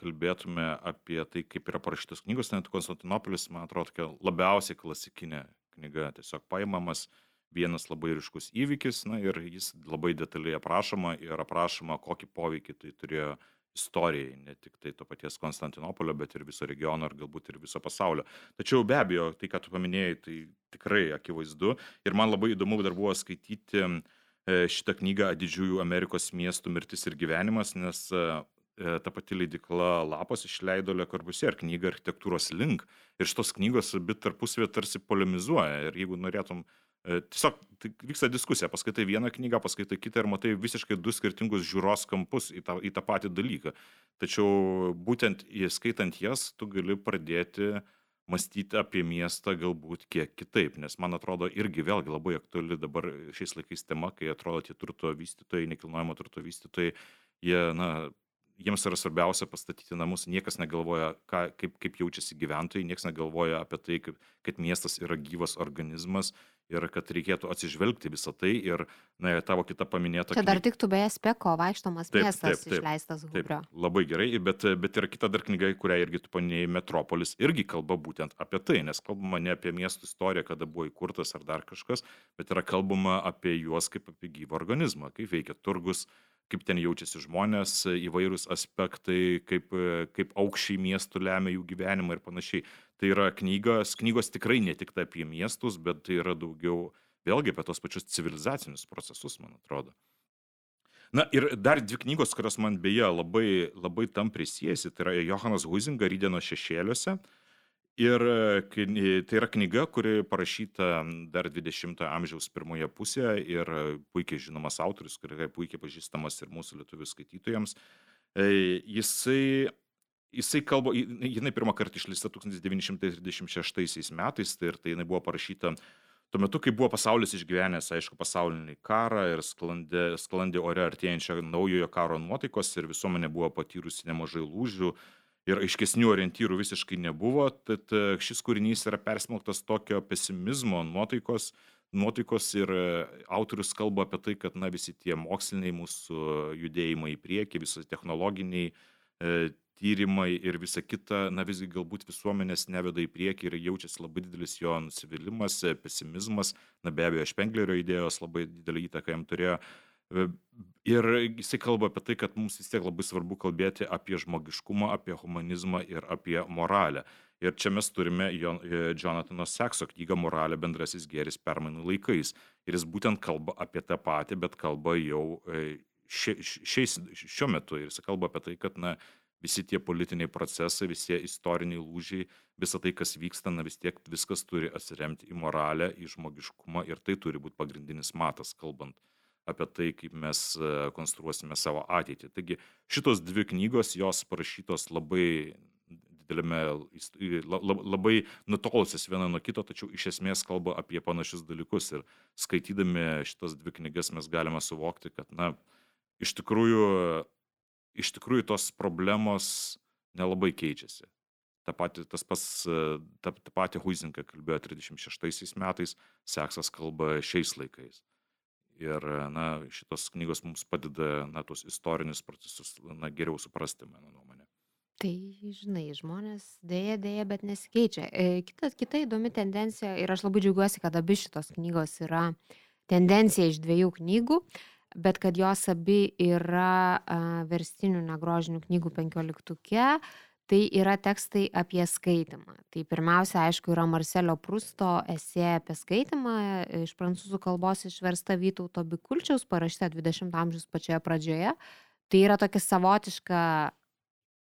kalbėtume apie tai, kaip yra parašytos knygos, tai Konstantinopolis, man atrodo, tokia labiausiai klasikinė knyga, tiesiog paimamas vienas labai ryškus įvykis, na ir jis labai detaliai aprašoma ir aprašoma, kokį poveikį tai turėjo istorijai, ne tik tai to paties Konstantinopolio, bet ir viso regiono ir galbūt ir viso pasaulio. Tačiau be abejo, tai, ką tu paminėjai, tai tikrai akivaizdu. Ir man labai įdomu dar buvo skaityti e, šitą knygą Didžiųjų Amerikos miestų mirtis ir gyvenimas, nes e, e, ta pati leidikla Lapas išleido Le Corbusier knygą architektūros link. Ir šitos knygos abi tarpusavį tarsi polemizuoja. Ir jeigu norėtum tiesiog tai vyksta diskusija, paskaitai vieną knygą, paskaitai kitą ir matai visiškai du skirtingus žiūros kampus į tą, į tą patį dalyką. Tačiau būtent įskaitant jas, tu gali pradėti mąstyti apie miestą galbūt kiek kitaip, nes man atrodo irgi vėlgi labai aktuali dabar šiais laikais tema, kai atrodo tie turto vystytojai, nekilnojamo turto vystytojai, jie, na, jiems yra svarbiausia pastatyti namus, niekas negalvoja, ką, kaip, kaip jaučiasi gyventojai, niekas negalvoja apie tai, kaip, kad miestas yra gyvas organizmas ir kad reikėtų atsižvelgti visą tai ir, na, tavo kita paminėta. Čia dar tiktų beje speko vaikštomas taip, miestas taip, taip, išleistas Hubrio. Taip, labai gerai, bet, bet yra kita dar knyga, kurią irgi tu paminėjai, Metropolis, irgi kalba būtent apie tai, nes kalbama ne apie miestų istoriją, kada buvo įkurtas ar dar kažkas, bet yra kalbama apie juos kaip apie gyvą organizmą, kaip veikia turgus, kaip ten jaučiasi žmonės, įvairūs aspektai, kaip, kaip aukščiai miestų lemia jų gyvenimą ir panašiai. Tai yra knygos, knygos tikrai ne tik apie miestus, bet tai yra daugiau vėlgi apie tos pačius civilizacinius procesus, man atrodo. Na ir dar dvi knygos, kurios man beje labai, labai tam prisijėsi, tai yra Johanas Huizinga Rydeno šešėliuose Ir e, tai yra knyga, kuri parašyta dar 20-ojo amžiaus pirmoje pusėje ir puikiai žinomas autorius, kuris puikiai pažįstamas ir mūsų lietuvių skaitytojams. E, jisai, jisai kalba, jinai pirmą kartą išleista 1936 metais tai ir tai jinai buvo parašyta tuo metu, kai buvo pasaulis išgyvenęs, aišku, pasaulinį karą ir sklandė, sklandė ore artėjančio naujojo karo nuotaikos ir visuomenė buvo patyrusi nemažai lūžių ir aiškesnių orientyrų visiškai nebuvo, tad e, šis kūrinys yra persmelktas tokio pesimizmo, nuotaikos, nuotaikos ir e, autorius kalba apie tai, kad na, visi tie moksliniai mūsų judėjimai į priekį, visi technologiniai e, tyrimai ir visa kita, na visgi galbūt visuomenės neveda į priekį ir jaučiasi labai didelis jo nusivylimas, e, pesimizmas, na be abejo, Špenglerio idėjos labai didelį įtaką jam turėjo. Ir jisai kalba apie tai, kad mums vis tiek labai svarbu kalbėti apie žmogiškumą, apie humanizmą ir apie moralę. Ir čia mes turime e, Jonathano Sekso knygą Moralė bendrasis gėris permainų laikais. Ir jis būtent kalba apie tą patį, bet kalba jau e, šia, šiais, šiuo metu. Ir jis kalba apie tai, kad na, visi tie politiniai procesai, visi istoriniai lūžiai, visa tai, kas vyksta, na vis tiek viskas turi atsiremti į moralę, į žmogiškumą ir tai turi būti pagrindinis matas, kalbant apie tai, kaip mes e, konstruosime savo ateitį. Taigi šitos dvi knygos, jos parašytos labai didelėme, labai nutolusios viena nuo kito, tačiau iš esmės kalba apie panašius dalykus. Ir skaitydami šitas dvi knygas mes galime suvokti, kad, na, iš tikrųjų, iš tikrųjų tos problemos nelabai keičiasi. Ta pati, tas pas, ta, ta pati Huizinka kalbėjo 36 metais, Seksas kalba šiais laikais. Ir na, šitos knygos mums padeda na, tuos istorinius procesus na, geriau suprasti, mano nuomonė. Tai, žinai, žmonės dėja, dėja, bet nesikeičia. E, kita, kita įdomi tendencija, ir aš labai džiaugiuosi, kad abi šitos knygos yra tendencija iš dviejų knygų, bet kad jos abi yra a, verstinių negrožinių knygų penkioliktuke, tai yra tekstai apie skaitimą. Tai pirmiausia, aišku, yra Marcelio Prusto esė apie skaitimą, iš prancūzų kalbos išversta Vytauto Bikulčiaus, parašyta 20-ojo amžiaus pačioje pradžioje. Tai yra tokia savotiška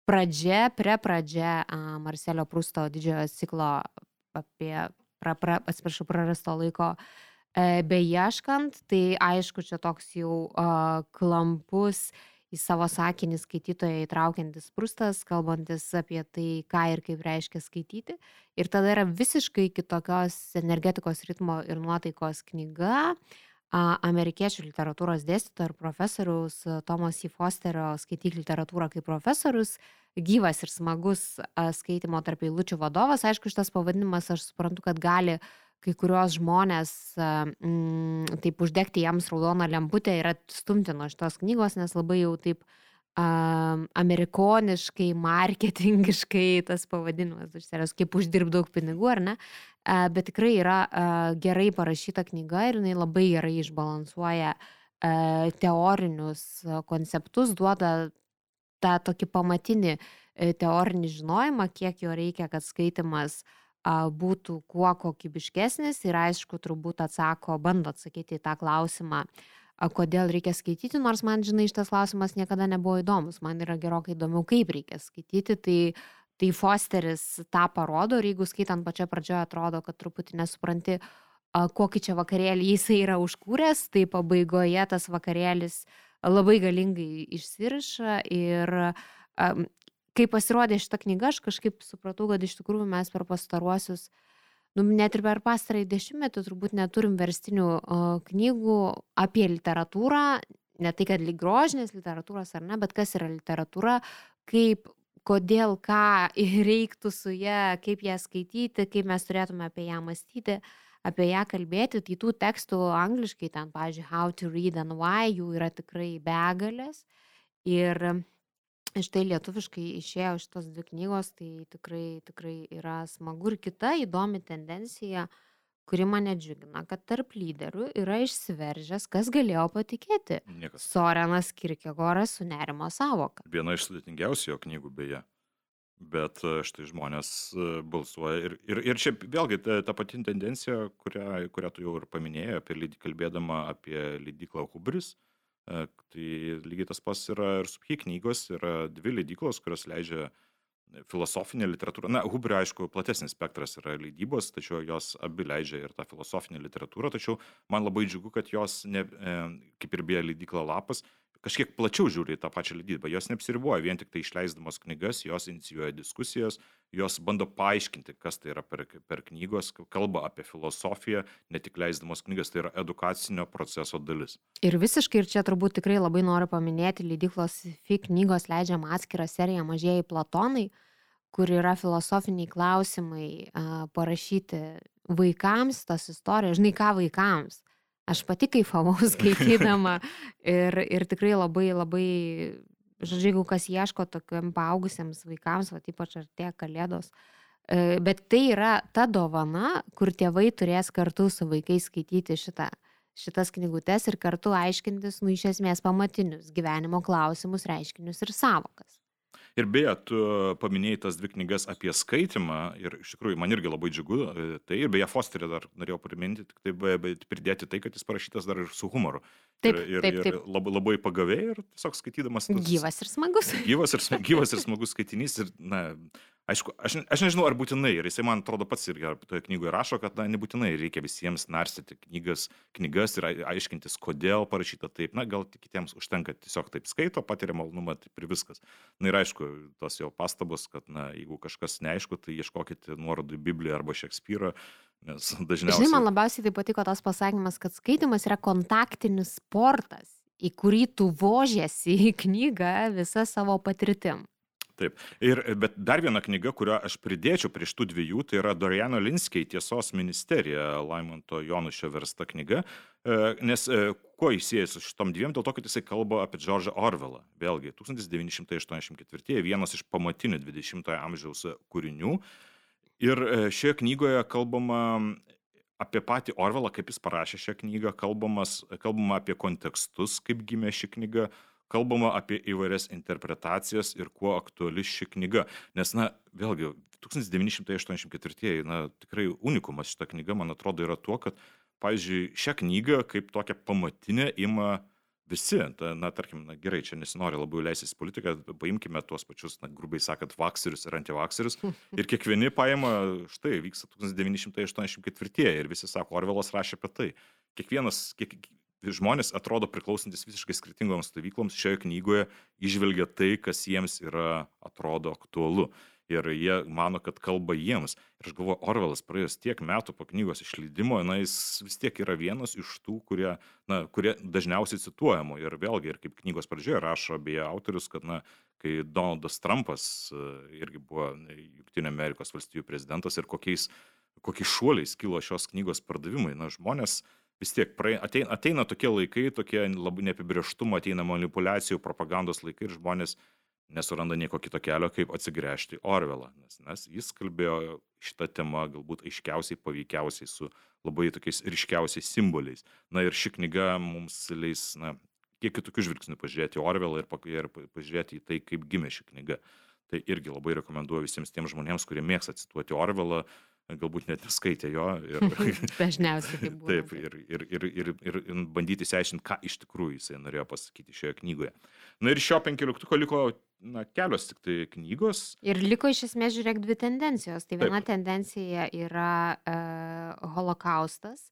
pradžia, prepradžia Marcelio Prusto didžiojo ciklo apie, pra, pra, atsiprašau, prarasto laiko e, beieškant. Tai aišku, čia toks jau uh, klampus į savo sakinį skaitytoją įtraukiantis prustas, kalbantis apie tai, ką ir kaip reiškia skaityti. Ir tada yra visiškai kitokios energetikos ritmo ir nuotaikos knyga amerikiečių literatūros dėstytojo ir profesoriaus Tomo C. Fosterio skaityk literatūrą kaip profesorius, gyvas ir smagus skaitimo tarp eilučių vadovas. Aišku, šitas pavadinimas aš suprantu, kad gali uh, kai kuriuos žmonės mm, taip uždegti jiems raudoną lemputę ir atstumti nuo šitos knygos, nes labai jau taip um, amerikoniškai, marketingiškai tas pavadinimas, iš serijos, kaip uždirbti daug pinigų, ar ne? Uh, bet tikrai yra uh, gerai parašyta knyga ir jinai labai gerai išbalansuoja uh, teorinius konceptus, duoda tą tokį pamatinį teorinį žinojimą, kiek jo reikia, kad skaitimas uh, būtų kuo kokybiškesnis ir aišku, turbūt atsako, bando atsakyti į tą klausimą, kodėl reikia skaityti, nors man, žinai, šitas klausimas niekada nebuvo įdomus, man yra gerokai įdomiau, kaip reikia skaityti, tai, tai Fosteris tą parodo ir jeigu skaitant pačioje pradžioje atrodo, kad truputį nesupranti, kokį čia vakarėlį jisai yra užkūręs, tai pabaigoje tas vakarėlis labai galingai išsiriša ir kai pasirodė šita knyga, aš kažkaip supratau, kad iš tikrųjų mes per pastaruosius, nu, net ir per pastarąjį dešimtmetį turbūt neturim verstinių a, knygų apie literatūrą, ne tai, kad lyg grožinės literatūros ar ne, bet kas yra literatūra, kaip kodėl, ką [laughs] reiktų su ją, kaip ją skaityti, kaip mes turėtume apie ją mąstyti, apie ją kalbėti. Tai tų tekstų angliškai ten, pavyzdžiui, How to Read and Why jų yra tikrai begalės. Ir štai lietuviškai išėjo šitos dvi knygos, tai tikrai, tikrai yra smagu ir kita įdomi tendencija kuri mane džiugina, kad tarp lyderių yra išsiveržęs, kas galėjo patikėti. Niekas. Sorenas Kirkegoras su nerimo savoka. Viena iš sudėtingiausių jo knygų beje. Bet e, štai žmonės e, balsuoja. Ir, ir, ir čia vėlgi ta, ta pati tendencija, kurią, kurią tu jau ir paminėjai, apie, kalbėdama apie leidyklą Hubris. e, Tai lygiai tas pats yra ir su Phi knygos. Yra dvi leidyklos, kurios leidžia filosofinė literatūra. Na, Hubrio, aišku, platesnis spektras yra leidybos, tačiau jos abi leidžia ir tą filosofinę literatūrą. Tačiau man labai džiugu, kad jos, ne, e, kaip ir beje leidykla Lapas, kažkiek plačiau žiūri į tą pačią leidybą. Jos neapsiriboja vien tik tai išleisdamos knygas, jos inicijuoja diskusijas, jos bando paaiškinti, kas tai yra per, per knygos, kalba apie filosofiją, ne tik leisdamos knygas, tai yra edukacinio proceso dalis. Ir visiškai, ir čia turbūt tikrai labai noriu paminėti, leidyklos FI knygos leidžiam atskirą seriją Mažieji Platonai, kur yra filosofiniai klausimai parašyti vaikams tas istorijas. Žinai ką vaikams? Aš pati kaifavau [laughs] skaitydama ir, ir tikrai labai, labai, žodžiu, jeigu kas ieško tokiam paaugusiams vaikams, va ypač artėja kalėdos, e, bet tai yra ta dovana, kur tėvai turės kartu su vaikais skaityti šitą šitas knygutes ir kartu aiškintis, nu, iš esmės pamatinius gyvenimo klausimus, reiškinius ir savokas. Ir beje, tu paminėjai tas dvi knygas apie skaitimą ir iš tikrųjų man irgi labai džiugu. e, Tai ir beje, Fosterį dar norėjau priminti, tik tai be- bet pridėti tai, kad jis parašytas dar ir su humoru. Taip, ir, ir, taip, ir taip. Labai, labai pagaviai ir tiesiog skaitydamas. tas- Gyvas ir smagus. Gyvas ir, gyvas ir smagus skaitinys. Ir, na, aišku, aš, aš nežinau, ar būtinai. Ir jisai, man atrodo, pats irgi toje knygoje rašo, kad na, nebūtinai reikia visiems narstyti knygas, knygas ir ai- aiškintis, kodėl parašyta taip. Na, gal kitiems užtenka tiesiog taip skaito, patiria malonumą, taip ir viskas. Na ir aišku, tos jo pastabos, kad, na, jeigu kažkas neaišku, tai ieškokite nuorodų į Bibliją arba Šekspyrą, nes [laughs] dažniausiai... Žinai, man labiausiai tai patiko tas pasakymas, kad skaitimas yra kontaktinis sportas, į kurį tu vožiesi į knygą visą savo patirtim. Taip. Ir, bet dar viena knyga, kurią aš pridėčiau prie šitų dviejų, tai yra Doriano Linskiai Tiesos ministerija, Laimonto Jonušio versta knyga. E, Nes e, kuo jis siejasi su šitom dviem? Dėl to, kad jisai kalba apie Džordžą Orvelą. Vėlgi, 1984, vienas iš pamatinių 20-ojo amžiaus kūrinių. Ir e, šioje knygoje kalbama apie patį Orvelą, kaip jis parašė šią knygą, kalbamas, kalbama apie kontekstus, kaip gimė ši knyga, kalbama apie įvairias interpretacijas ir kuo aktuali ši knyga. Nes, na, vėlgi, 1984, na, tikrai unikumas šita knyga, man atrodo, yra tuo, kad, pavyzdžiui, šią knygą kaip tokią pamatinę ima visi. Ta, na, tarkim, na, gerai, čia nesinori labai leistis į politiką, paimkime tuos pačius, na, grubiai sakant, vakserius ir antivakserius. [laughs] Ir kiekvieni paima, štai, vyksta 1984 ir visi sako, Orvelas rašė apie tai. Kiekvienas, kiek, žmonės atrodo priklausantis visiškai skirtingoms stovykloms šioje knygoje išvelgia tai, kas jiems yra, atrodo aktualu. Ir jie mano, kad kalba jiems. Ir aš galvoju, Orvelas praėjus tiek metų po knygos išleidimo, na, jis vis tiek yra vienas iš tų, kurie, na, kurie dažniausiai cituojamų. Ir vėlgi, ir kaip knygos pradžioje rašo beje autorius, kad, na, kai Donaldas Trumpas e, irgi buvo Junktinio Amerikos valstijų prezidentas ir kokiais, kokiais šuoliais kilo šios knygos pardavimai, na, žmonės vis tiek praeina, ateina, ateina tokie laikai, tokie labai neapibrieštumo, ateina manipulacijų, propagandos laikai ir žmonės nesuranda nieko kito kelio, kaip atsigręžti Orvelą. Nes, nes jis kalbėjo šitą temą galbūt aiškiausiai, paveikiausiai su labai tokiais ryškiausiais simboliais. Na ir ši knyga mums leis, na, kiek kitokių žvilgsnių pažiūrėti Orvelą ir, ir pa- pažiūrėti į tai, kaip gimė ši knyga. Tai irgi labai rekomenduoju visiems tiems žmonėms, kurie mėgsta cituoti Orvelą, galbūt net neskaitė jo. Ir, [laughs] Dažniausiai taip ir, ir, ir, ir, ir, bandyti išsiaiškinti, ką iš tikrųjų jisai norėjo pasakyti šioje knygoje. Na ir šio penkioliktuko liko na, kelios tik tai knygos. Ir liko iš esmės, žiūrėk, dvi tendencijos. Tai viena Taip. tendencija yra uh, holokaustas,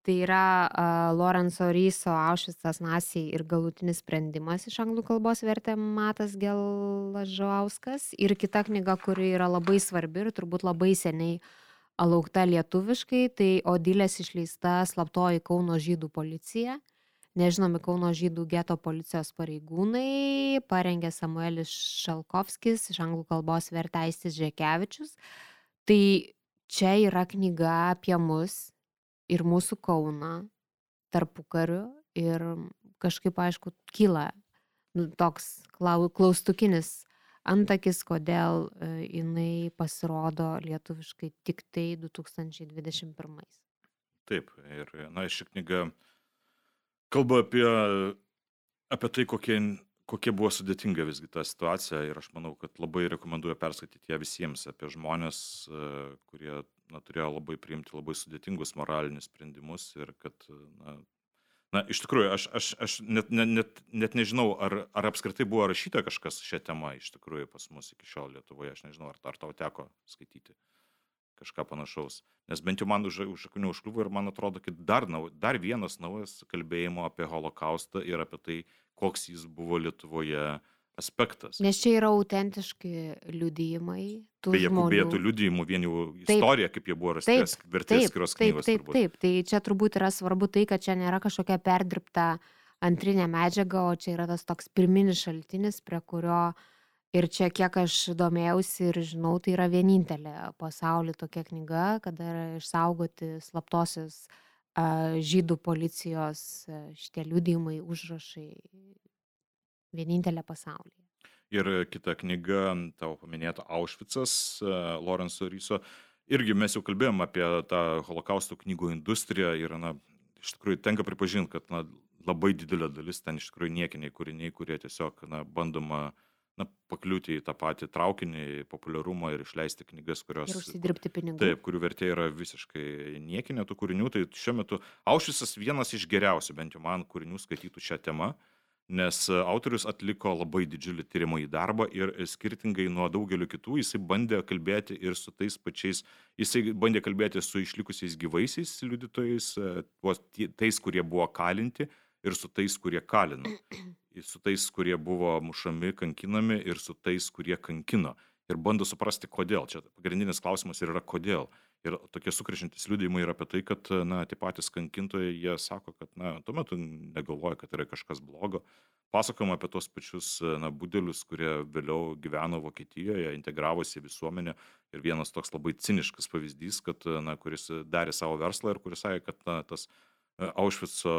Tai yra uh, Lorenzo Ryso Aušvicas Nasiai ir galutinis sprendimas iš anglų kalbos vertė Matas Gelažauskas. Ir kita knyga, kuri yra labai svarbi ir turbūt labai seniai laukta lietuviškai, tai Odilės išleista slaptoji Kauno žydų policija. Nežinomi Kauno žydų geto policijos pareigūnai parengė Samuelis Šalkovskis, iš anglų kalbos verteistis Žekevičius. Tai čia yra knyga apie mus, ir mūsų Kauną tarpukariu ir kažkaip, aišku, kyla nu, toks klaustukinis antakis, kodėl e, jinai pasirodo lietuviškai tik tai 2021. Taip, ir na, ši knyga kalba apie, apie tai, kokie, kokie buvo sudėtinga visgi ta situacija ir aš manau, kad labai rekomenduoju perskaityti ją visiems apie žmonės, e, kurie na, turėjo labai priimti labai sudėtingus moralinius sprendimus ir kad, na, na iš tikrųjų, aš, aš, aš net, net, net, net nežinau, ar, ar apskritai buvo rašyta kažkas šią temą iš tikrųjų pas mus iki šiol Lietuvoje, aš nežinau, ar, ar tau teko skaityti kažką panašaus. Nes bent jau man už, už akių neužkliuvo ir man atrodo, kad dar, dar vienas naujas kalbėjimo apie holokaustą ir apie tai, koks jis buvo Lietuvoje uh, aspektas. Nes čia yra autentiški liudijimai. Beje, beje, tų liudijimų vien jau istorija, taip, kaip jie buvo rasti, vertės skirios knygos. Taip, taip, taip, tai čia turbūt yra svarbu tai, kad čia nėra kažkokia perdirbta antrinė medžiaga, o čia yra tas toks pirminis šaltinis, prie kurio ir čia kiek aš domėjausi ir žinau, tai yra vienintelė pasaulyje tokia knyga, kada yra išsaugoti slaptosios žydų policijos šitie liudijimai, užrašai vienintelė pasaulyje. Ir kita knyga, tavo paminėta Aušvicas, e, Lorenzo Ryso. Irgi mes jau kalbėjom apie tą holokausto knygų industriją ir, na, iš tikrųjų tenka pripažinti, kad, na, labai didelė dalis ten iš tikrųjų niekiniai kūriniai, kurie tiesiog, na, bandoma, na, pakliūti į tą patį traukinį, populiarumą ir išleisti knygas, kurios... Ir užsidirbti pinigų. Taip, kurių vertė yra visiškai niekinė tų kūrinių. Tai šiuo metu Aušvicas vienas iš geriausių, bent jau man, kūrinių skaitytų šią temą. Nes e, autorius atliko labai didžiulį tyrimąjį darbą ir e, skirtingai nuo daugelio kitų jisai bandė kalbėti ir su tais pačiais, jisai bandė kalbėti su išlikusiais gyvaisiais liudytojais, e, tais, kurie buvo kalinti ir su tais, kurie kalino, su tais, kurie buvo mušami, kankinami ir su tais, kurie kankino. Ir bando suprasti, kodėl. Čia pagrindinis klausimas ir yra kodėl. Ir tokie sukrežintis liūdėjimai yra apie tai, kad, na, tie patys kankintojai, jie sako, kad, na, tuo metu negalvoja, kad yra kažkas blogo. Pasakojama apie tos pačius, na, budelius, kurie vėliau gyveno Vokietijoje, integravosi į visuomenę. Ir vienas toks labai ciniškas pavyzdys, kad, na, kuris darė savo verslą ir kuris sakė, kad, na, tas e, Aušvico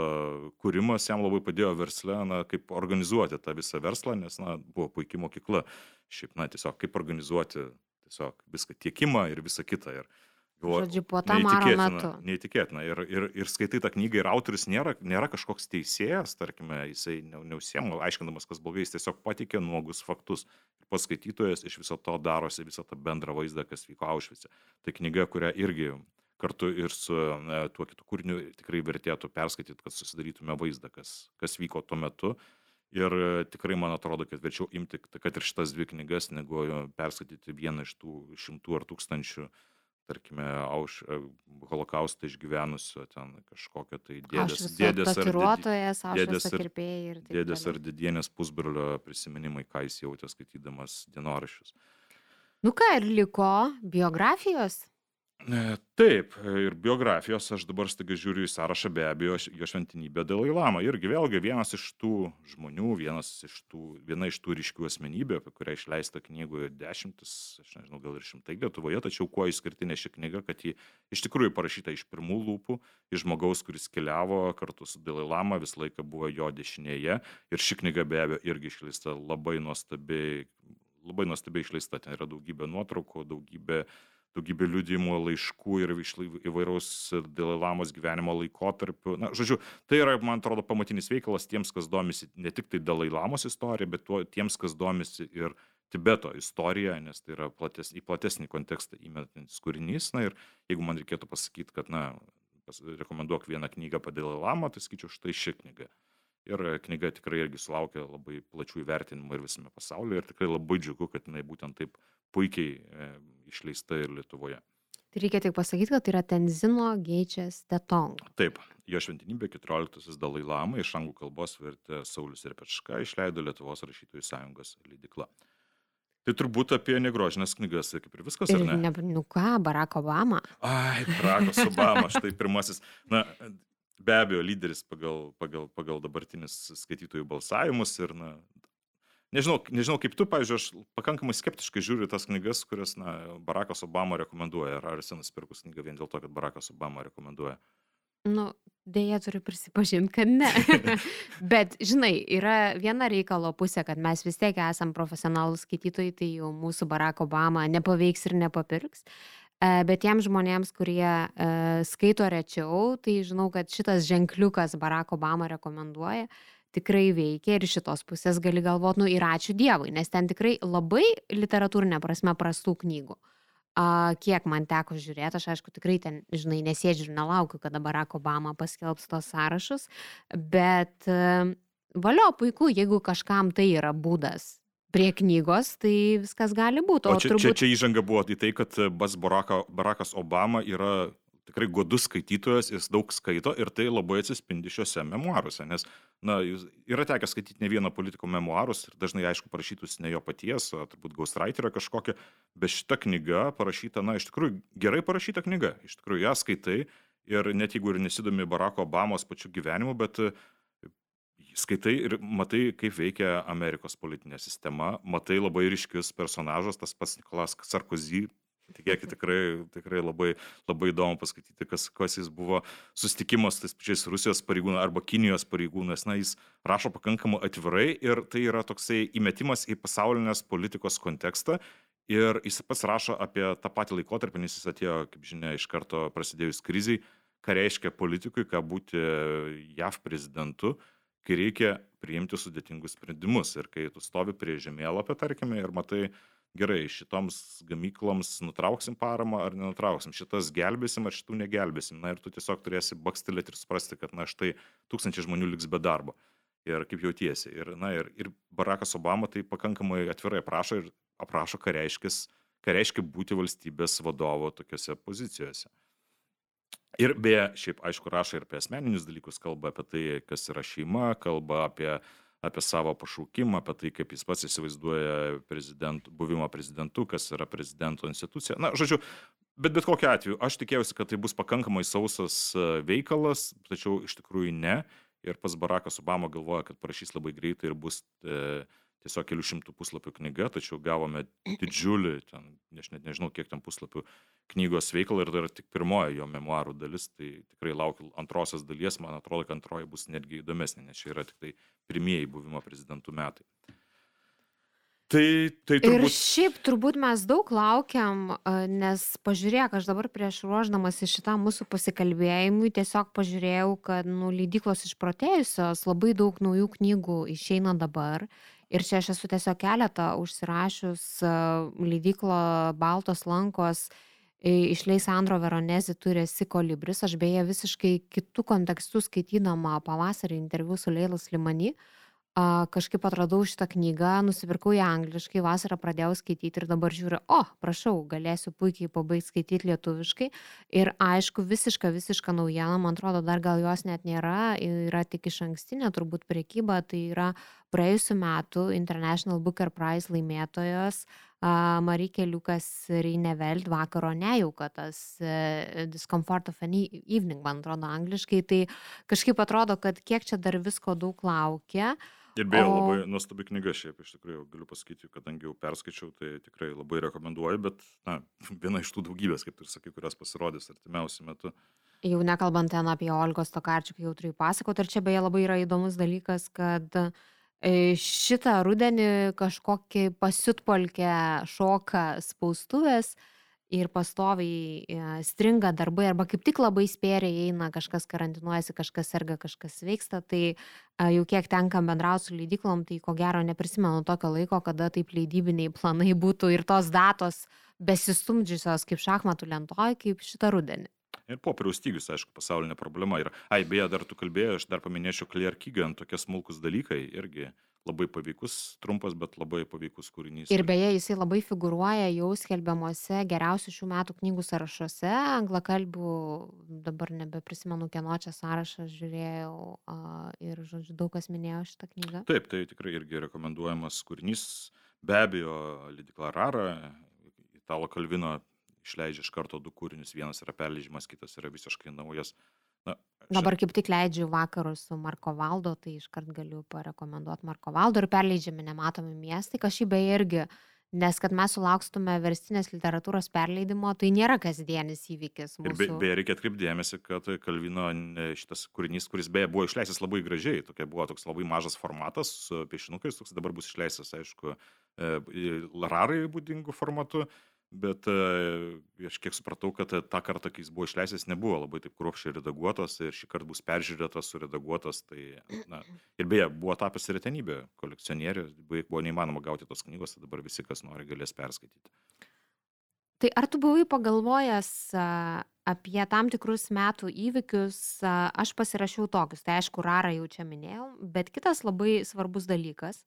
kūrimas jam labai padėjo versle, na, kaip organizuoti tą visą verslą, nes, na, buvo puikia mokykla. Šiaip, na, tiesiog kaip organizuoti tiesiog viską tiekimą ir visą kitą. Ir, Žodžiu, po tą maro metu. Neįtikėtina. Ir, ir, ir skaitai tą knygą ir autoris nėra, nėra kažkoks teisėjas, tarkime, jisai neusiemo, aiškinamas, kas blogai, jis tiesiog patikė nuogus faktus. Ir pats skaitytojas iš viso to darosi visą tą bendrą vaizdą, kas vyko Aušvice. Tai knyga, kurią irgi kartu ir su e, tuo kitu kūriniu tikrai vertėtų perskaityti, kad susidarytume vaizdą, kas, kas vyko tuo metu. Ir e, tikrai man atrodo, kad verčiau imti, kad ir šitas dvi knygas, negu perskaityti vieną iš tų šimtų ar tūkstančių uh, tarkime, auš, e, holokaustą išgyvenusio ten kažkokio tai dėdės, dėdės ar, dėdės, ar, dėdės ar didienės pusbrolio prisiminimai, ką jis jautė skaitydamas dienoraščius. Nu ką, ir liko biografijos? E, taip, ir biografijos aš dabar staiga žiūriu į sąrašą, be abejo, jo šventinybė Dalai Lama. Irgi vėlgi vienas iš tų žmonių, vienas iš tų, viena iš tų ryškių asmenybių, apie kurią išleista knygoje dešimtis, aš nežinau, gal ir šimtai Lietuvoje, tačiau kuo išskirtinė ši knyga, kad ji iš tikrųjų parašyta iš pirmų lūpų, iš žmogaus, kuris keliavo kartu su Dalai Lama, visą laiką buvo jo dešinėje. Ir ši knyga be abejo irgi išleista labai nuostabiai, labai nuostabiai išleista. Ten yra daugybė nuotraukų, daugybė uh, daugybė liudijimų, laiškų ir įvairaus Dalai gyvenimo laikotarpių. Na, žodžiu, tai yra, man atrodo, pamatinis veikalas tiems, kas domisi ne tik tai Dalai istorija, bet tuo, tiems, kas domisi ir Tibeto istorija, nes tai yra plates, į platesnį kontekstą įmetantis kūrinys. Na ir jeigu man reikėtų pasakyti, kad, na, rekomenduok vieną knygą apie Dalai Lamą, tai sakyčiau, štai ši knyga. Ir knyga tikrai irgi sulaukė labai plačių įvertinimų ir visame pasaulyje. Ir tikrai labai džiugu, kad jinai būtent taip puikiai e, išleista ir Lietuvoje. Tai reikia tik pasakyti, kad tai yra Tenzino Geičės Tetong. Taip, jo šventinybė 14 Dalai Lama iš anglų kalbos vertė Saulis ir Pečka išleido Lietuvos rašytojų sąjungos leidikla. Tai turbūt apie negrožinės knygas, kaip ir viskas, ar Ir ne? ne, nu ką, Barack Obama. Ai, Barakas Obama, štai pirmasis. Na, be abejo, lyderis pagal, pagal, pagal dabartinis skaitytojų balsavimus ir, na, nežinau, nežinau kaip tu, pavyzdžiui, aš pakankamai skeptiškai žiūriu tas knygas, kurias, na, Barakas Obama rekomenduoja. Ar, ar esi nusipirkus knygą vien dėl to, kad Barakas Obama rekomenduoja? Nu, dėja turiu prisipažinti, kad ne. [laughs] Bet, žinai, yra viena reikalo pusė, kad mes vis tiek esam profesionalūs skaitytojai, tai jau mūsų Barack Obama nepaveiks ir nepapirks. E, Bet tiems žmonėms, kurie e, skaito rečiau, tai žinau, kad šitas ženkliukas Barack Obama rekomenduoja tikrai veikia ir šitos pusės gali galvoti, nu ir ačiū Dievui, nes ten tikrai labai literatūrinė prasme prastų knygų. A, kiek man teko žiūrėti, aš aišku tikrai ten, žinai, nesėdžiu ir nelaukiu, kada Barack Obama paskelbs tos sąrašus, bet e, valio puiku, jeigu kažkam tai yra būdas prie knygos, tai viskas gali būti. O čia, turbūt... čia, čia įžanga buvo į tai, kad Bas Baraka, Barakas Obama yra tikrai godus skaitytojas, jis daug skaito ir tai labai atsispindi šiuose memoaruose, nes, na, yra tekę skaityti ne vieną politiko memoarus ir dažnai, aišku, parašytus ne jo paties, turbūt ghostwriterio kažkokia, bet šita knyga parašyta, na, iš tikrųjų gerai parašyta knyga, iš tikrųjų ją skaitai ir net jeigu ir nesidomi Barako Obamos pačiu gyvenimu, bet e, skaitai ir matai, kaip veikia Amerikos politinė sistema, matai labai ryškius personažus, tas pats Nikolas Sarkozy, tikėkit, tikrai, tikrai labai, labai įdomu paskaityti, kas, kas jis buvo sustikimas tais pačiais Rusijos pareigūnais arba Kinijos pareigūnais. Na, jis rašo pakankamai atvirai ir tai yra toksai įmetimas į pasaulinės politikos kontekstą. Ir jis pats rašo apie tą patį laikotarpį, nes jis atėjo, kaip žinia, iš karto prasidėjus kriziai, ką reiškia politikui, ką būti JAV prezidentu, kai reikia priimti sudėtingus sprendimus. Ir kai tu stovi prie žemėlapio, tarkime, ir matai, gerai, šitoms gamykloms nutrauksim paramą ar nenutrauksim, šitas gelbėsim ar šitų negelbėsim. Na ir tu tiesiog turėsi bakstelėti ir suprasti, kad na štai tūkstančiai žmonių liks be darbo. Ir kaip jautiesi. Ir, na, ir, ir Barackas Obama tai pakankamai atvirai aprašo ir aprašo, ką reiškia, ką reiškia būti valstybės vadovo tokiuose pozicijose. Ir beje, šiaip aišku, rašo ir apie asmeninius dalykus, kalba apie tai, kas yra šeima, kalba apie apie savo pašaukimą, apie tai, kaip jis pats įsivaizduoja prezident, buvimo prezidentu, kas yra prezidento institucija. Na, žodžiu, bet bet kokiu atveju, aš tikėjausi, kad tai bus pakankamai sausas e, veikalas, tačiau iš tikrųjų ne. Ir pats Barackas Obama galvoja, kad parašys labai greitai ir bus e, tiesiog kelių šimtų puslapių knyga, tačiau gavome didžiulį, ten, aš net nežinau, kiek ten puslapių knygos veikalą ir tai yra tik pirmoji jo memoarų dalis, tai tikrai laukiu antrosios dalies, man atrodo, kad antroji bus netgi įdomesnė, nes čia yra tik tai pirmieji buvimo prezidentų metai. Tai, tai Ir turbūt... šiaip turbūt mes daug laukiam, nes pažiūrėk, aš dabar prieš ruoždamas į šitą mūsų pasikalbėjimui tiesiog pažiūrėjau, kad nu, leidyklos išprotėjusios labai daug naujų knygų išeina dabar. Ir čia aš esu tiesiog keletą užsirašius a, leidyklo Baltos lankos išleis Andro Veronezi turi esi kolibris. Aš beje visiškai kitų kontekstų skaitydama pavasarį interviu su Leilas Limani. Kažkaip atradau šitą knygą, nusipirkau ją angliškai, vasarą pradėjau skaityti ir dabar žiūriu, o, prašau, galėsiu puikiai pabaigti skaityti lietuviškai. Ir aišku, visiška, visiška naujiena, man atrodo, dar gal jos net nėra, yra tik iš ankstinė turbūt priekyba, tai yra praėjusiu metu International Booker Prize laimėtojos Marikė Liukas Reineveld vakaro nejauka, tas e, Discomfort of an E- Evening, man atrodo, angliškai. Tai kažkaip atrodo, kad kiek čia dar visko daug laukia. Ir beje, O- labai nuostabi knyga šiaip, iš tikrųjų, galiu pasakyti, kadangi jau perskaičiau, tai tikrai labai rekomenduoju, bet, na, [laughs] viena iš tų daugybės, kaip tu ir sakai, kurios pasirodys artimiausiu metu. Jau nekalbant ten apie Olgos Tokarčiuk, jau turiu pasakoti. Ir čia beje labai yra įdomus dalykas, kad e, šitą rudenį kažkokį pasiutpolkę šoka spaustuvės ir pastoviai e, stringa darbai arba kaip tik labai spėriai eina, kažkas karantinuojasi, kažkas serga, kažkas sveiksta. Tai e, jau kiek tenka bendrauti su leidyklom, tai ko gero neprisimenu tokio laiko, kada taip leidybiniai planai būtų ir tos datos besistumdžiusios kaip šachmatų lentoj, kaip šitą rudenį. Ir popieriaus stygius, aišku, pasaulinė problema. Ir, ai, beje, dar tu kalbėjai, aš dar paminėčiau Claire Keegan, tokie smulkus dalykai irgi labai paveikus, trumpas, bet labai paveikus kūrinys. Ir beje, jisai labai figuruoja jau skelbiamuose geriausių šių metų knygų sąrašuose, anglakalbių, dabar nebeprisimenu, kieno čia sąrašą žiūrėjau ir, žodžiu, daug kas minėjo šitą knygą. Taip, tai tikrai irgi rekomenduojamas kūrinys. Be abejo, Lidikla Rara, Italo Kalvino išleidžia iš karto du kūrinius, vienas yra perleidžiamas, kitas yra visiškai naujas. Na, Dabar kaip tik leidžiu vakarus su Marko Valdo, tai iškart galiu parekomenduoti Marko Valdo ir perleidžiami nematomi miestai, kažkaip beje irgi, nes kad mes sulaukstume verstinės literatūros perleidimo, tai nėra kasdienis įvykis. Ir be, beje, reikia atkreipdėmėsi, kad Kalvino šitas kūrinys, kuris beje buvo išleistas labai gražiai, tokia buvo toks labai mažas formatas su piešinukais, toks dabar bus išleistas, aišku, e, Larai būdingų formatu, bet e, aš kiek supratau, kad tą kartą, kai jis buvo išleistas, nebuvo labai taip kruopščiai redaguotas ir šį kartą bus peržiūrėtas, suredaguotas. Tai, na, ir beje, buvo tapęs retenybė kolekcionierių, buvo neįmanoma gauti tos knygos, tai dabar visi, kas nori, galės perskaityti. Tai ar tu buvai pagalvojęs apie tam tikrus metų įvykius, aš pasirašiau tokius, tai aišku, rarą jau čia minėjau, bet kitas labai svarbus dalykas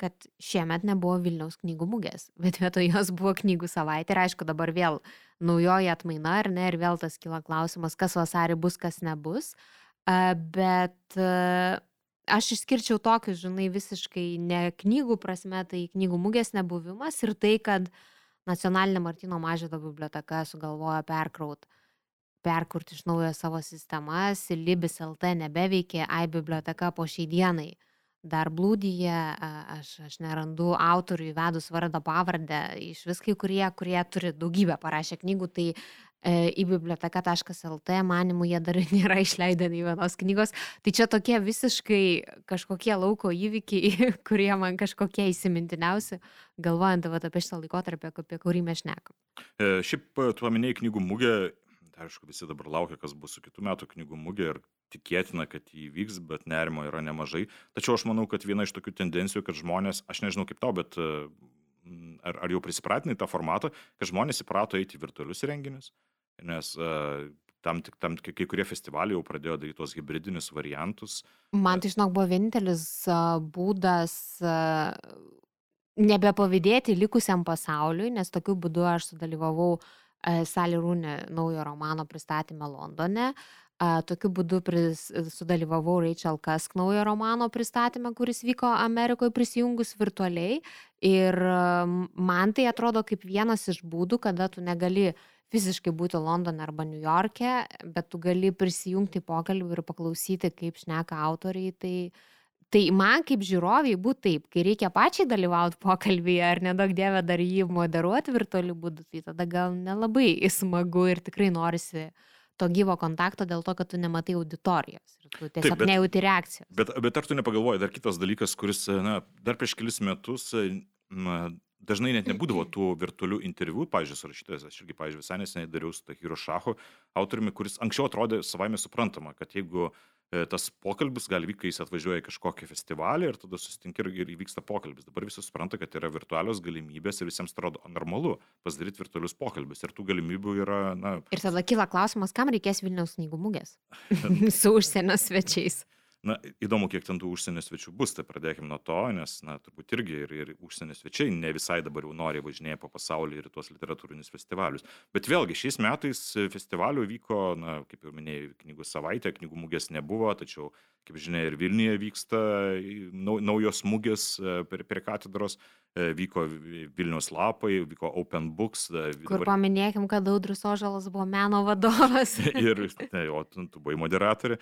kad šiemet nebuvo Vilniaus knygų mugės, [laughs] bet vietoj jos buvo knygų savaitė ir aišku dabar vėl naujoji atmaina ar ne ir vėl tas kyla klausimas, kas vasarį bus, kas nebus. Bet aš išskirčiau tokius, žinai, visiškai ne knygų prasme, tai knygų mugės nebuvimas ir tai, kad Nacionalinė Martino Mažydo biblioteka sugalvojo perkraut, perkurti iš naujo savo sistemas, Libis LT nebeveikė, AI biblioteka po šiai dienai dar blūdija, aš, aš nerandu autorių įvedus vardą pavardę, iš vis kai kurie, kurie turi daugybę parašę knygų, tai e, į biblioteka.lt manimų jie dar [laughs] nėra išleidę nei vienos knygos. Tai čia tokie visiškai kažkokie lauko įvykiai, [laughs] kurie man kažkokie įsimintiniausi, galvojant apie šitą laikotarpį, apie kurį mes šnekam. E, šiaip tu paminėjai knygų mugę, aišku, visi dabar laukia, kas bus su kitų metų knygų mugė ir tikėtina, kad įvyks, bet nerimo yra nemažai. Tačiau aš manau, kad viena iš tokių tendencijų, kad žmonės, aš nežinau kaip tau, bet mm, ar, ar jau prisipratinai tą formatą, kad žmonės įprato eiti į virtualius renginius, nes uh, tam, tam kai kurie festivaliai jau pradėjo daryti tos hybridinius variantus. Man tai, žinok, buvo vienintelis uh, būdas uh, nebepavydėti likusiam pasauliui, nes tokiu būdu aš sudalyvavau uh, Sally Rūne naujo romano pristatymę Londone. Uh, tokiu būdu pris, sudalyvavau Rachel Kask naujo romano pristatymę, kuris vyko Amerikoje prisijungus virtualiai. Ir man tai atrodo kaip vienas iš būdų, kada tu negali fiziškai būti Londone arba New York'e, bet tu gali prisijungti pokalbį ir paklausyti, kaip šneka autoriai. Tai, tai man kaip žiūroviai būtų taip, kai reikia pačiai dalyvauti pokalbėje ar nedaug dievė dar jį moderuoti virtualiu būdu, tai tada gal nelabai [laughs] smagu ir tikrai norisi uh, to gyvo kontakto dėl to, kad tu nematai auditorijos ir tu tiesiog Taip, nejauti reakcijos. Bet, bet ar tu nepagalvoji, dar kitas dalykas, kuris, na, dar prieš kelis metus na, dažnai net nebūdavo tų virtualių interviu, pavyzdžiui, su rašytojas, aš irgi, pavyzdžiui, visai neseniai dariau su Tahiro Šahu autoriumi, kuris anksčiau atrodė savaime suprantama, kad jeigu E, tas pokalbis gali vykti, kai jis atvažiuoja į kažkokį festivalį ir tada susitinki ir, ir įvyksta pokalbis. Dabar visi supranta, kad yra virtualios galimybės ir visiems atrodo normalu pasidaryti virtualius pokalbius ir tų galimybių yra, na. Ir tada kyla klausimas, kam reikės Vilniaus knygų mugės [laughs] su užsienio svečiais. Na, įdomu, kiek ten tų užsienio svečių bus, tai pradėkime nuo to, nes, na, turbūt irgi ir, ir užsienio svečiai ne visai dabar jau nori važinėti po pasaulį ir tuos literatūrinius festivalius. Bet vėlgi, šiais metais festivalių vyko, na, kaip jau minėjai, knygų savaitė, knygų mugės nebuvo, tačiau, kaip žinia, ir Vilniuje vyksta naujos mugės prie, prie katedros. E, vyko Vilnius lapai, vyko Open Books. E, Kur dabar... paminėkim, kad Audrius Ožalas buvo meno vadovas. [laughs] ir, tai, o tu, tu buvai moderatorė.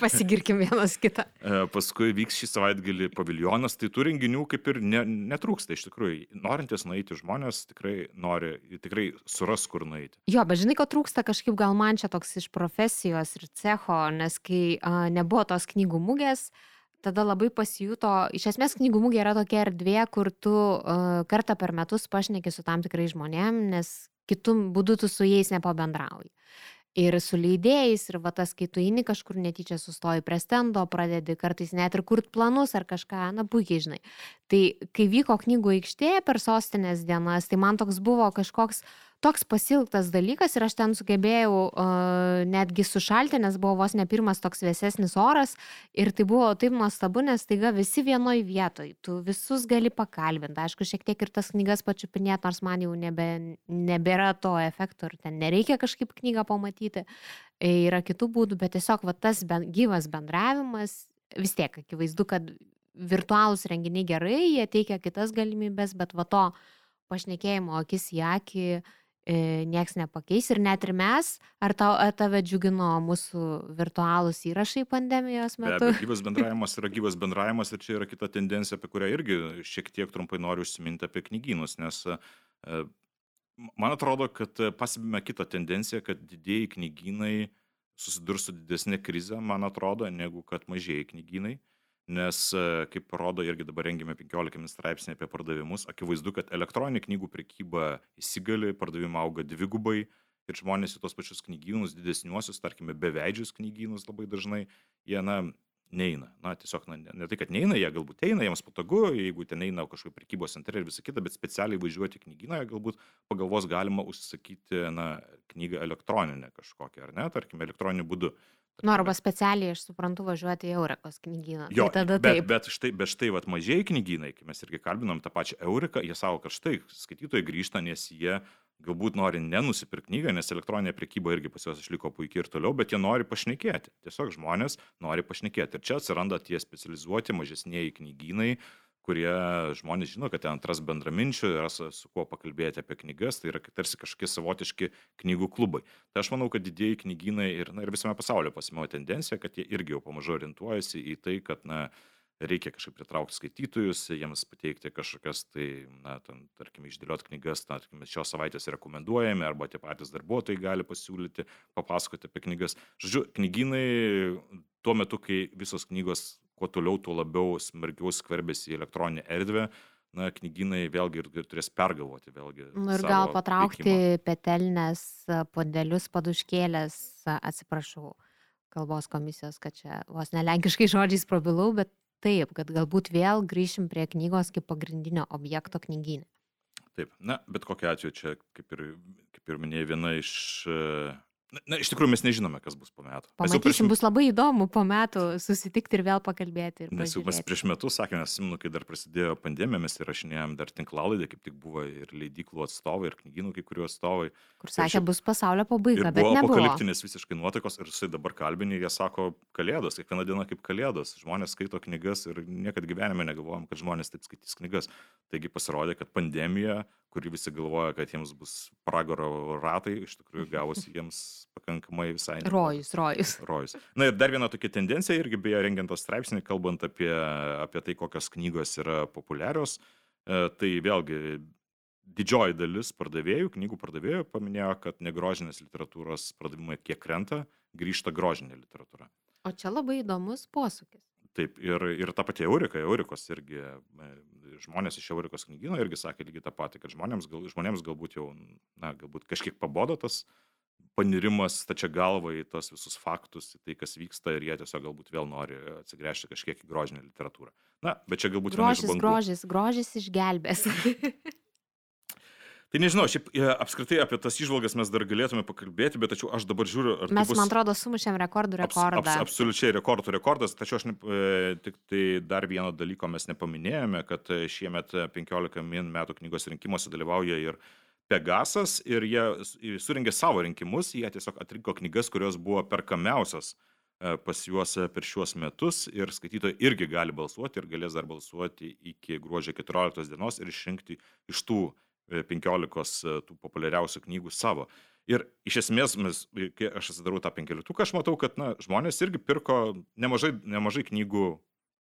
Pasigirkim vienas kitą. E, paskui vyks šį savaitgalį paviljonas, tai tų renginių kaip ir ne, netrūksta iš tikrųjų. Norintis nueiti žmonės tikrai nori, tikrai suras kur nueiti. Jo, bet žinai, ko trūksta kažkaip gal man čia toks iš profesijos ir cecho, nes kai a, nebuvo tos knygų mugės, a, tada labai pasijuto, iš esmės knygų mūgė yra tokia erdvė, kur tu uh, kartą per metus pašneki su tam tikrai žmonėm, nes kitų būdų tu su jais nepabendrauji. Ir su leidėjais, ir va tas, kai tu eini kažkur netyčia sustoji prie stendo, pradedi kartais net ir kurt planus ar kažką, na puikiai žinai. Tai kai vyko knygų aikštėje per sostinės dienas, tai man toks buvo kažkoks toks pasilgtas dalykas ir aš ten sugebėjau uh, netgi sušalti, nes buvo vos ne pirmas toks vėsesnis oras ir tai buvo taip nuostabu, nes taiga visi vienoj vietoj, tu visus gali pakalbinti, aišku, šiek tiek ir tas knygas pačiupinėti, nors man jau nebe, nebėra to efekto ir ten nereikia kažkaip knygą pamatyti, e, yra kitų būdų, bet tiesiog va, tas ben, gyvas bendravimas, vis tiek akivaizdu, kad virtualūs renginiai gerai, jie teikia kitas galimybės, bet va to pašnekėjimo akis į akį nieks nepakeis ir net ir mes, ar, tau, tave džiugino mūsų virtualūs įrašai pandemijos metu? Be abejo, gyvas [laughs] bendravimas yra gyvas bendravimas ir čia yra kita tendencija, apie kurią irgi šiek tiek trumpai noriu užsiminti apie knygynus, nes e, man atrodo, kad pasibime kitą tendenciją, kad didėjai knygynai susidurs su didesnė krize, man atrodo, negu kad mažieji knygynai nes kaip rodo irgi dabar rengiame 15 straipsnį apie pardavimus, akivaizdu, kad elektroninė knygų prekyba įsigali, pardavimai auga dvigubai ir žmonės į tos pačius knygynus, didesniuosius, tarkime, beveidžius knygynus labai dažnai, jie, na, neina. Na, tiesiog, na, ne, ne tai, kad neina, jie galbūt eina, jiems patogu, jeigu ten eina kažkokie prekybos centrai ir visa kita, bet specialiai važiuoti į knygyną, galbūt pagalvos galima užsakyti, na, knygą elektroninę kažkokią, ar ne, tarkime, elektroniniu būdu. Nu, arba specialiai, aš suprantu, važiuoti į Eurekos knygyną. Jo, tai tada bet, taip. bet štai, bet štai vat, mažieji knygynai, kai mes irgi kalbinom tą pačią Euriką, jie savo, kad štai skaitytojai grįžta, nes jie galbūt nori nenusipirkti knygą, nes elektroninė prekyba irgi pas juos išliko puikiai ir toliau, bet jie nori pašnekėti. Tiesiog žmonės nori pašnekėti. Ir čia atsiranda tie specializuoti mažesnėji knygynai, kurie žmonės žino, kad ten atras bendraminčių, ras su kuo pakalbėti apie knygas, tai yra tarsi kažkokie savotiški knygų klubai. Tai aš manau, kad didėjai knygynai ir, na, ir visame pasaulyje pasimėjo tendencija, kad jie irgi jau pamažu orientuojasi į tai, kad, na, reikia kažkaip pritraukti skaitytojus, jiems pateikti kažkokias, tai, na, ten, tarkim, išdėliot knygas, tarkim, šios savaitės rekomenduojami, arba tie patys darbuotojai gali pasiūlyti, papasakoti apie knygas. Žodžiu, knygynai tuo metu, kai visos knygos kuo toliau, tuo labiau smarkiau skverbėsi į elektroninę erdvę, na, knygynai vėlgi ir, ir turės pergalvoti vėlgi. Nu, ir gal patraukti veikimą. petelnes, podelius, paduškėlės, atsiprašau, kalbos komisijos, kad čia vos nelenkiškai žodžiais prabilau, bet taip, kad galbūt vėl grįšim prie knygos kaip pagrindinio objekto knygynė. Taip, na, bet kokia atveju čia, kaip ir, kaip ir minėjai, viena iš Na, na, iš tikrųjų mes nežinome, kas bus po metų. Pamatysim, prieš... bus labai įdomu po metų susitikti ir vėl pakalbėti. Ir nes jau mes prieš metus sakėme, simnu, kai dar prasidėjo pandemija, mes įrašinėjom dar tinklalaidę, kaip tik buvo ir leidyklų atstovai, ir knygynų kai kurių atstovai. Kur sakė, bus pasaulio pabaiga, bet buvo nebuvo. apokaliptinės visiškai nuotaikos ir jisai dabar kalbinį, jie sako, kalėdos, kiekviena diena kaip kalėdos. Žmonės skaito knygas ir niekad gyvenime negalvojom, kad žmonės taip skaitys knygas. Taigi pasirodė, kad pandemija kurį visi galvoja, kad jiems bus pragaro ratai, iš tikrųjų gavosi jiems pakankamai visai. Ne... Rojus, rojus. [laughs] Rojus. Na ir dar viena tokia tendencija, irgi beje rengiant tą straipsnį, kalbant apie, apie tai, kokios knygos yra populiarios, e, tai vėlgi didžioji dalis pardavėjų, knygų pardavėjų paminėjo, kad negrožinės literatūros pardavimai kiek krenta, grįžta grožinė literatūra. O čia labai įdomus posūkis. Taip, ir, ir ta pati Eurika, Eurikos irgi, e, žmonės iš Eurikos knygyno irgi sakė lygiai tą patį, kad žmonėms, gal, žmonėms galbūt jau, na, galbūt kažkiek pabodo tas panirimas stačia galva į tos visus faktus, į tai, kas vyksta ir jie tiesiog galbūt vėl nori atsigręžti kažkiek į grožinę literatūrą. Na, bet čia galbūt grožis, grožis, grožis išgelbės. [laughs] Tai nežinau, šiaip e, apskritai apie tas išvalgas mes dar galėtume pakalbėti, bet tačiau aš dabar žiūriu. Tai mes, tai bus... man atrodo, sumušėm rekordų rekordą. Abs, abs, absoliučiai rekordų rekordas, tačiau aš ne, e, tik tai dar vieno dalyko mes nepaminėjome, kad e, šiemet 15 min metų knygos rinkimuose dalyvauja ir Pegasas ir jie suringė savo rinkimus, jie tiesiog atrinko knygas, kurios buvo perkamiausios e, pas juos per šiuos metus ir skaitytojai irgi gali balsuoti ir galės dar balsuoti iki gruodžio 14 dienos ir išrinkti iš tų 15 e, tų populiariausių knygų savo. Ir iš esmės, mes, kai aš atsidarau tą penkioliktuką, aš matau, kad na, žmonės irgi pirko nemažai, nemažai knygų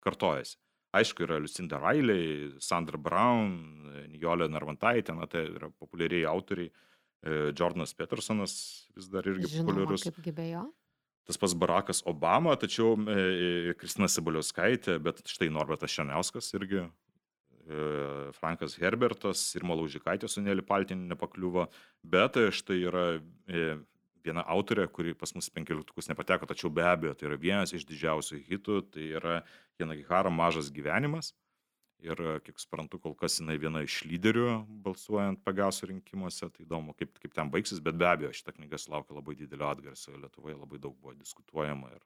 kartojasi. Aišku, yra Lucinda Riley, Sandra Brown, Nijolė Narvantaitė, na, tai yra populiariai autoriai. E, Jordanas Petersonas vis dar irgi Žinoma, populiarus. Kaip gibėjo? Tas pas Barakas Obama, tačiau e, Kristina Sabaliauskaitė, bet štai Norbertas Šaniauskas irgi E, Frankas Herbertas ir Malaužikaitė su Nelį Paltinį nepakliuvo, bet štai yra e, viena autorė, kuri pas mus penkioliktukus nepateko, tačiau be abejo tai yra vienas iš didžiausių hitų, tai yra Janagihara Mažas gyvenimas. Ir, e, kiek suprantu, kol kas jinai viena iš lyderių balsuojant Pegaso rinkimuose. Tai įdomu, kaip, kaip ten baigsis, bet be abejo, šitą knygą sulaukė labai didelio atgarsio Lietuvoje, labai daug buvo diskutuojama ir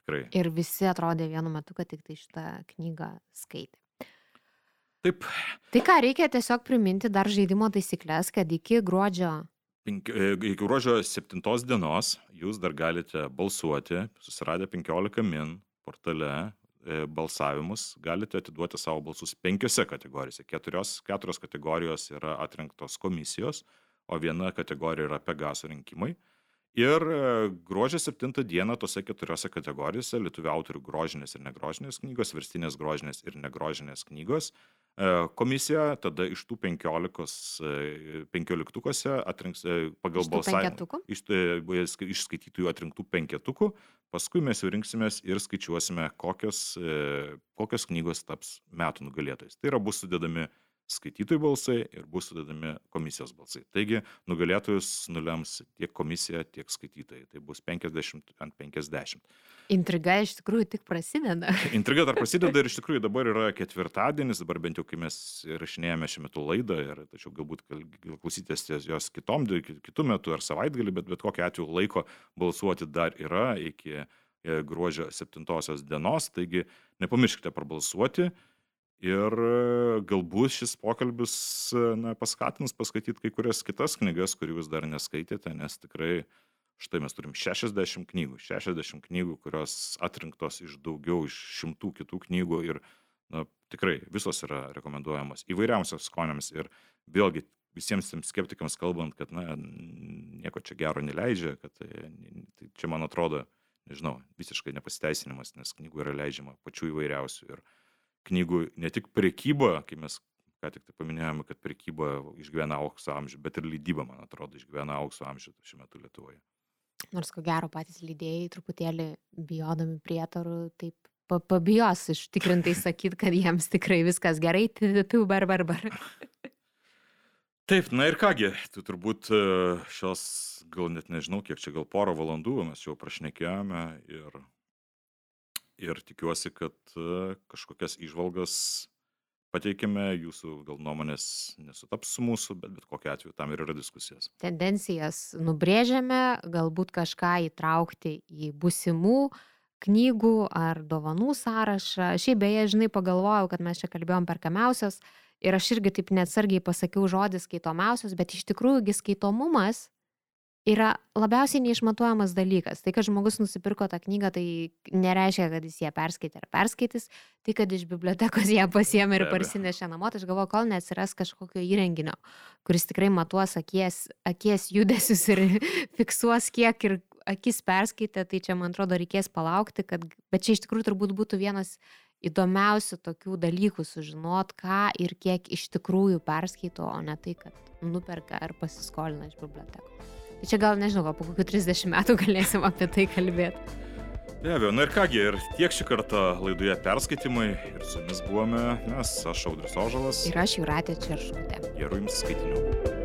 tikrai. Ir visi atrodė vienu metu, kad tik tai šitą knygą skaitė. Taip, Tai ką, reikia tiesiog priminti dar žaidimo taisyklės, kad iki gruodžio penki, e, iki gruodžio 7 dienos jūs dar galite balsuoti, susiradę 15 min portale e, balsavimus, galite atiduoti savo balsus penkiose kategorijose. Keturios, keturios kategorijos yra atrinktos komisijos, o viena kategorija yra Pegaso rinkimai. Ir e, gruodžio 7 dieną tose keturiose kategorijose lietuvių autorių grožinės ir negrožinės knygos, verstinės grožinės ir negrožinės knygos E, komisija tada iš tų e, penkioliktukose atrinks pagal balsavimą. Iš, sk- iš skaitytojų atrinktų penketukų, paskui mes jau rinksimės ir skaičiuosime, kokios, kokios knygos taps metų nugalėtojais. Tai yra bus sudedami skaitytojų balsai ir bus sudedami komisijos balsai. Taigi nugalėtojus nulems tiek komisija, tiek skaitytojai. Tai bus 50 ant 50. intriga iš tikrųjų tik prasideda. [laughs] Intriga dar prasideda ir iš [laughs] tikrųjų dabar yra ketvirtadienis, dabar bent jau kai mes rašinėjame šiuo metu laidą, ir, tačiau galbūt klausytės jos kitom, kitų metų ar savaitgalį, bet bet kokiu atveju laiko balsuoti dar yra iki e, gruodžio 7 dienos, taigi nepamirškite prabalsuoti. Ir e, galbūt šis pokalbis e, na, paskatins paskaityti kai kurias kitas knygas, kurių jūs dar neskaitėte, nes tikrai Štai mes turim 60 knygų, 60 knygų, kurios atrinktos iš daugiau, iš šimtų kitų knygų ir na, tikrai visos yra rekomenduojamos įvairiausios skonėms ir vėlgi visiems tiems skeptikams kalbant, kad na, nieko čia gero neleidžia, kad tai, tai čia man atrodo, nežinau, visiškai nepasiteisinimas, nes knygų yra leidžiama pačių įvairiausių ir knygų ne tik prekyba, kai mes ką tik tai paminėjome, kad prekyba išgyvena aukso amžių, bet ir leidyba, man atrodo, išgyvena aukso amžių šiuo metu Lietuvoje. Nors ko gero patys lydėjai truputėlį bijodami prietarų, taip pa- pabijos ištikrintai [laughs] sakyti, kad jiems tikrai viskas gerai, tu bar bar bar. [laughs] Taip, na ir kągi, tu turbūt e, šios, gal net nežinau, kiek čia gal porą valandų mes jau prašnekėjome ir, ir tikiuosi, kad e, kažkokias išvalgas pateikėme, jūsų gal nuomonės nesutaps su mūsų, bet bet kokiu atveju tam ir yra diskusijos. Tendencijas nubrėžiame, galbūt kažką įtraukti į busimų knygų ar dovanų sąrašą. Šiaip beje, žinai, pagalvojau, kad mes čia kalbėjom perkamiausios ir aš irgi taip neatsargiai pasakiau žodį skaitomiausios, bet iš tikrųjų skaitomumas yra labiausiai neišmatuojamas dalykas. Tai, kad žmogus nusipirko tą knygą, tai nereiškia, kad jis ją perskaitė ar perskaitys, tai, kad iš bibliotekos ją pasiemė ir parsinešė namo, tai aš galvoju, kol neatsiras kažkokio įrenginio, kuris tikrai matuos akies, akies judesius ir [laughs] fiksuos, kiek ir akis perskaitė, tai čia, man atrodo, reikės palaukti, kad, bet čia iš tikrųjų turbūt būtų vienas įdomiausių tokių dalykų sužinot, ką ir kiek iš tikrųjų perskaito, o ne tai, kad nuperka ar pasiskolina iš bibliotekos. Tai čia gal, nežinau, gal po kokių 30 metų galėsim apie tai kalbėti. Be abejo, na ir kągi, ir tiek šį kartą laidoje perskaitimai ir su jumis buvome mes, aš Audrius Ožalas. Ir aš jūratė Čerškutė. Gerų jums skaitinių.